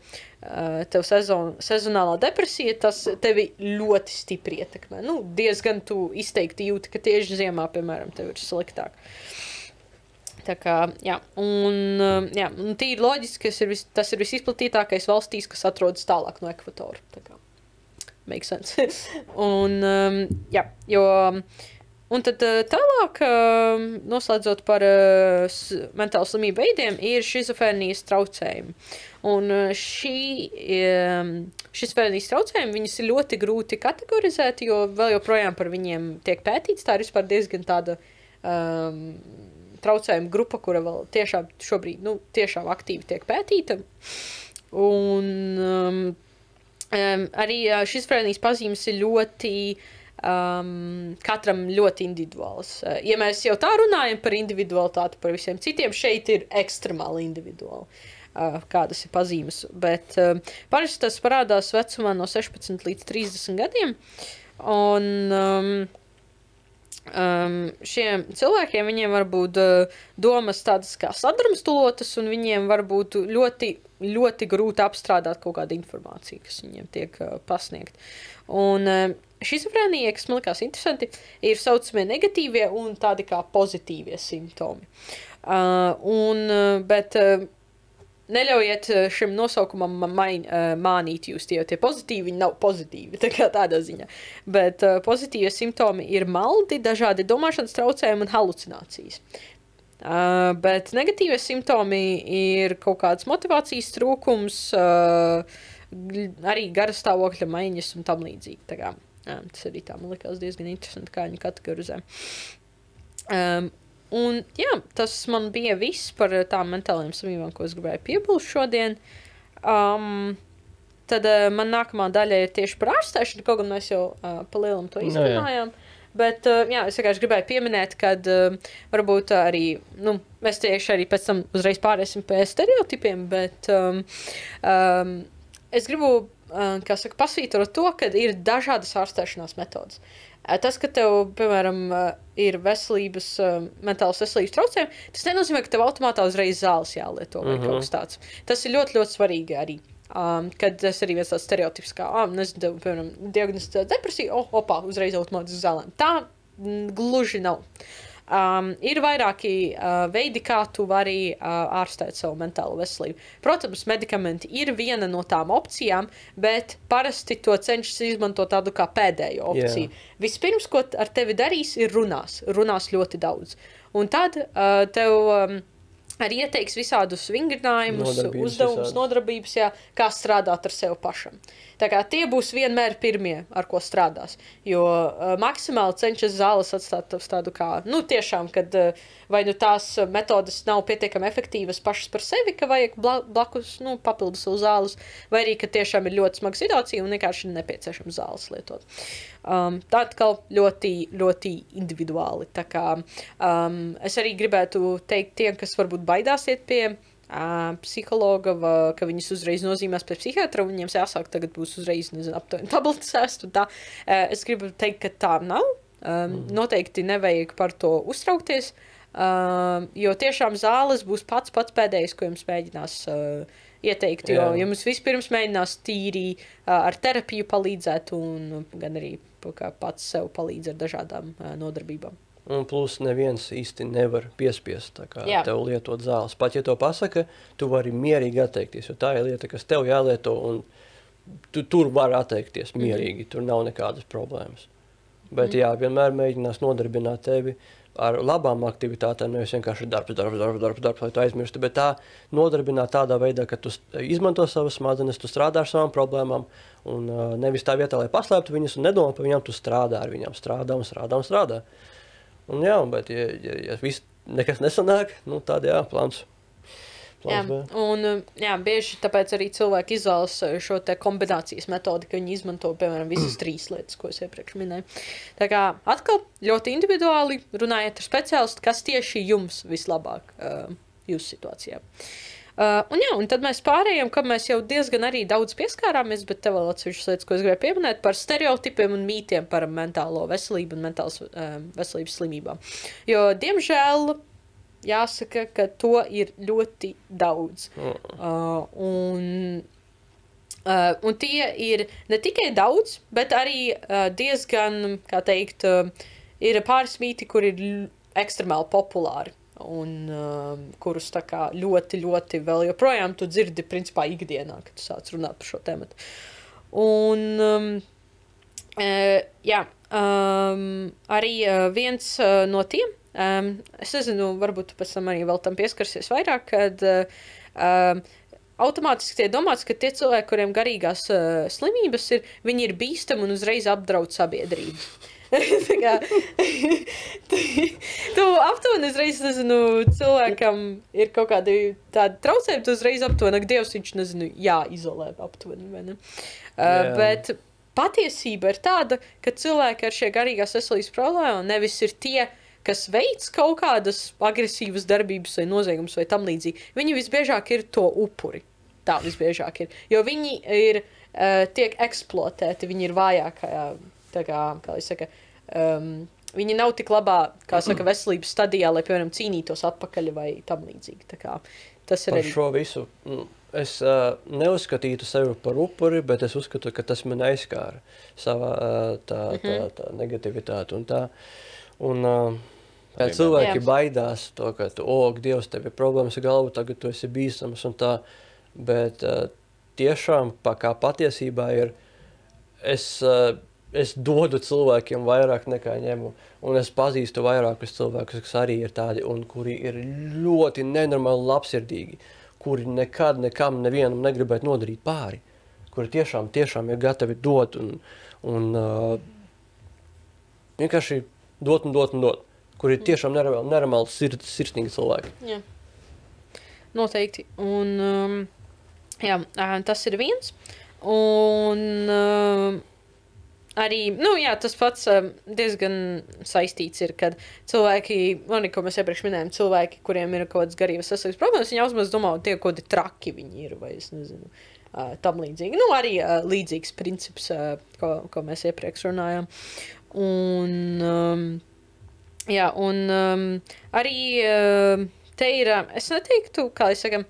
C: uh, tev sezon, sezonālā depresija, tas tevi ļoti stipri ietekmē. Nu, diezgan tu izteikti jūti, ka tieši ziemā, piemēram, tev ir sliktāk. Tā kā, jā, un, um, jā, un tīri loģiski, ir vis, tas ir visizplatītākais valstīs, kas atrodas tālāk no ekvatora. Tā kā, make sense. <laughs> un, um, jā, jo, un tad uh, tālāk, um, noslēdzot par uh, mentālu slimību veidiem, ir šizofrēnijas traucējumi. Un uh, šī, um, šizofrēnijas traucējumi, viņus ir ļoti grūti kategorizēt, jo vēl joprojām par viņiem tiek pētīts. Tā ir vispār diezgan tāda um, traucējuma grupa, kura vēl tiešām šobrīd nu, tiešām aktīvi tiek pētīta. Un um, um, arī uh, šis frēnijas pazīmes ir ļoti. Um, katram ļoti individuāls. Uh, ja mēs jau tā runājam par individualitāti, par visiem citiem, šeit ir ekstremāli individuāli. Uh, kādas ir pazīmes. Bet uh, parasti tas parādās vecumā no 16 līdz 30 gadiem. Un, um, um, šiem cilvēkiem viņiem var būt uh, domas tādas kā sadrumstalotas, un viņiem var būt ļoti, ļoti grūti apstrādāt kaut kādu informāciju, kas viņiem tiek uh, pasniegta. Un uh, šizofrēnija, kas man likās interesanti, ir saucamie negatīvie un tādi kā pozitīvie simptomi. Uh, un, uh, bet, uh, Neļaujiet uh, šim nosaukumam ma- main, uh, mānīt jūs, tie, tie pozitīvi viņi nav pozitīvi. <laughs> Tā kā tādā ziņā. Bet uh, pozitīvie simptomi ir maldi, dažādi domāšanas traucējumi un halucinācijas. Uh, bet negatīvie simptomi ir kaut kāds motivācijas trūkums, uh, arī gara stāvokļa maiņas un tam līdzīgi. Tā kā, jā, tas arī tā man likās diezgan interesanti, kā viņi kategorizē. Um, un jā, tas man bija viss par eh, tām mentālajām slimībām, ko es gribēju piebilst šodien. Um, tad uh, man nākamā daļa ir tieši par ārstēšanu, kaut gan mēs jau uh, palielinām to
B: Nu, jā.
C: izrunājām. Bet uh, jā, es vienkārši gribēju pieminēt, ka uh, varbūt arī nu, mēs tieši arī pēc tam uzreiz pāriesim pie stereotipiem, bet um, um, es gribu uh, saka, pasvītrot to, ka ir dažādas ārstēšanās metodas. Uh, Tas, ka tev, piemēram, uh, ir veselības, uh, mentālas veselības traucējumi, tas nenozīmē, ka tev automātā uzreiz zāles jālieto vai mm
D: Mhm.
C: -hmm. kaut kas tāds. Tas ir ļoti, ļoti svarīgi arī. Um, kad tas arī viens tāds stereotips, kā, ah, nezinu, piemēram, diagnosticēt depresiju, oh, opā, uzreiz automātiski uz zālēm. Tā gluži nav. Um, ir vairāki uh, veidi, kā tu vari uh, ārstēt savu mentālo veselību. Protams, medikamenti ir viena no tām opcijām, bet parasti to cenšas izmantot tādu kā pēdējo opciju.
D: Jā.
C: Vispirms, ko ar tevi darīs, ir runās. Runās ļoti daudz. Un tad uh, tev um, arī ieteiks visādus vingrinājumus,
D: Nodarbības
C: uzdevumus, nodarbības, jā, kā strādāt ar sevi pašam. Tā kā tie būs vienmēr pirmie, ar ko strādās. Jo uh, maksimāli cenšas zāles atstāt tādu kā, nu, tiešām, kad uh, vai nu tās metodas nav pietiekami efektīvas pašas par sevi, ka vajag bla blakus, nu, papildus zāles, vai arī, ka tiešām ir ļoti smaga situācija un vienkārši ir nepieciešams zāles lietot. Um, tā atkal ļoti, ļoti individuāli. Tā kā, um, es arī gribētu teikt tiem, kas varbūt baidās iet pie psihologa, va, ka viņas uzreiz nozīmēs pēc psihiatra, un viņiem jāsāk tagad būs uzreiz, nezinu, aptuveni tabletes ēst. Uh, es gribu teikt, ka tā nav. Um. Noteikti nevajag par to uztraukties, um, jo tiešām zāles būs pats pats pēdējais, ko jums mēģinās uh, ieteikt. Jo
D: Jā.
C: jums vispirms mēģinās tīri uh, ar terapiju palīdzēt, un gan arī kā pats sev palīdz ar dažādām uh, nodarbībām.
D: Un plus neviens īsti nevar piespiest tev lietot zāles. Pat ja to pasaka, tu vari mierīgi atteikties, jo tā ir lieta, kas tev jālieto, un tu tur var atteikties mierīgi, tur nav nekādas problēmas. Bet jā, vienmēr mēģinās nodarbināt tevi ar labām aktivitātēm, nevis vienkārši darbs, darbs, darbs, darbs, darbs lai tu aizmirsti, bet tā nodarbināt tādā veidā, ka tu izmanto savas smadzenes, tu strādā ar savām problēmām, un nevis tā vietā, lai paslēptu viņas un nedomā par viņām, tu strādā ar viņām, strādā un strādā un strādā. Un jā, bet ja, ja, ja viss nekas nesanāk, nu tad jā, plāns.
C: Jā,
D: plāns B.
C: un jā, bieži tāpēc arī cilvēki izvēlas uh, šo te kombinācijas metodi, ka viņi izmanto, piemēram, visas <clears throat> trīs lietas, ko es iepriekš minēju. Tā kā atkal ļoti individuāli runājiet ar speciālistu, kas tieši jums vislabāk uh, jūsu situācijā. Uh, un, jā, un tad mēs pārējām, ka mēs jau diezgan arī daudz pieskārāmies, bet te vēl atsevišķas lietas, ko es gribēju pieminēt par stereotipiem un mītiem par mentālo veselību un mentālas uh, veselības slimībām. Jo, diemžēl, jāsaka, ka to ir ļoti daudz. Uh, un, uh, un tie ir ne tikai daudz, bet arī uh, diezgan, kā teikt, uh, ir pāris mīti, kur ir ekstremāli populāri. Un uh, kurus tā kā ļoti, ļoti vēl joprojām tu dzirdi, principā, ikdienā, kad tu sāc runāt par šo tēmu. Un, um, uh, jā, um, arī uh, viens uh, no tiem, um, es nezinu, varbūt tu pēc tam arī vēl tam pieskarsies vairāk, kad uh, um, automātiski tiek domāts, ka tie cilvēki, kuriem garīgās uh, slimības ir, viņi ir bīstami un uzreiz apdraud sabiedrību. <laughs> Kā, <laughs> tu aptuveni uzreiz, nezinu, cilvēkam ir kaut kādi tādi traucējumi, tu uzreiz aptuveni, ak, Dievs, viņš, nezinu, jāizolē aptuveni, vai ne? Uh,
D: Jā.
C: bet patiesība ir tāda, ka cilvēki ar šie garīgās veselības problēmām nevis ir tie, kas veids kaut kādas agresīvas darbības vai noziegumus vai tam līdzīgi. Viņi visbiežāk ir to upuri. Tā visbiežāk ir. Jo viņi ir, uh, tiek eksploatēti, viņi ir vājākajā, tā kā, kā lai saka, um, viņi nav tik labā, kā saka, <clears throat> veselības stadijā, lai, piemēram, cīnītos atpakaļ vai tam līdzīgi. Tā kā tas ir
D: Par
C: arī.
D: šo visu mm, es uh, neuzskatītu sevi par upuri, bet es uzskatu, ka tas man aizskāra savā uh, tā, tā, tā negativitāte un tā. Un, uh, Kā cilvēki
C: Jā.
D: baidās to, ka, tu, o, Dievs, tev ir problēmas ar galvu, tagad tu esi bīstams un tā. Bet uh, tiešām, pa, kā patiesībā ir, es, uh, es dodu cilvēkiem vairāk nekā ņemu. Un es pazīstu vairākus cilvēkus, kas arī ir tādi, un kuri ir ļoti nenormāli labsirdīgi, kuri nekad nekam nevienam negribētu nodarīt pāri, kuri tiešām, tiešām ir gatavi dot un, un uh, vienkārši dot un dot un dot, kuri ir tiešām nenormāli, sird, sirsnīgi cilvēki.
C: Jā. Noteikti. Un, um, jā, tas ir viens. Un, um, arī nu, jā, tas pats um, diezgan saistīts ir, kad cilvēki, man ko mēs iepriekš minējām, cilvēki, kuriem ir kaut kādas garīgas veselības problēmas, viņi uzmanīgi domā, tie kaut kādi traki viņi ir, vai es nezinu, uh, tam līdzīgi. Nu, arī uh, līdzīgs princips, uh, ko, ko mēs iepriekš runājām. Un, um, jā, un um, arī uh, te ir, uh, es neteiktu, kā es saku,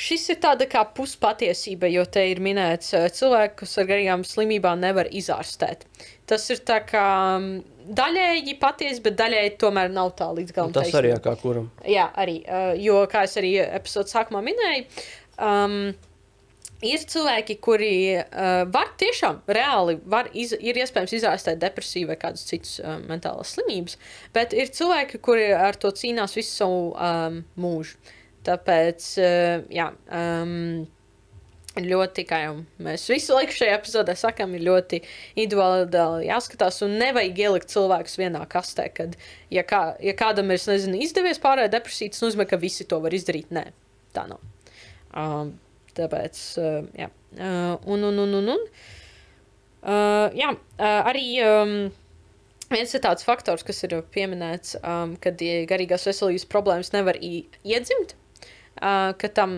C: Šis ir tāda kā puspatiesība, jo te ir minēts, uh, cilvēkus ar garīgām slimībām nevar izārstēt. Tas ir tā kā um, daļēji patiesi, bet daļēji tomēr nav tā līdz galam.
D: Tas arī jā, kā kuram.
C: Jā, arī, uh, jo, kā es arī epizodes sākumā minēju, um, ir cilvēki, kuri uh, var tiešām reāli, var iz, ir iespējams izārstēt depresiju vai kādas citas uh, mentālas slimības, bet ir cilvēki, kuri ar to cīnās visu savu um, mūžu. Tāpēc, uh, jā. Um, ļoti, kā jau mēs visu laiku šajā epizodē sakām, ir ļoti individuāli jāskatās un nevajag ielikt cilvēkus vienā kastē, kad, ja, kā, ja kādam ir, nezinu, izdevies pārējai depresija, tas nozīmē, ka visi to var izdarīt. Nē, tā nav. Um, tāpēc, uh, jā. Uh, un, un, un, un, un. Uh, jā, uh, arī um, viens ir tāds faktors, kas ir pieminēts, um, kad garīgās veselības problēmas nevar iedzimt, uh, ka tam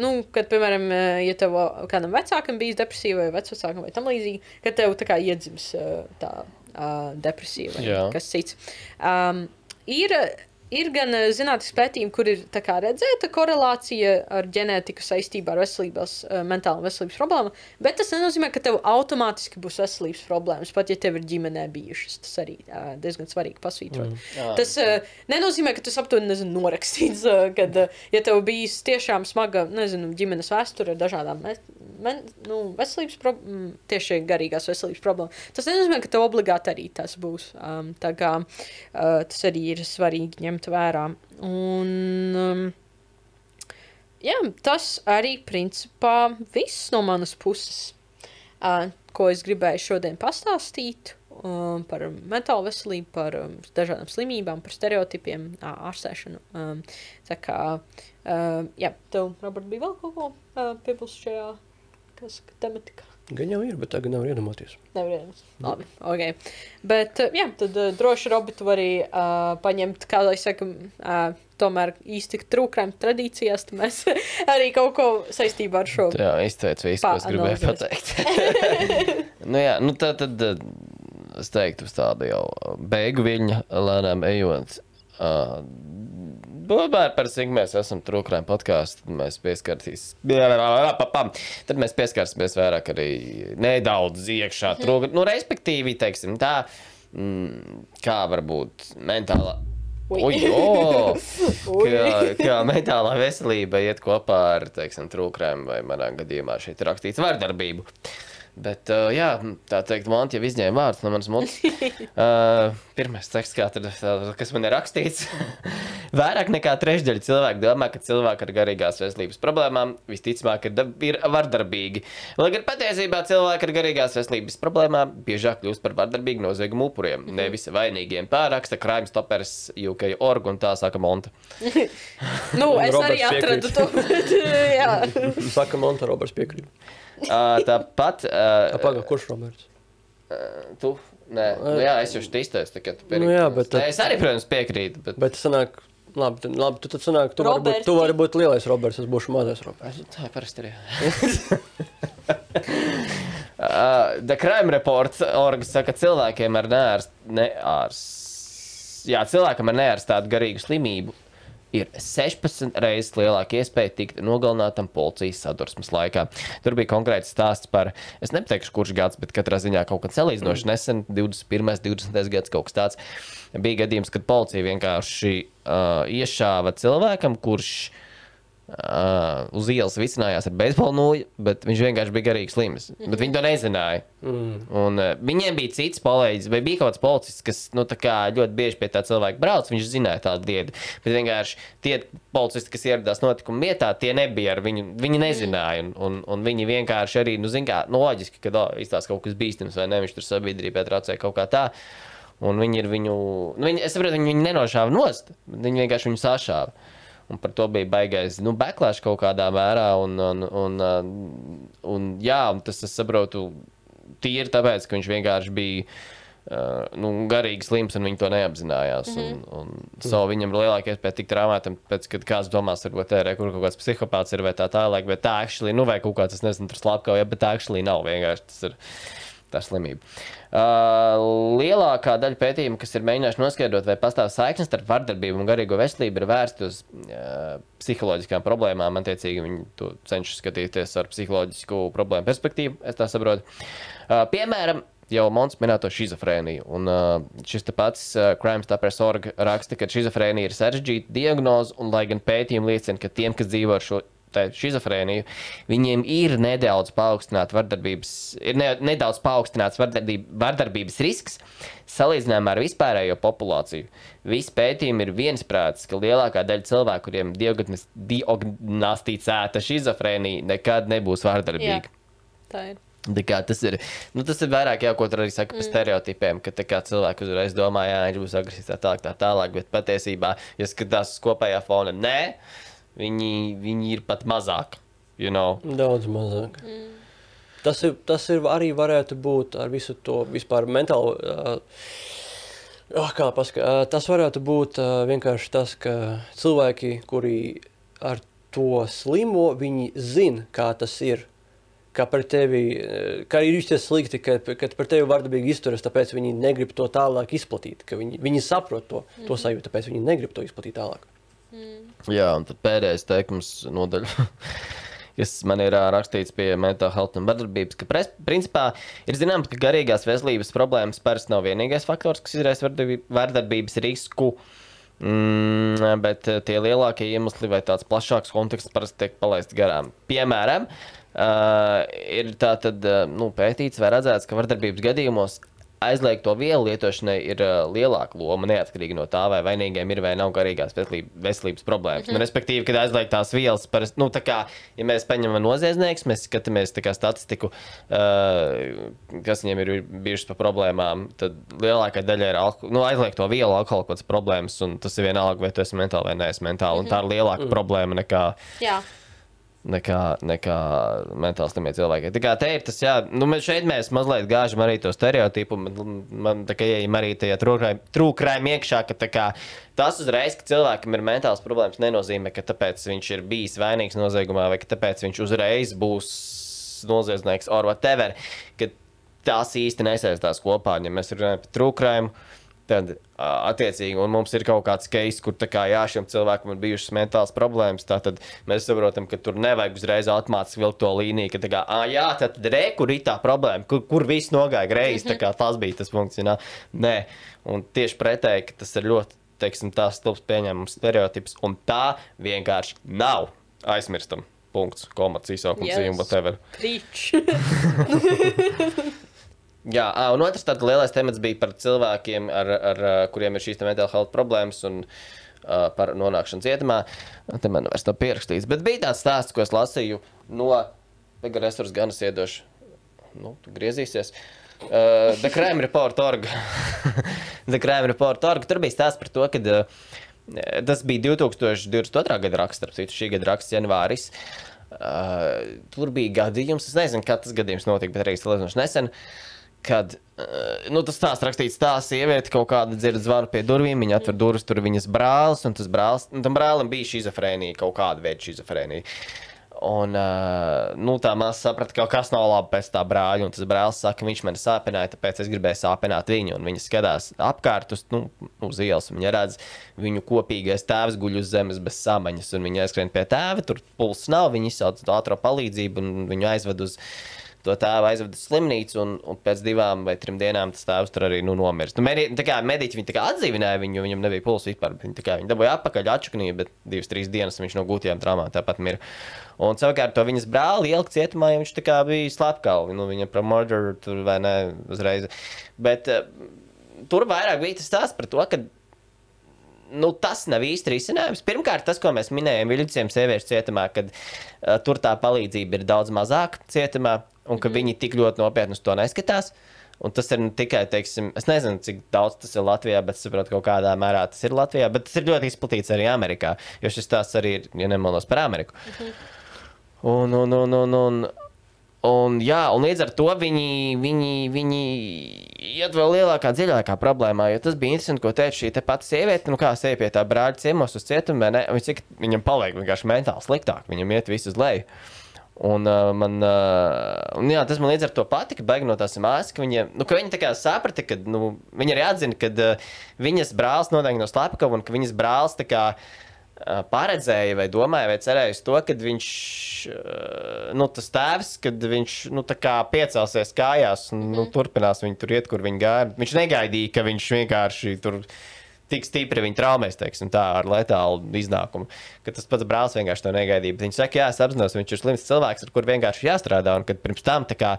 C: nu, kad, piemēram, ja tev kādam vecākam bijis depresija vai vecākam vai tam līdzīgi, ka tev tā kā iedzims eh, tā uh, depresija vai
B: Jā.
C: kas cits. Um, ir, ir gan zinātnīs pētījumi, kur ir kā redzēta korelācija ar ģenētiku saistībā ar veselības, mentālu veselības problēmu, bet tas nenozīmē, ka tev automātiski būs veselības problēmas, pat ja tev ir ģimenē bijušas. Tas arī diezgan svarīgi pasvītrot. Mm. Tas uh, nenozīmē, ka tas aptuveni nezinu, norakstīts, kad, ja tev bijis tiešām smaga, nezinu, ģimenes vēsture ar dažādām me, men, nu, veselības problēmām, tieši garīgās veselības problēmām. Tas nenozīmē, ka tev obligāti arī tas būs. Um, tā kā uh, tas arī ir svarīgi ņemt vērā. Un, um, jā, tas arī principā viss no manas puses, uh, ko es gribēju šodien pastāstīt um, par mentālu veselību, par um, dažādām slimībām, par stereotipiem, ā, ārstēšanu. Um, tā kā, uh, jā, tev, Robert, bija vēl kaut ko uh, piebilst šajā kas, tematikā?
D: Gan jau ir, bet tagad nevar iedomāties.
C: Nevar iedomāties. Labi, ok. Bet, uh, jā, tad uh, droši Robertu var arī uh, paņemt, kā lai saka, uh, tomēr īsti trūkrājuma tradīcijās, tad mēs <laughs> arī kaut ko saistībā ar šo.
B: Jā, izteicu visu, ko es gribēju pateikt. <laughs> nu, jā, nu tā tad eh, es teiktu uz tādu jau beigu viļņa lēnām ejot. Uh, Tomēr par cik mēs esam trūkrājumi podkāstā, tad mēs pieskarsimies. Tad mēs pieskarsimies vairāk arī nedaudz iekšā trūkstoši. Nu, respektīvi, teiksim, tā, mm, kā varbūt mentālā.
C: Ui.
B: Ui, o, <laughs>
C: Ui.
B: kā, kā mentālā veselība iet kopā ar trūkumiem, vai manā gadījumā šeit ir rakstīts vardarbību. Bet, uh, jā, tā teikt, man jau izņēma vārds no manas mutes. <laughs> Uh, pirmais teksts, kā tad, kas man ir rakstīts. <laughs> Vairāk nekā trešdaļa cilvēku domā, ka cilvēki ar garīgās veselības problēmām visticamāk ir, ir vardarbīgi. Lai gan patiesībā cilvēki ar garīgās veselības problēmām biežāk kļūst par vardarbīgu noziegumu upuriem, nevis vainīgiem. Pāraksta Crime Stoppers UK org un tā saka Monta. <laughs>
C: Nu, es
D: Roberts
C: arī atradu to. bet, jā.
D: Saka, Monta Roberts piekrīt.
B: Uh, <laughs> tāpat. Uh,
D: Pagaid, kurš Roberts?
B: Tu? Nē, nu, jā, es jau šeit izteicu, ka tu
D: Nu jā, bet
B: Nē,
D: tad-
B: es arī, protams, piekrītu. Bet...
D: Bet sanāk, labi, labi tu tad sanāk, tu vari būt, tu vari būt lielais Roberts, es būšu mazais Roberts.
B: Tā ir parasti <laughs> arī. uh, The Crime Report orga saka, ka cilvēkiem ar neārst, neārst, jā, cilvēkam ar neārstātu garīgu slimību ir 16 reizes lielāka iespēja tikt nogalinātam policijas sadursmes laikā. Tur bija konkrēts stāsts par, es nepateikšu, kurš gads, bet katrā ziņā kaut kad salīdzinoši nesen, 21. 20. gads, kaut kas tāds. Bija gadījums, kad policija vienkārši uh, iešāva cilvēkam, kurš uh, uz ielas vicinājās ar beisbolu nūju, bet viņš vienkārši bija garīgs slims. Bet viņi to nezināja. Mm. Un, uh, viņiem bija cits kolēģis, vai bija kaut kāds policists, kas nu, kā ļoti bieži pie tā cilvēka brauc. Viņš zināja tādu lietu. Bet vienkārši tie policisti, kas ieradās notikuma vietā, tie nebija ar viņu. Viņi nezināja. Un, un, un viņi vienkārši arī, nu, zina, kā nu, loģiski, ka oh, izstāsta kaut kas bīstams vai ne. Viņš tur sabiedrībā traucēja kaut kā tā. Un viņi ir viņu, nu, viņi, es saprotu, viņi viņu nenošāva nost, viņi vienkārši viņu sašāva. Un par to bija baigais, nu, beklāšs kaut kādā mērā. Un, un, un, uh, un, jā, un tas, es saprotu, tīri tāpēc, ka viņš vienkārši bija. Uh, nu, garīgi slims, un viņi to neapzinājās. Mm -hmm. un, un so, viņam ir lielāka iespēja tikt traumētam, pēc kad kāds domās, varbūt tā ir kur kaut kāds psihopāts ir vai tā tālāk, bet tā actually, nu, vai kaut kāds, es nezinu, tur slapkavā, bet tā actually nav vienkārši tas ir. Tā slimība. Uh, lielākā daļa pētījumu, kas ir mēģinājuši noskaidrot, vai pastāv saiknes starp vardarbību un garīgo veselību, ir vērsti uz uh, psiholoģiskām problēmām. Attiecīgi, viņi to cenšas skatīties ar psiholoģisku problēmu perspektīvu, es tā saprotu. Uh, piemēram, jau Mons minēto schizofrēniju. Un uh, šis pats uh, Crime Stoppers org raksta, ka schizofrēnija ir sarežģīta diagnoze, un lai gan pētījumi liecina, ka tiem, kas dzīvo ar šo schizofrēniju, viņiem ir nedaudz paaugstināts vardarbības, ir ne, nedaudz paaugstināts vardarbība, vardarbības risks salīdzinājumā ar vispārējo populāciju. Visi pētījumi ir viensprāts, ka lielākā daļa cilvēku, kuriem diagnosticēta schizofrēnija, nekad nebūs vardarbīga.
C: Jā, tā ir.
B: Kā, tas, ir, nu, tas ir vairāk jau, ko tur arī saka par mm. stereotipiem, ka kā, cilvēki uzreiz domā, jā, viņš būs agresīvs, tā tālāk, tā tālāk. Bet patiesībā, ja skatās uz kopējā fona, nē, viņi, viņi ir pat mazāk. You know?
D: Daudz mazāk. Mm. Tas, ir, tas ir arī varētu būt ar visu to vispār mentālu. Uh, oh, kā paska, uh, tas varētu būt uh, vienkārši tas, ka cilvēki, kuri ar to slimo, viņi zina, kā tas ir kā par tevi, kā ir justies slikti, ka, kad par tevi vardarbīgi izturas, tāpēc viņi negrib to tālāk izplatīt. Viņi, viņi saprot to, mm. to sajūtu, tāpēc viņi negrib to izplatīt tālāk.
B: Mm. Jā, un tad pēdējais teikums nodaļa. <laughs> kas man ir rakstīts pie mental health un vardarbības, ka pres, principā ir zināms, ka garīgās veselības problēmas parasti nav vienīgais faktors, kas izraisa vardarbības risku. Mm, bet tie lielākie iemesli vai tāds plašāks konteksts parasti tiek palaists garām. Piemēram, Uh, ir tā tad uh, nu, pētīts vai redzēts, ka vardarbības gadījumos aizliegto vielu lietošanai ir uh, lielāka loma neatkarīgi no tā, vai vainīgiem ir vai nav garīgās veselības, veselības problēmas. Mm -hmm. nu, respektīvi, kad aizliegtās vielas, parasti, nu, kā, ja mēs paņemam noziedznieks, mēs skatāmies kā, statistiku, uh, kas viņiem ir bijušas par problēmām, tad lielākā daļa ir alko, nu, aizliegto vielu, alkohola problēmas, un tas ir vienalga, vai tu esi mentāli vai neesi mentāli. Mm -hmm. Tā ir lielāka mm -hmm. problēma nekā. Jā nekā, nekā mentāli slimie cilvēki. Tā kā te ir tas, jā, nu, mēs šeit mēs mazliet gāžam arī to stereotipu. Man, man tā kā ieejam arī tajā trūkrājumā iekšā, ka kā, tas uzreiz, ka cilvēkam ir mentāls problēmas, nenozīmē, ka tāpēc viņš ir bijis vainīgs noziegumā vai ka tāpēc viņš uzreiz būs noziedznieks or whatever. Tās īsti nesaistās kopā, ja mēs runājam par trūkrājumu Tad, attiecīgi, un mums ir kaut kāds case, kur kā, jā, šiem cilvēkiem ir bijušas mentālas problēmas. Tad mēs saprotam, ka tur nevajag uzreiz atmācīt vilkt to līniju, ka, kā, ah, jā, tad re, kur ir tā problēma, kur, kur viss nogāja greizi. Mm -hmm. Tas bija tas punkts. Jā. Nē, un tieši pretēji, ka tas ir ļoti teiksim, tās stulbs pieņemams stereotips, un tā vienkārši nav aizmirstam. Punkts, komats, izsaukums, yes. zīme, whatever.
C: Preach. <laughs>
B: Jā, un otrs tāds lielais temats bija par cilvēkiem, ar, ar, kuriem ir šīs mental health problēmas un uh, par nonākšanu cietumā. Te man vairs nav pierakstīts, bet bija tāds stāsts, ko es lasīju no Vegaresurs gan iedošu. Nu, tu griezīsies. Uh, The Crime Report org. <laughs> The Crime Report org. Tur bija stāsts par to, ka uh, tas bija 2022. gada raksts, starp citu, šī gada raksts janvāris. Uh, tur bija gadījums, es nezinu, kā tas gadījums notika, bet arī salīdzinoši nesen. Uh, kad uh, nu, tas stāsts rakstīts tā, sieviete kaut kāda dzird zvanu pie durvīm, viņa atver durvis, tur viņas brālis, un tas brālis, un tam brālim bija šizofrēnija, kaut kāda veida šizofrēnija. Un uh, nu, tā māsa saprata, ka kaut kas nav labi pēc tā brāļa. Un tas brālis saka, ka viņš man sāpināja, tāpēc es gribēju sāpināt viņu. Un viņa skatās apkārt uz, nu, uz ielas. Viņa redz, viņu kopīgais tēvs guļ uz zemes bez samaņas. Viņa aizskrien pie tēva, tur pulss nav. Viņa izsauc ātrā palīdzību un viņu aizved uz viņa to tēvu aizveda uz slimnīcu, un, un pēc divām vai trim dienām tas tēvs tur arī nu, nomirst. Nu, medi, tā kā mediķi viņu atdzīvināja, viņu, viņam nebija pulsa vispār. Viņi, kā, viņi dabūja atpakaļ atšķirību, bet divas, trīs dienas viņš no gūtajām traumām tāpat mirst. Un savukārt to viņas brāli ielikt cietumā, ja viņš bija slepkavs. Nu, viņa par murderu tur vai ne uzreiz. Bet uh, tur vairāk bija tas stāsts par to, ka nu, tas nav īsti risinājums. Pirmkārt, tas, ko mēs minējām Viļņiem sieviešu cietumā, kad uh, tur tā palīdzība ir daudz mazāka cietumā un ka mm. viņi tik ļoti nopietni uz to neskatās. Un tas ir tikai, teiksim, es nezinu, cik daudz tas ir Latvijā, bet es saprotu, ka kaut kādā mērā tas ir Latvijā, bet tas ir ļoti izplatīts arī Amerikā, jo šis tās arī ir, ja nemaldos, par Ameriku. Mm -hmm. Un, un, un, un, un Un, jā, un līdz ar to viņi, viņi, viņi iet vēl lielākā, dziļākā problēmā. Jo tas bija interesanti, ko teica šī te pati sieviete. Nu, kā sēž pie tā brāļa ciemos uz cietumu, ne? Viņa, cik viņam paliek vienkārši mentāli sliktāk, viņam iet viss uz leju. Un, uh, man, uh, un jā, tas man līdz ar to patika. Baigi no tās māsas, ka viņa, nu, ka viņa saprata, ka nu, viņa arī atzina, ka uh, viņas brālis nodeļ no Slepkava un ka viņas brālis kā uh, paredzēja vai domāja vai cerēja uz to, ka viņš, uh, nu, tas tēvs, kad viņš, nu, kā piecelsies kājās un, nu, turpinās viņu tur iet, kur viņi gāja. Viņš negaidīja, ka viņš vienkārši tur tik stipri viņa traumēs, teiksim, tā ar letālu iznākumu. Ka tas pats brālis vienkārši to negaidīja. Viņš saka, jā, es apzinos, viņš ir slims cilvēks, ar kur vienkārši jāstrādā. Un kad pirms tam tā kā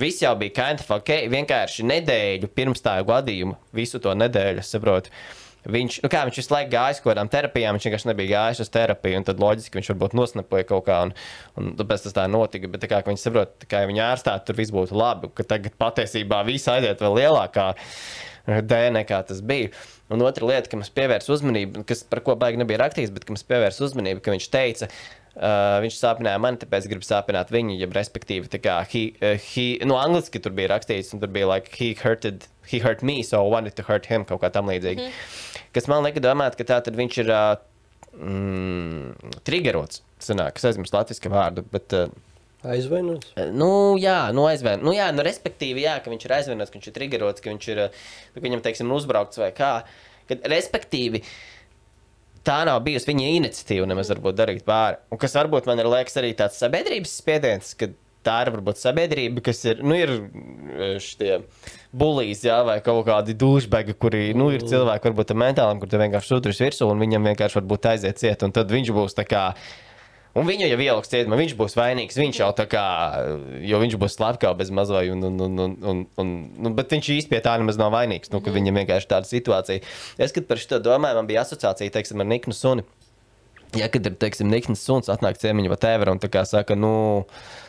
B: viss jau bija kind of ok, vienkārši nedēļu pirms tā gadījuma, visu to nedēļu, saprotu. Viņš, nu kā, viņš visu laiku gājis kaut kādām terapijām, viņš vienkārši nebija gājis uz terapiju. Tad loģiski viņš varbūt nosnapoja kaut kā, un, un tāpēc tas tā notika. Bet tā kā viņš saprot, ka ja viņa ārstā tur viss būtu labi, tagad patiesībā viss aiziet vēl lielākā dēļ nekā tas bija. Un otra lieta, kam es pievērsu uzmanību, kas par ko baigi nebija rakstīts, bet kam es pievērsu uzmanību, ka viņš teica, uh, viņš sāpināja mani, tāpēc gribu sāpināt viņu, jeb respektīvi, tā kā he, uh, he, nu, angliski tur bija rakstīts, un tur bija like, he hurted, he hurt me, so I wanted to hurt him, kaut kā tam līdzīgi. Mm -hmm. Kas man lika domāt, ka tā tad viņš ir uh, mm, triggerots, sanāk, es aizmirsu latviešu vārdu, bet. Uh,
D: Aizvainots.
B: Nu, jā, nu, aizvain... nu, jā nu, respektīvi, jā, ka viņš ir aizvainots, ka viņš ir triggerots, ka viņš ir, ka viņam, teiksim, uzbraukts vai kā. Kad, respektīvi, tā nav bijusi viņa iniciatīva, nemaz varbūt darīt pāri. Un kas varbūt man ir liekas arī tāds sabiedrības spiediens, ka tā ir varbūt sabiedrība, kas ir, nu, ir šie bulīs, jā, vai kaut kādi dušbegi, kuri, nu, ir cilvēki varbūt ar mentālam, kur tu vienkārši sutris virsū un viņam vienkārši varbūt aiziet ciet, un tad viņš būs tā kā, Un viņu jau ieliks cietumā, viņš būs vainīgs. Viņš jau tā kā, jo viņš būs slepkavs bez mazliet, un, un, un, un, un, un, nu, bet viņš īsti pie tā nemaz nav vainīgs. Nu, mm -hmm. Viņam vienkārši tāda situācija. Es, kad par šo domāju, man bija asociācija, teiksim, ar Niknu Suni. Ja, kad ir, teiksim, Nikns suns atnāk ciemiņu vai tēvera un tā kā saka, nu,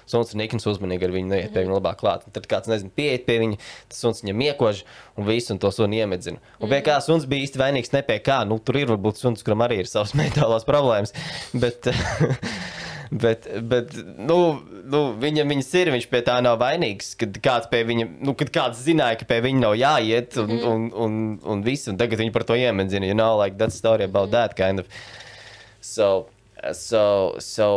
B: suns ir Nikns uzmanīgi ar viņu, neiet pie viņa labāk klāt. Un tad kāds, nezinu, pieiet pie viņa, tas suns viņam iekož un visu, un to sunu iemedzina. Un pie kā suns bija īsti vainīgs, ne pie kā, nu, tur ir varbūt suns, kuram arī ir savas <laughs> mentālās problēmas, bet, <laughs> bet, bet nu, nu, viņam viņas ir, viņš pie tā nav vainīgs, kad kāds pie viņa, nu, kad kāds zināja, ka pie viņa nav jāiet un, mm. un, un, un viss, un tagad viņi par to iemedzina, you know, like that story about that kind of. So, so, so,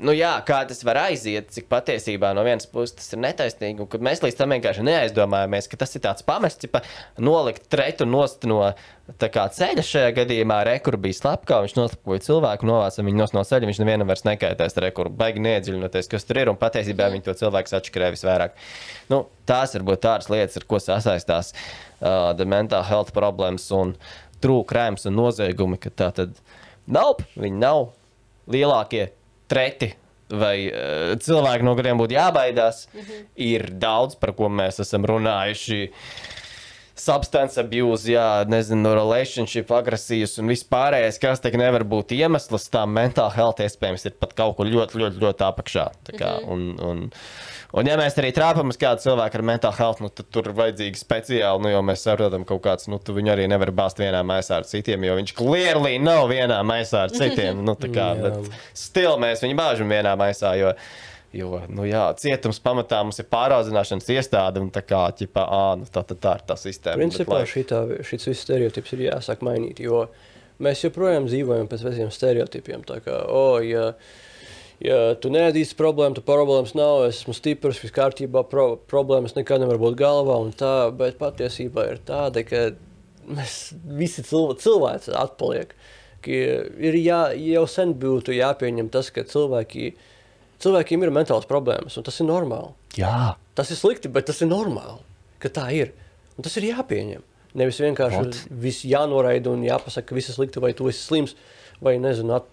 B: nu jā, kā tas var aiziet, cik patiesībā no vienas puses tas ir netaisnīgi, un kad mēs līdz tam vienkārši neaizdomājamies, ka tas ir tāds pamests, tipa, nolikt tretu nost no kā ceļa šajā gadījumā, rekur bija slepkā, viņš noslapoja cilvēku, novāca viņu no ceļa, viņš nevienam vairs nekaitēs, rekur, baigi neiedziļinoties, kas tur ir, un patiesībā viņi to cilvēku atšķirē visvairāk. Nu, tās varbūt tādas lietas, ar ko sasaistās uh, mental health problēmas un trūkrājums un noziegumi, ka tā tad nav, viņi nav lielākie treti vai uh, cilvēki, no kuriem būtu jābaidās. Mm -hmm. Ir daudz, par ko mēs esam runājuši. Substance abuse, jā, nezinu, relationship, agresijas un viss pārējais, kas te nevar būt iemesls tam mental health, iespējams, ir pat kaut kur ļoti, ļoti, ļoti apakšā. Kā, mm -hmm. un, un, un, ja mēs arī trāpām uz kādu cilvēku ar mental health, nu, tad tur ir vajadzīgi speciāli, nu, jo mēs saprotam, ka kaut kāds, nu, tu viņu arī nevar bāzt vienā maisā ar citiem, jo viņš clearly nav vienā maisā ar citiem. Nu, tā kā,
D: Jā.
B: bet still mēs viņu bāžam vienā maisā, jo, jo nu, jā, cietums pamatā mums ir pāraudzināšanas iestāde, un tā kā, ķipa, ā, nu, tā, tā, tā ir tā sistēma.
D: Principā
B: bet, lai-
D: šitā, šis viss stereotips ir jāsāk mainīt, jo mēs joprojām dzīvojam pēc veciem stereotipiem. Tā kā, oh, ja, ja tu neatzīsti problēmu, tad problēmas nav, es esmu stiprs, viss kārtībā, pro, problēmas nekad nevar būt galvā un tā, bet patiesībā ir tāda, ka mēs visi cilv cilvēki atpaliek. Ir jā, jau sen būtu jāpieņem tas, ka cilvēki, cilvēkiem ir mentāls problēmas, un tas ir normāli.
B: Jā,
D: Tas ir slikti, bet tas ir normāli, ka tā ir. Un tas ir jāpieņem. Nevis vienkārši
B: Ot.
D: viss jānoraida un jāpasaka, ka viss ir slikti, vai tu esi slims, vai nezinu, at...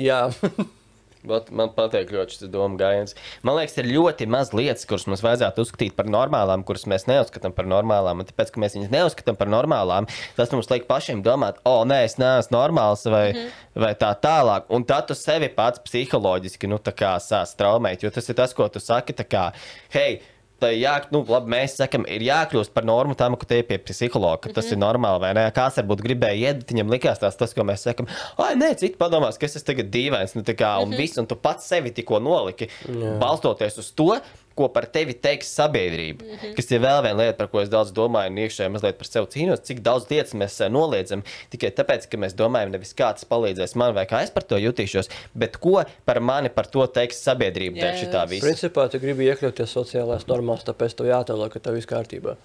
D: jā. <laughs>
B: Bet man patīk ļoti šis domu gājiens. Man liekas, ir ļoti maz lietas, kuras mums vajadzētu uzskatīt par normālām, kuras mēs neuzskatām par normālām. Un tāpēc, ka mēs viņas neuzskatām par normālām, tas mums liek pašiem domāt, o, nē, es neesmu normāls vai, mm -hmm. vai tā tālāk. Un tad tu sevi pats psiholoģiski nu, sāc traumēt, jo tas ir tas, ko tu saki. Kā, hei, Tā jā, nu, labi, mēs sakām, ir jākļūst par normu tam, ka te ir pie psihologa, ka tas mm -hmm. ir normāli, vai ne? Kāds varbūt gribēja iet, viņam likās tās, tas, ko mēs sakām, ah, nē, citi padomās, ka es esmu tagad dīvains, nu, tā kā, un mm -hmm. viss, un tu pats sevi tikko noliki,
D: Jā.
B: balstoties uz to, ko par tevi teiks sabiedrība. Mm -hmm. Kas ir vēl viena lieta, par ko es daudz domāju, un iekšēji mazliet par sevi cīnos, cik daudz lietas mēs eh, noliedzam tikai tāpēc, ka mēs domājam, nevis kāds palīdzēs man, vai kā es par to jutīšos, bet ko par mani par to teiks sabiedrība dēļ
C: Yes.
B: šitā visa.
D: Principā tu gribi iekļauties sociālajās normās, tāpēc tev jātēlo, ka tev viss kārtībā.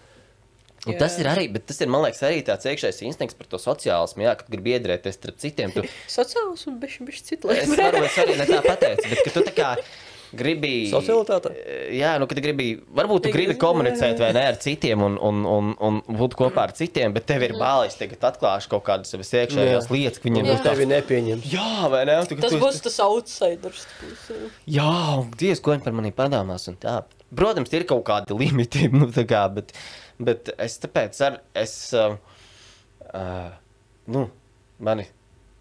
B: Un tas ir arī, bet tas ir, man liekas, arī tāds iekšējs instinkts par to sociālismu, jā, kad gribi iedrēties starp citiem. Tu, <laughs>
C: Sociāls un bišķi, bišķi citu
B: es
C: lietu.
B: varu, es arī ne tā pateicu, bet ka tu tā kā <laughs> gribi.
D: Socialitāte?
B: Jā, nu, kad gribi, varbūt tu gribi komunicēt vai ne ar citiem un, un, un, un būt kopā ar citiem, bet tev ir bālis tagad atklāšu kaut kādas savas iekšējās
D: Jā.
B: lietas, ka viņiem
C: Jā.
B: būs
D: Tevi nepieņems.
B: Jā, vai ne? Un Tu,
C: Tas
B: tu,
C: būs tas outsiders. jā.
B: Un Dievs, ko viņi par mani padomās. un tā. Protams, ir kaut kādi limiti, <laughs> nu, tā kā, bet, bet es tāpēc arī, es, uh, uh, nu, mani,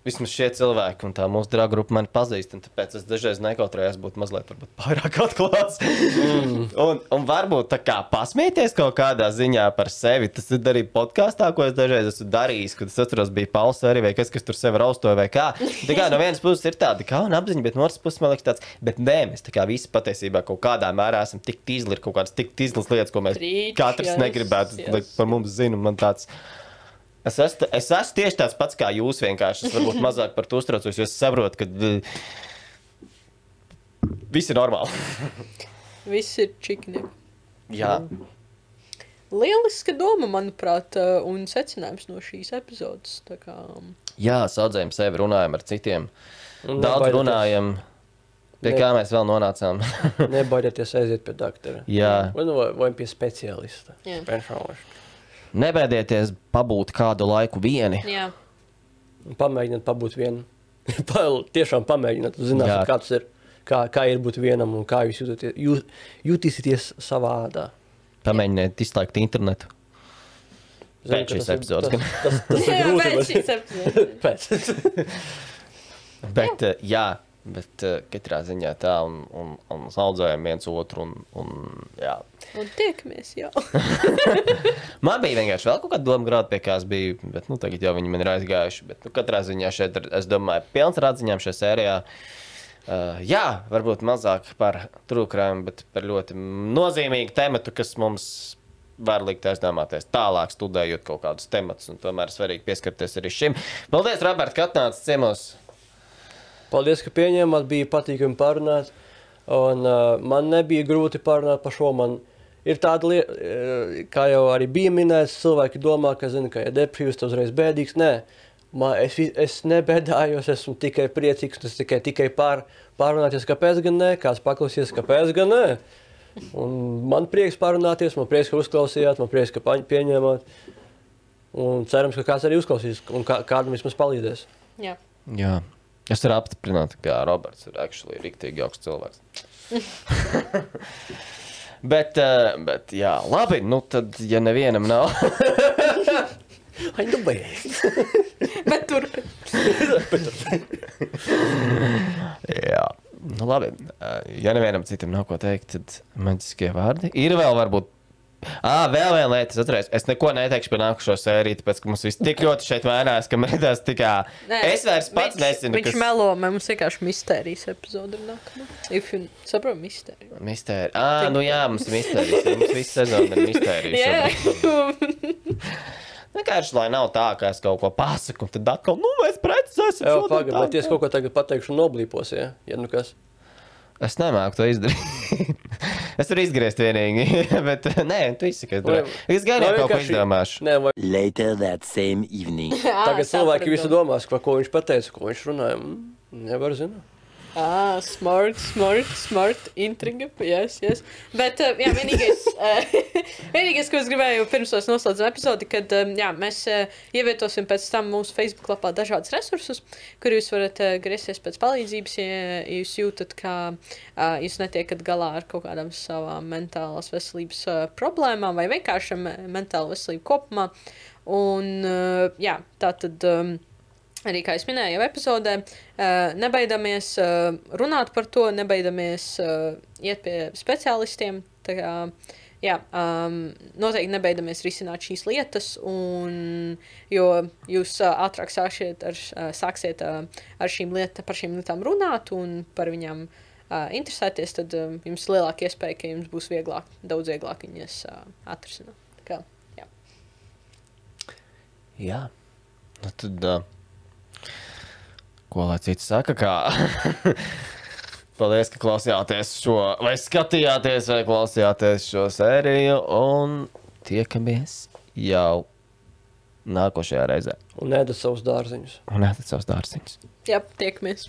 B: vismaz šie cilvēki un tā mūsu draugu grupa mani pazīst, un tāpēc es dažreiz nekautrējos būt mazliet pārāk <laughs> atklāts. Mm. un, un varbūt tā kā pasmieties kaut kādā ziņā par sevi. Tas ir arī podkāstā, ko es dažreiz esmu darījis, kad es atceros, bija Pauls arī vai kas, kas tur sevi raustoja vai kā. Tā kā no vienas puses ir tāda kauna apziņa, bet no otras puses man liekas tāds, bet nē, mēs tā kā visi patiesībā kaut kādā mērā esam tik tīzli, ir kaut kādas tik tīzlas lietas, ko mēs
C: Preach,
B: katrs negribētu, lai par mums zina. un Man tāds, Es esmu, es esmu tieši tāds pats kā jūs. Vienkārši es varbūt mazāk par to uztraucos, jo es saprotu, ka uh, viss ir normāli. <laughs>
C: Viss ir čikni.
B: Jā,
C: Lieliska doma, manuprāt, uh, un secinājums no šīs epizodes. Kā, um,
B: Jā saudzējam sevi, runājam ar citiem.
D: Un
B: Daudz
D: nebaidieties-
B: runājam. Pie
D: Ne-
B: kā mēs vēl nonācām? <laughs>
D: Nebaidieties aiziet pie doktora.
B: Jā.
D: Vai, nu, vai, pie speciālista.
C: Jā.
D: Pensionālistu.
B: Nebaidieties pabūt kādu laiku vieni.
C: jā,
D: Un Pamēģiniet pabūt vienu. <laughs> Pa, tiešām pamēģiniet, zināt,
B: Jā.
D: kā tas ir. Kā, kā ir būt vienam un kā jūs jūtaties, jūs, jutīsieties savā ādā.
B: Pamēģiniet izslēgt internetu.
D: Zinu,
B: Pēc šīs
D: tas ir-
B: epizodes
D: Tas, tas, tas ir
C: jā <laughs>
D: grūti.
C: pēc
D: bet-
C: šīs epizodes. <laughs>
D: Pēc.
B: Bet, jā, jā bet uh, katrā ziņā tā un, un, un audzējam viens otru. Un, un, jā.
C: Un tiekamies, jā. <laughs>
B: Man bija vienkārši vēl kaut kāda doma grāmata, pie kā es biju, bet nu, tagad jau viņi man ir aizgājuši. Bet, nu, katrā ziņā šeit ir, es domāju, pilns ar atziņām šajā sērijā. Uh, jā, varbūt mazāk par trūkumu, bet par ļoti nozīmīgu tematu, kas mums var likt aizdomāties tālāk, studējot kaut kādus tematus. un Tomēr svarīgi pieskarties arī šim. Paldies, Roberts, ka atnācis ciemos.
D: Paldies, ka pieņēmāt, bija patīkami parunāt. Un, uh, man nebija grūti parunāt par šo. Man ir tāda lieta, uh, kā jau arī bija minēts, cilvēki domā, ka, zina, ka ja depresīvs, tas uzreiz bēdīgs. Nē, man, es, es nebēdājos, esmu tikai priecīgs, tas tikai, tikai pār, pārunāties, kāpēc gan nē, kāds paklausīs, kāpēc gan nē. Un man prieks parunāties, man prieks, ka uzklausījāt, man prieks, ka pieņēmāt. Un cerams, ka kāds arī uzklausīs un kā, kādam vismaz palīdzēs.
C: jā.
B: Jā. Es varu apstiprināt, ka Roberts ir actually rīktīgi augsts cilvēks. <laughs> bet, uh, bet, jā, labi, nu tad, ja nevienam nav. <laughs>
D: Ai, nu beidz! <laughs>
C: Bet turpin.
B: jā, nu labi. Uh, ja nevienam citam nav ko teikt, tad maģiskie vārdi. Ir vēl varbūt. Ah, vēl viena lieta, es atceros. Es neko neteikšu par nākošo sēriju, tāpēc, ka mums viss tik ļoti šeit vainās, ka kā.
C: Nē,
B: es vairs pats
C: viņš,
B: nezinu,
C: Viņš
B: kas
C: melo, mums vienkārši mistērijas epizode ir nākamā. If you saprot mistēriju.
B: Mistērija. Ah, nu jā, mums ir mistērijas. Mums viss sezona ir mistērija.
C: Jā,
B: Vienkārši, lai nav tā, ka es kaut ko pasaku, un tad atkal, nu, mēs precizēsim.
D: Jā, pagaidi, bet es kaut ko tagad pateikšu, noblīpos, ja, ja nu kas.
B: Es nemāku to izdarīt. <laughs> es varu izgriezt vienīgi, <laughs> bet nē, tu izsakies.
D: Vai-
B: Es gan jau kaut ko izdomāšu.
D: Nē, vai
E: Later that same evening.
D: tagad cilvēki visu domās, par ko viņš pateica, ko viņš runāja. Mm, Nevar zināt.
C: Ah, smart, smart, smart, intriga. Yes, yes. Bet, uh, jā, vienīgais, uh, <laughs> vienīgais, ko es gribēju pirms mēs noslēdzam epizodi, kad um, jā, mēs uh, ievietosim pēc tam mūsu Facebook lapā dažādus resursus, kur jūs varat griezties pēc palīdzības, ja jūs jūtat, ka jūs netiekat galā ar kaut kādām savām mentālās veselības problēmām vai vienkārši me- mentāla veselība kopumā. Un, jā, tā tad. Um, Arī kā es minēju, jau epizodē, uh, nebaidamies uh, runāt par to, nebaidamies uh, iet pie speciālistiem, kā, jā, um, noteikti nebeidzamies risināt šīs lietas, un, jo jūs uh, ātrāk sāksiet ar, uh, sāksiet uh, ar šīm lietām, par šīm lietām runāt un par viņām uh, interesēties, tad uh, jums lielāka iespēja, ka jums būs vieglāk, daudz vieglāk viņas uh, atrisināt. Kā, jā.
B: Jā. Nu, tad, uh, ko lai cits saka? Kā? <laughs> Paldies, ka klausījāties šo, vai skatījāties, vai klausījāties šo sēriju. Un tiekamies jau nākošajā reizē.
D: Un ēdat savus dārziņus.
B: Un ēdat savus dārziņus.
C: jā, tiekamies!